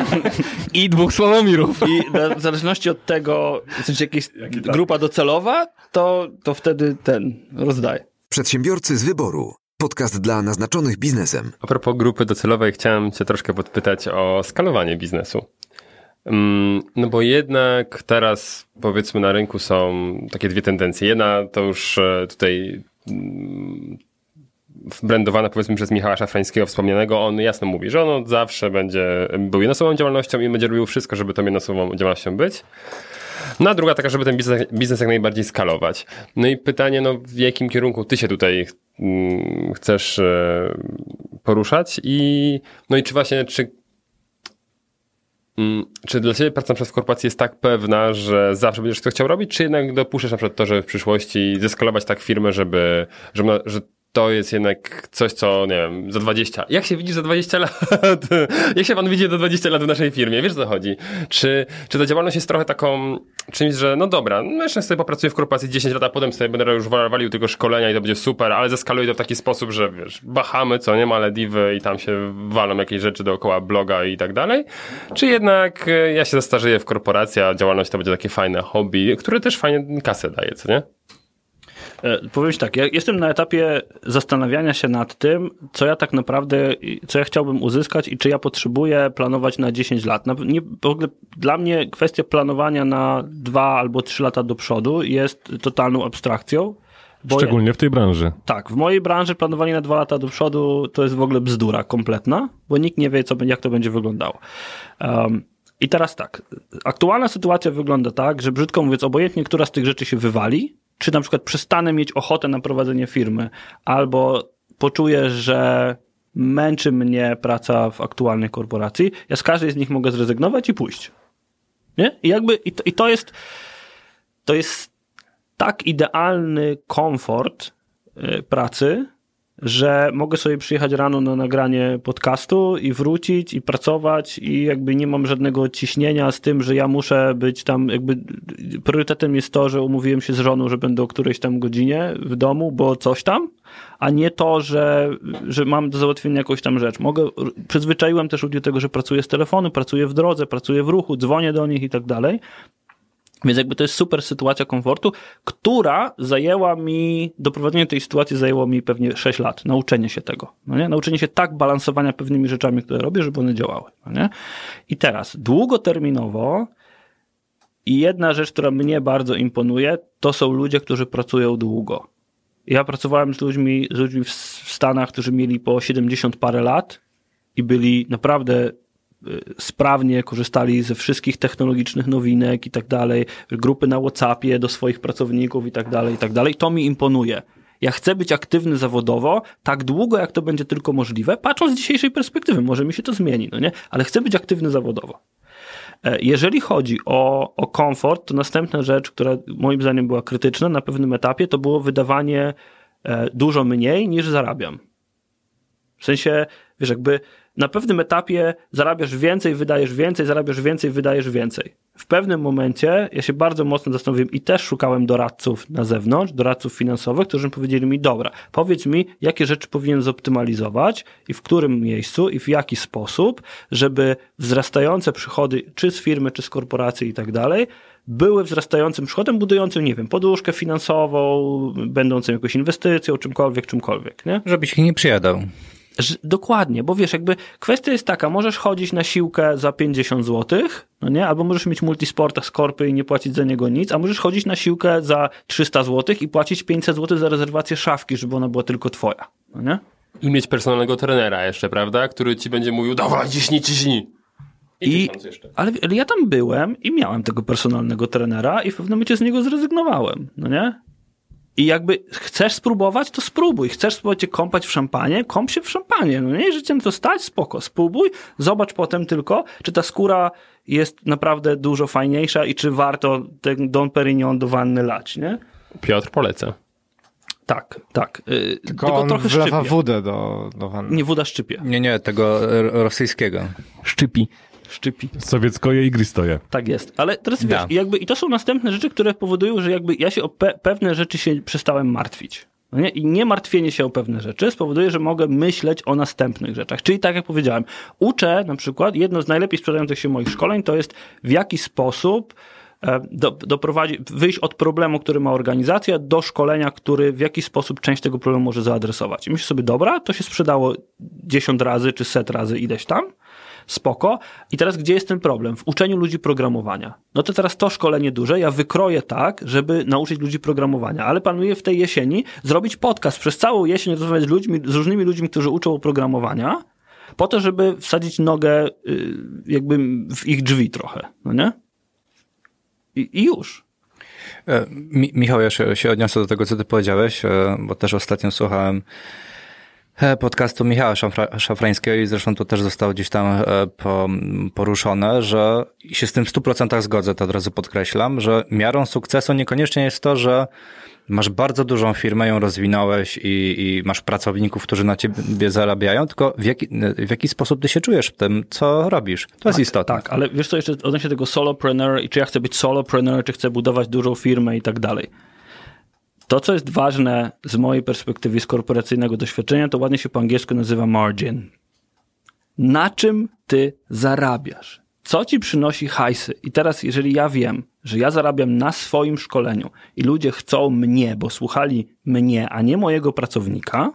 I dwóch Sławomirów. I w zależności od tego, w sensie jakaś grupa docelowa, to, to wtedy ten rozdaję. Przedsiębiorcy z wyboru. Podcast dla naznaczonych biznesem. A propos grupy docelowej, chciałem Cię troszkę podpytać o skalowanie biznesu. Mm, no bo jednak teraz powiedzmy na rynku są takie dwie tendencje. Jedna to już e, tutaj wbrandowana powiedzmy przez Michała Szafrańskiego wspomnianego, on jasno mówi, że on od zawsze będzie był jednoosobową działalnością i będzie robił wszystko, żeby tą jednoosobową działalnością być. No a druga taka, żeby ten biznes, biznes jak najbardziej skalować. No i pytanie, no w jakim kierunku ty się tutaj mm, chcesz e, poruszać i no i czy właśnie, czy czy dla Ciebie praca w korporacji jest tak pewna, że zawsze będziesz to chciał robić, czy jednak dopuszczasz na przykład to, że w przyszłości zeskalować tak firmę, żeby, żeby, że to jest jednak coś, co, nie wiem, za 20. Jak się widzisz za 20 lat? Jak się pan widzi za 20 lat w naszej firmie? Wiesz, o co chodzi? Czy, czy ta działalność jest trochę taką czymś, że no dobra, no jeszcze sobie popracuję w korporacji 10 lat, a potem sobie będę już walił tego szkolenia i to będzie super, ale zeskaluję to w taki sposób, że wiesz, Bahamy, co nie, Malediwy i tam się walą jakieś rzeczy dookoła bloga i tak dalej. Czy jednak e, ja się zastarzeję w korporacji, a działalność to będzie takie fajne hobby, które też fajnie kasę daje, co nie? E, Powiem ci tak, ja jestem na etapie zastanawiania się nad tym, co ja tak naprawdę, co ja chciałbym uzyskać i czy ja potrzebuję planować na 10 lat. Na, nie, w ogóle dla mnie kwestia planowania na 2 albo 3 lata do przodu jest totalną abstrakcją. Szczególnie w tej branży. tak, w mojej branży planowanie na dwa lata do przodu to jest w ogóle bzdura kompletna, bo nikt nie wie, co, jak to będzie wyglądało. Um, I teraz tak, aktualna sytuacja wygląda tak, że brzydko mówiąc, obojętnie, która z tych rzeczy się wywali, czy na przykład przestanę mieć ochotę na prowadzenie firmy, albo poczuję, że męczy mnie praca w aktualnej korporacji, ja z każdej z nich mogę zrezygnować i pójść. Nie? I jakby, i to, i to jest, to jest tak idealny komfort y, pracy, że mogę sobie przyjechać rano na nagranie podcastu i wrócić i pracować i jakby nie mam żadnego ciśnienia z tym, że ja muszę być tam jakby priorytetem jest to, że umówiłem się z żoną, że będę o którejś tam godzinie w domu, bo coś tam, a nie to, że, że mam do załatwienia jakąś tam rzecz. Mogę, przyzwyczaiłem też ludzi do tego, że pracuję z telefonu, pracuję w drodze, pracuję w ruchu, dzwonię do nich i tak dalej. Więc jakby to jest super sytuacja komfortu, która zajęła mi, doprowadzenie tej sytuacji zajęło mi pewnie 6 lat, nauczenie się tego. No nie? Nauczenie się tak balansowania pewnymi rzeczami, które robię, żeby one działały. No nie? I teraz, długoterminowo i jedna rzecz, która mnie bardzo imponuje, to są ludzie, którzy pracują długo. Ja pracowałem z ludźmi, z ludźmi w, Stanach, którzy mieli po 70 parę lat i byli naprawdę sprawnie korzystali ze wszystkich technologicznych nowinek i tak dalej, grupy na Whatsappie do swoich pracowników i tak dalej, i tak dalej. To mi imponuje. Ja chcę być aktywny zawodowo tak długo, jak to będzie tylko możliwe, patrząc z dzisiejszej perspektywy, może mi się to zmieni, no nie? Ale chcę być aktywny zawodowo. E, Jeżeli chodzi o, o komfort, to następna rzecz, która moim zdaniem była krytyczna na pewnym etapie, to było wydawanie e, dużo mniej niż zarabiam. W sensie, wiesz, jakby na pewnym etapie zarabiasz więcej, wydajesz więcej, zarabiasz więcej, wydajesz więcej. W pewnym momencie ja się bardzo mocno zastanowiłem i też szukałem doradców na zewnątrz, doradców finansowych, którzy powiedzieli mi, dobra, powiedz mi, jakie rzeczy powinien zoptymalizować i w którym miejscu i w jaki sposób, żeby wzrastające przychody, czy z firmy, czy z korporacji i tak dalej, były wzrastającym przychodem, budującym, nie wiem, poduszkę finansową, będącą jakąś inwestycją, czymkolwiek, czymkolwiek, nie? Żebyś ich nie przyjadał. Dokładnie, bo wiesz, jakby kwestia jest taka, możesz chodzić na siłkę za 50 zł, no nie? Albo możesz mieć multisporta z korpy i nie płacić za niego nic, a możesz chodzić na siłkę za 300 zł i płacić 500 zł za rezerwację szafki, żeby ona była tylko twoja, no nie? I mieć personalnego trenera jeszcze, prawda? Który ci będzie mówił, dawaj, ciśnij, ciśnij. I, jeszcze. ale, ale ja tam byłem i miałem tego personalnego trenera i w pewnym momencie z niego zrezygnowałem, no nie? I jakby chcesz spróbować, to spróbuj. Chcesz spróbować się kąpać w szampanie, kąp się w szampanie. No nie, jeżeli cię to stać, spoko, spróbuj. Zobacz potem tylko, czy ta skóra jest naprawdę dużo fajniejsza i czy warto ten Don Perignon do wanny lać, nie? Piotr poleca. Tak, tak. Yy, Tylko, on trochę wlewa szczypie. wódę do, do wanny. Nie, woda szczypie. Nie, nie, tego rosyjskiego. Szczypi. Szczypi. Sowieckoje i gristoje. Tak jest. Ale teraz wiesz, Da. jakby, i to są następne rzeczy, które powodują, że jakby ja się o pe pewne rzeczy się przestałem martwić. No nie? I nie martwienie się o pewne rzeczy spowoduje, że mogę myśleć o następnych rzeczach. Czyli tak jak powiedziałem, uczę na przykład, jedno z najlepiej sprzedających się moich szkoleń to jest w jaki sposób e, do, doprowadzić, wyjść od problemu, który ma organizacja, do szkolenia, który w jaki sposób część tego problemu może zaadresować. I myślę sobie, dobra, to się sprzedało 10 razy czy set razy ileś tam, spoko. I teraz gdzie jest ten problem? W uczeniu ludzi programowania. No to teraz to szkolenie duże ja wykroję tak, żeby nauczyć ludzi programowania, ale planuję w tej jesieni zrobić podcast przez całą jesień, rozmawiać z ludźmi, z różnymi ludźmi, którzy uczą programowania, po to, żeby wsadzić nogę y, jakby w ich drzwi trochę, no nie? I, i już. E, Mi, Michał, ja się, odniosę do tego, co ty powiedziałeś, e, bo też ostatnio słuchałem podcastu Michała Szafra, Szafrańskiego i zresztą to też zostało gdzieś tam e, po, poruszone, że się z tym w 100% zgodzę, to od razu podkreślam, że miarą sukcesu niekoniecznie jest to, że masz bardzo dużą firmę, ją rozwinąłeś i, i masz pracowników, którzy na ciebie zarabiają, tylko w jaki, w jaki sposób ty się czujesz w tym, co robisz. To jest istotne. Tak, ale wiesz co, jeszcze odnośnie tego solopreneur i czy ja chcę być solopreneur, czy chcę budować dużą firmę i tak dalej. To, co jest ważne z mojej perspektywy z korporacyjnego doświadczenia, to ładnie się po angielsku nazywa margin. Na czym ty zarabiasz? co ci przynosi hajsy. I teraz, jeżeli ja wiem, że ja zarabiam na swoim szkoleniu i ludzie chcą mnie, bo słuchali mnie, a nie mojego pracownika,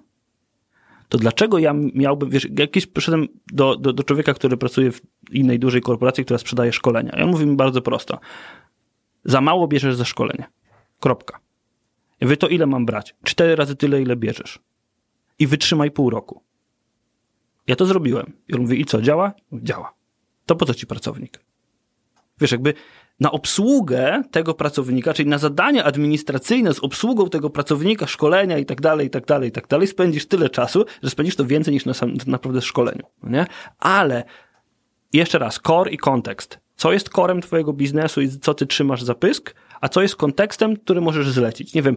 to dlaczego ja miałbym, wiesz, jakieś przyszedłem do, do, do człowieka, który pracuje w innej dużej korporacji, która sprzedaje szkolenia. I on mówi mi bardzo prosto. Za mało bierzesz za szkolenie. Kropka. Ja mówię, to ile mam brać? Cztery razy tyle, ile bierzesz. I wytrzymaj pół roku. Ja to zrobiłem. I on mówi, i co, działa? Działa. To po co ci pracownik? Wiesz, jakby na obsługę tego pracownika, czyli na zadania administracyjne z obsługą tego pracownika, szkolenia i tak dalej, i tak dalej, i tak dalej, spędzisz tyle czasu, że spędzisz to więcej niż na sam, naprawdę szkoleniu. Nie? Ale jeszcze raz, core i kontekst. Co jest korem twojego biznesu i co ty trzymasz za pysk, a co jest kontekstem, który możesz zlecić. Nie wiem,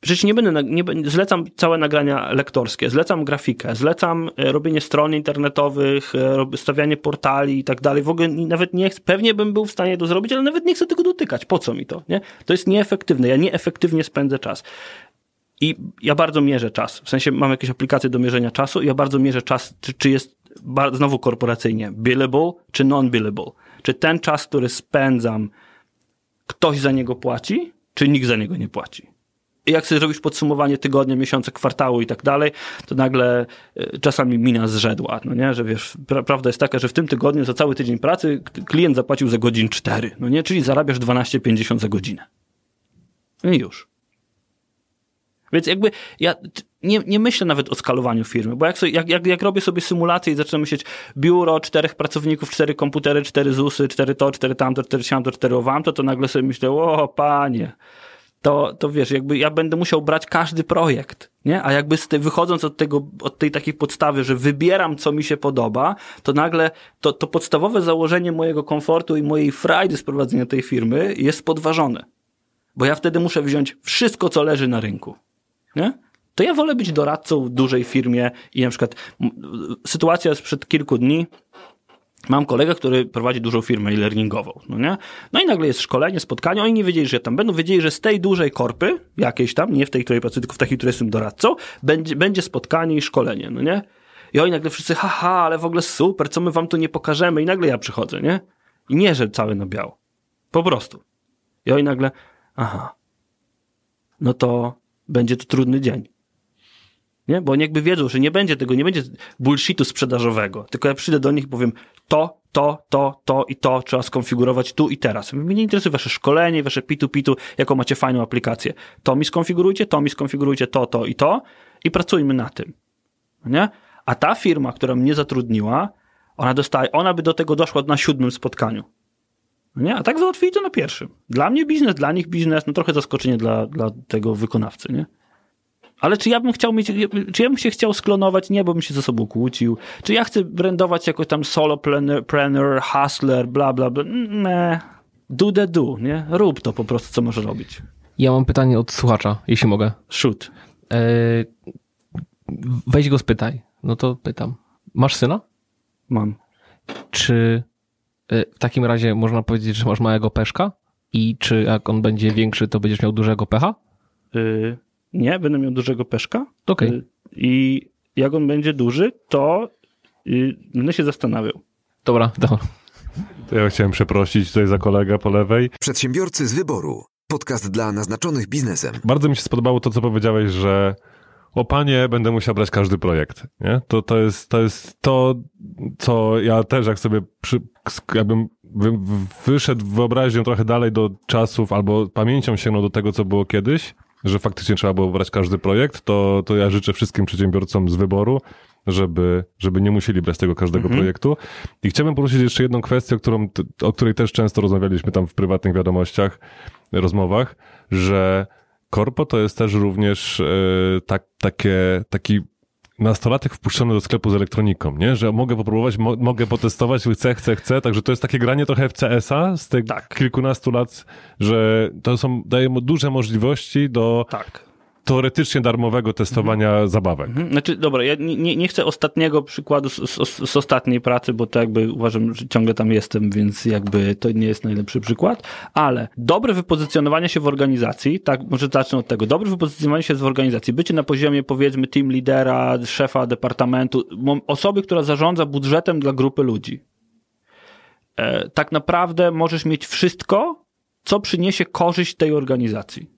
Przecież nie będę, nie, zlecam całe nagrania lektorskie, zlecam grafikę, zlecam e, robienie stron internetowych, e, stawianie portali i tak dalej. W ogóle nawet nie pewnie bym był w stanie to zrobić, ale nawet nie chcę tego dotykać. Po co mi to? Nie? To jest nieefektywne. Ja nieefektywnie spędzę czas. I ja bardzo mierzę czas. W sensie mam jakieś aplikacje do mierzenia czasu i ja bardzo mierzę czas, czy, czy jest znowu korporacyjnie billable, czy non-billable. Czy ten czas, który spędzam, ktoś za niego płaci, czy nikt za niego nie płaci jak sobie zrobisz podsumowanie tygodnia, miesiąca, kwartału i tak dalej, to nagle e, czasami mina zrzedła, no nie, że wiesz, pra prawda jest taka, że w tym tygodniu za cały tydzień pracy klient zapłacił za godzin 4, no nie, czyli zarabiasz 12,50 za godzinę. I już. Więc jakby ja nie, nie myślę nawet o skalowaniu firmy, bo jak, sobie, jak, jak, jak robię sobie symulację i zaczynam myśleć biuro, czterech pracowników, cztery komputery, cztery ZUSy, cztery to, cztery tamto, cztery siamto, cztery owamto, to nagle sobie myślę, o panie, to, to wiesz, jakby ja będę musiał brać każdy projekt, nie? A jakby z tej, wychodząc od tego, od tej takiej podstawy, że wybieram, co mi się podoba, to nagle to, to podstawowe założenie mojego komfortu i mojej frajdy z prowadzenia tej firmy jest podważone. Bo ja wtedy muszę wziąć wszystko, co leży na rynku, nie? To ja wolę być doradcą w dużej firmie i na przykład sytuacja sprzed kilku dni, Mam kolegę, który prowadzi dużą firmę e-learningową, no nie? No i nagle jest szkolenie, spotkanie, oni nie wiedzieli, że tam będą, wiedzieli, że z tej dużej korpy, jakiejś tam, nie w tej, której pracuję, tylko w takiej, której jestem doradcą, będzie, będzie spotkanie i szkolenie, no nie? I oni nagle wszyscy, haha, ale w ogóle super, co my wam tu nie pokażemy? I nagle ja przychodzę, nie? I nie, że cały na biało. Po prostu. I oni nagle, aha, no to będzie to trudny dzień. Nie? Bo oni jakby wiedzą, że nie będzie tego, nie będzie bullshitu sprzedażowego. Tylko ja przyjdę do nich i powiem to, to, to, to i to trzeba skonfigurować tu i teraz. Mnie nie interesuje wasze szkolenie, wasze pitu pitu, jaką macie fajną aplikację. To mi skonfigurujcie, to mi skonfigurujcie, to, to i to i pracujmy na tym. Nie? A ta firma, która mnie zatrudniła, ona dostaje, ona by do tego doszła na siódmym spotkaniu. Nie? A tak załatwili to na pierwszym. Dla mnie biznes, dla nich biznes, no trochę zaskoczenie dla, dla tego wykonawcy, nie? Ale czy ja bym chciał mieć, czy ja bym się chciał sklonować? Nie, bo bym się ze sobą kłócił. Czy ja chcę brandować jako tam solopreneur, hustler, bla, bla, bla? Nie. Do the do, nie? Rób to po prostu, co możesz robić. Ja mam pytanie od słuchacza, jeśli mogę. Shoot. E, weź go spytaj. No to pytam. Masz syna? Mam. Czy e, w takim razie można powiedzieć, że masz małego peszka? I czy jak on będzie większy, to będziesz miał dużego pecha? Y nie, będę miał dużego peszka. Okej. Okay. I jak on będzie duży, to y, będę się zastanawiał. Dobra, dobra. To ja chciałem przeprosić tutaj za kolegę po lewej. Przedsiębiorcy z wyboru. Podcast dla naznaczonych biznesem. Bardzo mi się spodobało to, co powiedziałeś, że o panie, będę musiał brać każdy projekt. Nie? To, to, jest, to jest to, co ja też, jak sobie przy, jakbym wyszedł wyobraźnią trochę dalej do czasów, albo pamięcią sięgnął do tego, co było kiedyś, że faktycznie trzeba było brać każdy projekt, to, to ja życzę wszystkim przedsiębiorcom z wyboru, żeby, żeby nie musieli brać tego każdego mhm. projektu. I chciałbym poruszyć jeszcze jedną kwestię, o, którą, o której też często rozmawialiśmy tam w prywatnych wiadomościach, rozmowach, że korpo to jest też również e, tak, takie, taki nastolatek wpuszczony do sklepu z elektroniką, nie? Że mogę popróbować, mo mogę potestować, chcę, chcę, chcę. Także to jest takie granie trochę FCS-a z tych tak. kilkunastu lat, że to są, daje mu duże możliwości do tak teoretycznie darmowego testowania mhm. zabawek. Mhm. Znaczy, dobra, ja nie, nie chcę ostatniego przykładu z, z, z, ostatniej pracy, bo to jakby uważam, że ciągle tam jestem, więc jakby to nie jest najlepszy przykład, ale dobre wypozycjonowanie się w organizacji, tak, może zacznę od tego, dobre wypozycjonowanie się w organizacji, bycie na poziomie powiedzmy team lidera, szefa departamentu, osoby, która zarządza budżetem dla grupy ludzi. e, tak naprawdę możesz mieć wszystko, co przyniesie korzyść tej organizacji.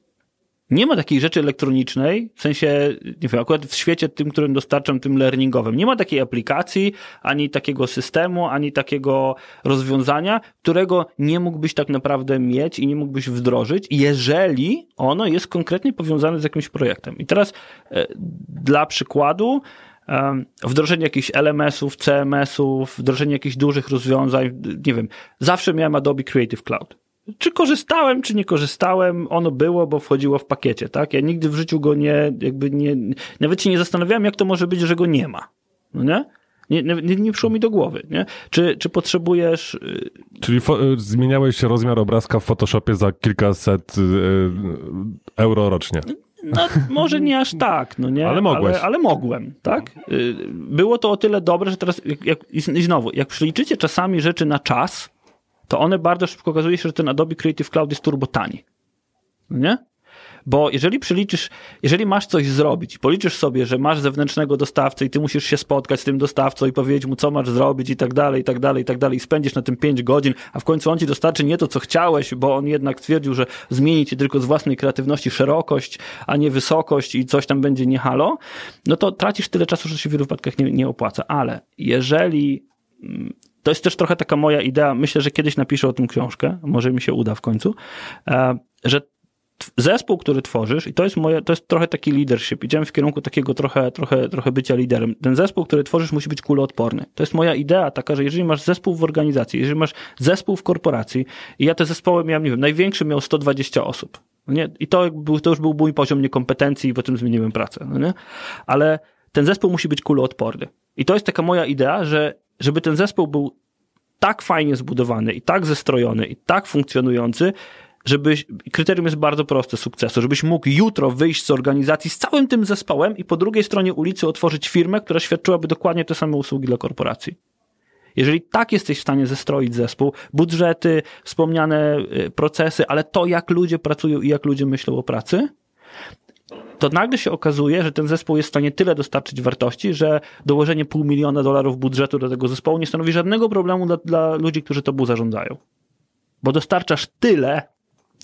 Nie ma takiej rzeczy elektronicznej, w sensie, nie wiem, akurat w świecie tym, którym dostarczam, tym learningowym, nie ma takiej aplikacji, ani takiego systemu, ani takiego rozwiązania, którego nie mógłbyś tak naprawdę mieć i nie mógłbyś wdrożyć, jeżeli ono jest konkretnie powiązane z jakimś projektem. I teraz e, dla przykładu, wdrożenie jakichś LMS-ów, CMS-ów, wdrożenie jakichś dużych rozwiązań, nie wiem, zawsze miałem Adobe Creative Cloud. Czy korzystałem, czy nie korzystałem, ono było, bo wchodziło w pakiecie, tak? Ja nigdy w życiu go nie, jakby nie, nawet się nie zastanawiałem, jak to może być, że go nie ma. No nie? Nie, nie, nie przyszło mi do głowy, nie? Czy, czy potrzebujesz, y, Czyli y, zmieniałeś rozmiar obrazka w Photoshopie za kilkaset y, y, euro rocznie. No, może nie aż tak, no nie? Ale mogłeś. Ale, ale mogłem, tak? Było to o tyle dobre, że teraz, jak, jak, i znowu, jak przeliczycie czasami rzeczy na czas, to one bardzo szybko okazuje się, że ten Adobe Creative Cloud jest turbo tani. Nie? Bo jeżeli przeliczysz, jeżeli masz coś zrobić policzysz sobie, że masz zewnętrznego dostawcę i ty musisz się spotkać z tym dostawcą i powiedzieć mu, co masz zrobić i tak dalej, i tak dalej, i tak dalej, i spędzisz na tym 5 godzin, a w końcu on ci dostarczy nie to, co chciałeś, bo on jednak stwierdził, że zmieni ci tylko z własnej kreatywności szerokość, a nie wysokość i coś tam będzie nie halo, no to tracisz tyle czasu, że się w wielu wypadkach nie, nie opłaca. Ale jeżeli mm, to jest też trochę taka moja idea. Myślę, że kiedyś napiszę o tym książkę, może mi się uda w końcu, e, że zespół, który tworzysz, i to jest moje, to jest trochę taki leadership. Idziemy w kierunku takiego trochę, trochę, trochę bycia liderem. Ten zespół, który tworzysz, musi być kuloodporny. To jest moja idea taka, że jeżeli masz zespół w organizacji, jeżeli masz zespół w korporacji, i ja te zespoły miałem, nie wiem, największy miał 120 osób. No nie? I to, jakby, to już był mój poziom niekompetencji i potem zmieniłem pracę. No nie? Ale ten zespół musi być kuloodporny. I to jest taka moja idea, że żeby ten zespół był tak fajnie zbudowany i tak zestrojony i tak funkcjonujący, żebyś, kryterium jest bardzo proste sukcesu, żebyś mógł jutro wyjść z organizacji z całym tym zespołem i po drugiej stronie ulicy otworzyć firmę, która świadczyłaby dokładnie te same usługi dla korporacji. Jeżeli tak jesteś w stanie zestroić zespół, budżety, wspomniane y, procesy, ale to, jak ludzie pracują i jak ludzie myślą o pracy, to nagle się okazuje, że ten zespół jest w stanie tyle dostarczyć wartości, że dołożenie pół miliona dolarów budżetu do tego zespołu nie stanowi żadnego problemu dla, dla ludzi, którzy tobą zarządzają. Bo dostarczasz tyle,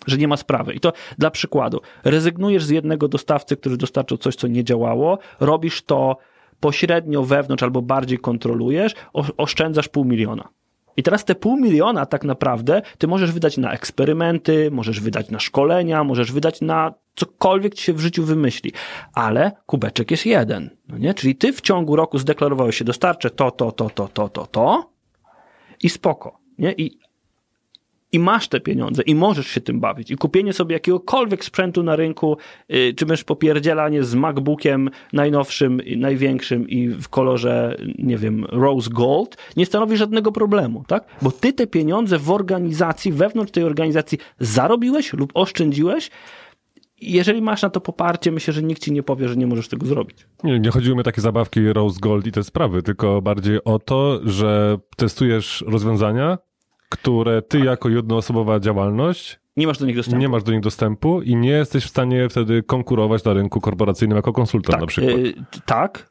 że nie ma sprawy. I to dla przykładu. Rezygnujesz z jednego dostawcy, który dostarczył coś, co nie działało, robisz to pośrednio wewnątrz albo bardziej kontrolujesz, oszczędzasz pół miliona. I teraz te pół miliona tak naprawdę ty możesz wydać na eksperymenty, możesz wydać na szkolenia, możesz wydać na cokolwiek ci się w życiu wymyśli. Ale kubeczek jest jeden. No nie? Czyli ty w ciągu roku zdeklarowałeś się, dostarczę to, to, to, to, to, to, to i spoko. Nie? I, i masz te pieniądze i możesz się tym bawić. I kupienie sobie jakiegokolwiek sprzętu na rynku, yy, czy też popierdzielanie z MacBookiem najnowszym, największym i w kolorze, nie wiem, rose gold, nie stanowi żadnego problemu, tak? Bo ty te pieniądze w organizacji, wewnątrz tej organizacji zarobiłeś lub oszczędziłeś. Jeżeli masz na to poparcie, myślę, że nikt ci nie powie, że nie możesz tego zrobić. Nie, nie chodziły mi o takie zabawki Rose Gold i te sprawy, tylko bardziej o to, że testujesz rozwiązania, które ty jako jednoosobowa działalność Nie masz do nich dostępu. nie masz do nich dostępu i nie jesteś w stanie wtedy konkurować na rynku korporacyjnym jako konsultant na przykład. y, tak.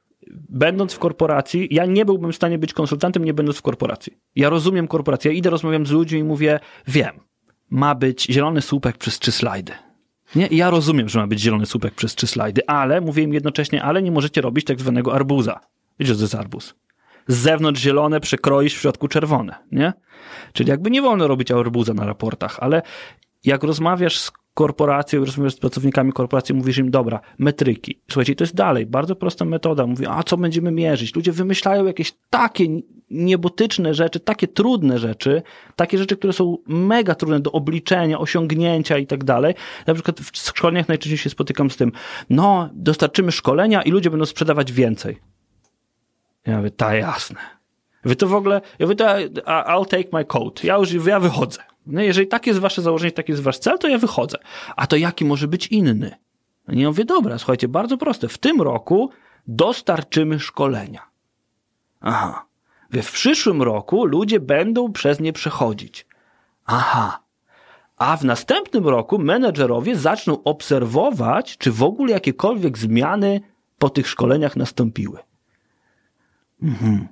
Będąc w korporacji, ja nie byłbym w stanie być konsultantem, nie będąc w korporacji. Ja rozumiem korporację, ja idę, rozmawiam z ludźmi i mówię, wiem, ma być zielony słupek przez trzy slajdy. Nie? Ja rozumiem, że ma być zielony słupek przez trzy slajdy, ale mówię im jednocześnie, ale nie możecie robić tak zwanego arbuza. Wiecie, co to jest arbuz? Z zewnątrz zielone przekroisz w środku czerwone, nie? Czyli jakby nie wolno robić arbuza na raportach, ale jak rozmawiasz z korporacją, rozmawiasz z pracownikami korporacji, mówisz im, dobra, metryki. Słuchajcie, to jest dalej, bardzo prosta metoda. Mówi, a co będziemy mierzyć? Ludzie wymyślają jakieś takie niebotyczne rzeczy, takie trudne rzeczy, takie rzeczy, które są mega trudne do obliczenia, osiągnięcia i tak dalej. Na przykład w szkoleniach najczęściej się spotykam z tym, no, dostarczymy szkolenia i ludzie będą sprzedawać więcej. Ja mówię, ta jasne. Wy to w ogóle, ja mówię, to I'll take my coat. Ja już, ja wychodzę. No, jeżeli takie jest wasze założenie, taki jest wasz cel, to ja wychodzę. A to jaki może być inny? No nie ja mówię, dobra, słuchajcie, bardzo proste. W tym roku dostarczymy szkolenia. Aha. Mówię, w przyszłym roku ludzie będą przez nie przechodzić. Aha. A w następnym roku menedżerowie zaczną obserwować, czy w ogóle jakiekolwiek zmiany po tych szkoleniach nastąpiły. Mhm.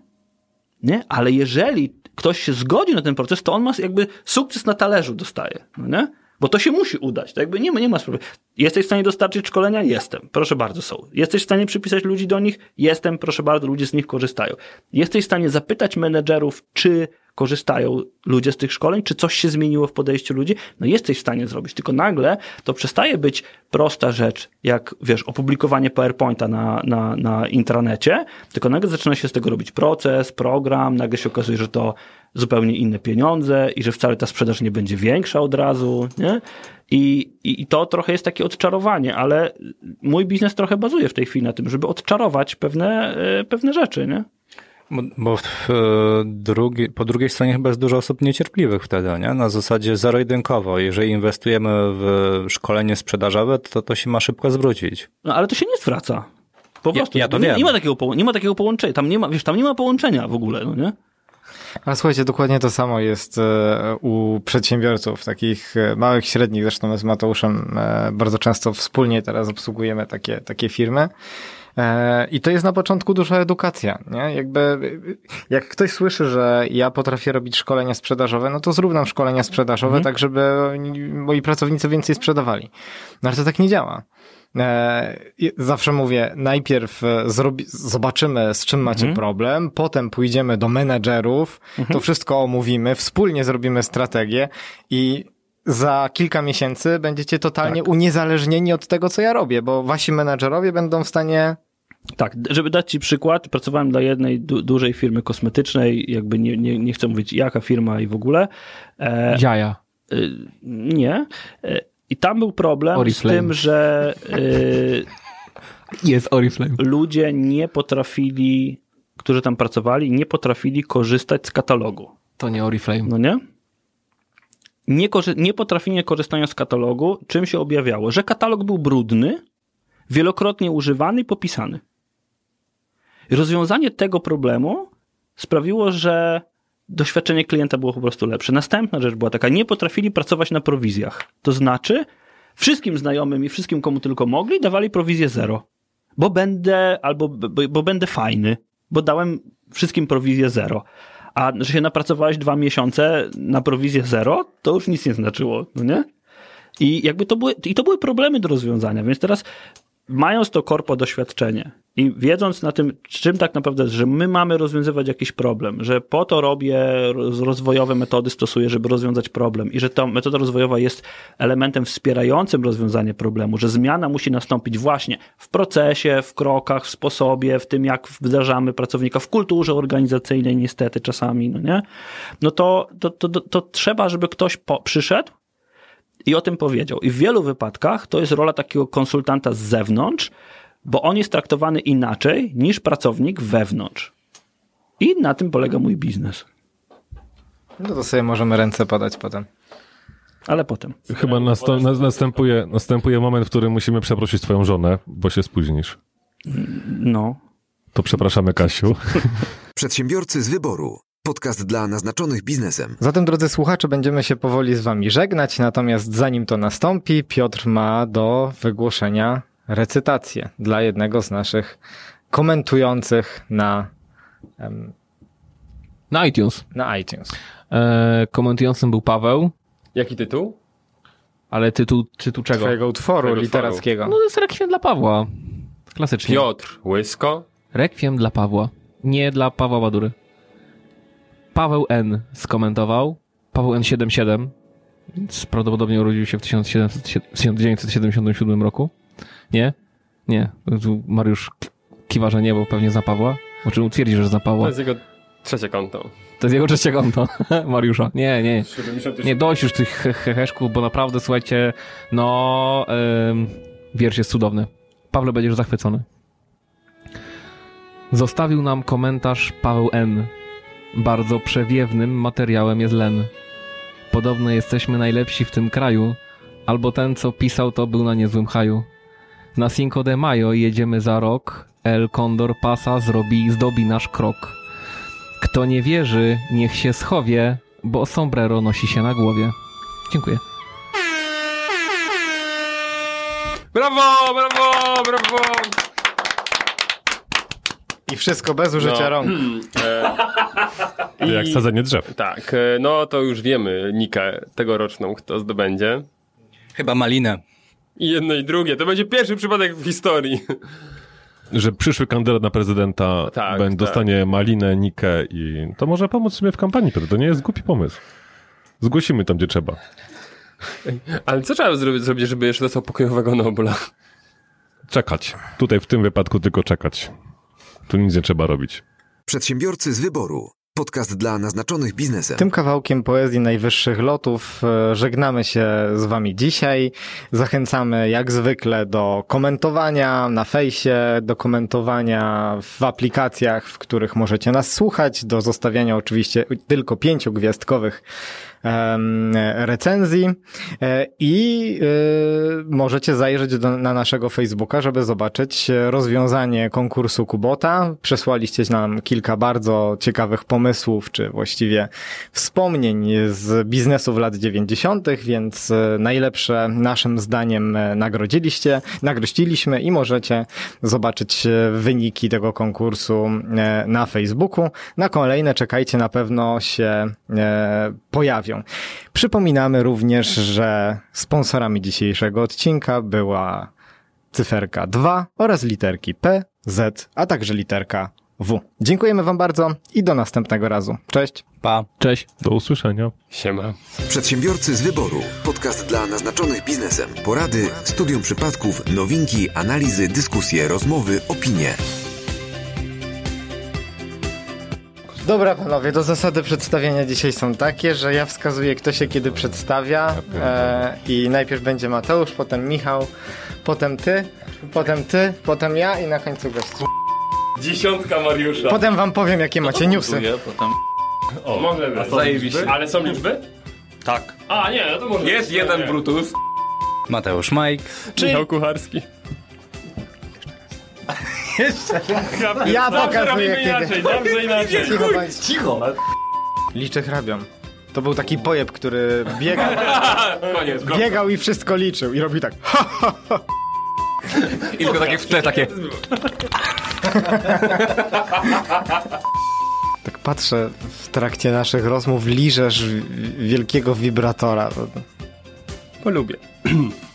nie? Ale jeżeli ktoś się zgodzi na ten proces, to on ma jakby sukces na talerzu dostaje, no nie? Bo to się musi udać. To jakby nie nie ma sprawy. Jesteś w stanie dostarczyć szkolenia? Jestem. Proszę bardzo, są. Jesteś w stanie przypisać ludzi do nich? Jestem. Proszę bardzo, ludzie z nich korzystają. Jesteś w stanie zapytać menedżerów, czy korzystają ludzie z tych szkoleń, czy coś się zmieniło w podejściu ludzi? No jesteś w stanie zrobić, tylko nagle to przestaje być prosta rzecz, jak wiesz, opublikowanie PowerPointa na, na, na intranecie, tylko nagle zaczyna się z tego robić proces, program, nagle się okazuje, że to zupełnie inne pieniądze i że wcale ta sprzedaż nie będzie większa od razu, nie? I, i, I to trochę jest takie odczarowanie, ale mój biznes trochę bazuje w tej chwili na tym, żeby odczarować pewne, e, pewne rzeczy, nie? Bo, bo w, e, drugi, po drugiej stronie chyba jest dużo osób niecierpliwych wtedy, nie? Na zasadzie zero-jedynkowo. Jeżeli inwestujemy w szkolenie sprzedażowe, to to się ma szybko zwrócić. No ale to się nie zwraca. Po Ja- prostu. ja to nie, wiem. nie, ma takiego, nie ma takiego połączenia. Tam nie ma, wiesz, tam nie ma połączenia w ogóle, no nie? Ale słuchajcie, dokładnie to samo jest e, u przedsiębiorców, takich e, małych, średnich. Zresztą my z Mateuszem e, bardzo często wspólnie teraz obsługujemy takie, takie firmy. I to jest na początku duża edukacja, nie? Jakby, jak ktoś słyszy, że ja potrafię robić szkolenia sprzedażowe, no to zrób nam szkolenia sprzedażowe, tak żeby moi pracownicy więcej sprzedawali. No ale to tak nie działa. E, Zawsze mówię, najpierw e, zrobi, zobaczymy, z czym macie problem, potem pójdziemy do menedżerów, to wszystko omówimy, wspólnie zrobimy strategię i za kilka miesięcy będziecie totalnie uniezależnieni od tego, co ja robię, bo wasi menedżerowie będą w stanie Tak, żeby dać Ci przykład, pracowałem dla jednej du dużej firmy kosmetycznej, jakby nie, nie, nie chcę mówić jaka firma i w ogóle. E, Jaja. y, nie. E, I tam był problem z Oriflame. tym, że y, Jest Oriflame. ludzie nie potrafili, którzy tam pracowali, nie potrafili korzystać z katalogu. To nie Oriflame. No nie? Nie, nie potrafienie korzystania z katalogu, czym się objawiało? Że katalog był brudny, wielokrotnie używany i popisany. Rozwiązanie tego problemu sprawiło, że doświadczenie klienta było po prostu lepsze. Następna rzecz była taka, nie potrafili pracować na prowizjach. To znaczy, wszystkim znajomym i wszystkim, komu tylko mogli, dawali prowizję zero. Bo będę, albo bo, bo będę fajny, bo dałem wszystkim prowizję zero. A że się napracowałeś dwa miesiące na prowizję zero, to już nic nie znaczyło, no nie? I jakby to były, i to były problemy do rozwiązania, więc teraz mając to korpo doświadczenie i wiedząc na tym, czym tak naprawdę, że my mamy rozwiązywać jakiś problem, że po to robię roz- rozwojowe metody, stosuję, żeby rozwiązać problem i że ta metoda rozwojowa jest elementem wspierającym rozwiązanie problemu, że zmiana musi nastąpić właśnie w procesie, w krokach, w sposobie, w tym, jak wdrażamy pracownika, w kulturze organizacyjnej niestety czasami, no nie? No to, to, to, to, to trzeba, żeby ktoś po, przyszedł i o tym powiedział. I w wielu wypadkach to jest rola takiego konsultanta z zewnątrz, bo on jest traktowany inaczej niż pracownik wewnątrz. I na tym polega mój biznes. No to sobie możemy ręce podać potem. Ale potem. Chyba nasto- na- następuje, następuje moment, w którym musimy przeprosić twoją żonę, bo się spóźnisz. No. To przepraszamy, Kasiu. Przedsiębiorcy z wyboru. Podcast dla naznaczonych biznesem. Zatem, drodzy słuchacze, będziemy się powoli z wami żegnać, natomiast zanim to nastąpi, Piotr ma do wygłoszenia recytację dla jednego z naszych komentujących na, em, Na iTunes. na iTunes. E, komentującym był Paweł, Jaki tytuł? ale tytuł, tytuł czego? Twojego utworu Twojego literackiego. No to jest rekwiem dla Pawła. Klasycznie. Piotr Łysko. Rekwiem dla Pawła. Nie dla Pawła Badury. Paweł N. skomentował. Paweł N77. Więc prawdopodobnie urodził się w 1700 1977 roku. Nie? Nie. Tu Mariusz kiwa, że nie, bo pewnie zna Pawła. O czym twierdzi, że zna To Pawła. jest jego trzecie konto. To jest jego trzecie konto. Mariusza. Nie, nie. Nie dość już tych he- heheszków, bo naprawdę, słuchajcie, no, ym, wiersz jest cudowny. Pawle, będziesz zachwycony. Zostawił nam komentarz Paweł N. Bardzo przewiewnym materiałem jest Len. Podobno jesteśmy najlepsi w tym kraju, albo ten, co pisał, to był na niezłym haju. Na Cinco de Mayo jedziemy za rok, El Condor Pasa zrobi, zdobi nasz krok. Kto nie wierzy, niech się schowie, bo sombrero nosi się na głowie. Dziękuję. Brawo, brawo, brawo! I wszystko bez użycia No. rąk. E, Jak sadzenie drzew. Tak, e, no to już wiemy Nikę tegoroczną, kto zdobędzie. Chyba malinę. I jedno i drugie. To będzie pierwszy przypadek w historii. Że przyszły kandydat na prezydenta Tak, ben- tak. dostanie malinę, nikę i to może pomóc sobie w kampanii. Piotr. To nie jest głupi pomysł. Zgłosimy tam, gdzie trzeba. Ale co trzeba zrobić, zrobić żeby jeszcze dostał pokojowego Nobla? Czekać. Tutaj w tym wypadku tylko czekać. Tu nic nie trzeba robić. Przedsiębiorcy z wyboru. Podcast dla naznaczonych biznesem. Tym kawałkiem poezji najwyższych lotów e, żegnamy się z wami dzisiaj. Zachęcamy jak zwykle do komentowania na fejsie, do komentowania w aplikacjach, w których możecie nas słuchać, do zostawiania oczywiście tylko pięciogwiazdkowych em, recenzji E, i e, możecie zajrzeć do, na naszego Facebooka, żeby zobaczyć e, rozwiązanie konkursu Kubota. Przesłaliście nam kilka bardzo ciekawych pomysłów, czy właściwie wspomnień z biznesów lat 90., więc najlepsze naszym zdaniem nagrodziliście, nagrościliśmy i możecie zobaczyć wyniki tego konkursu na Facebooku. Na kolejne czekajcie, na pewno się e, Przypominamy również, że sponsorami dzisiejszego odcinka była cyferka 2 oraz literki P, Z, a także literka W. Dziękujemy Wam bardzo i do następnego razu. Cześć! Pa. Cześć. Do usłyszenia. Siema. Przedsiębiorcy z wyboru. Podcast dla naznaczonych biznesem. Porady, studium przypadków, nowinki, analizy, dyskusje, rozmowy, opinie. Dobra panowie, to zasady przedstawienia dzisiaj są takie, że ja wskazuję kto się kiedy przedstawia e, i najpierw będzie Mateusz, potem Michał, potem ty, potem ty, potem ja i na końcu gość. Dziesiątka Mariusza. Potem wam powiem jakie macie newsy. Potem O, może być. Zajebiście. Ale są liczby? Tak. A, nie, no to może Jest być. jeden Nie. Brutus. Mateusz Majk. Michał Kucharski. Ja pokazuję Robimy kiedy. inaczej, dobrze inaczej. Cicho, bądź. Cicho. Liczę hrabią. To był taki pojeb, który biegał, Koniec. biegał i wszystko liczył i robi tak. I tylko takie w tle, takie... Tak patrzę w trakcie naszych rozmów, liżesz wielkiego wibratora. Polubię.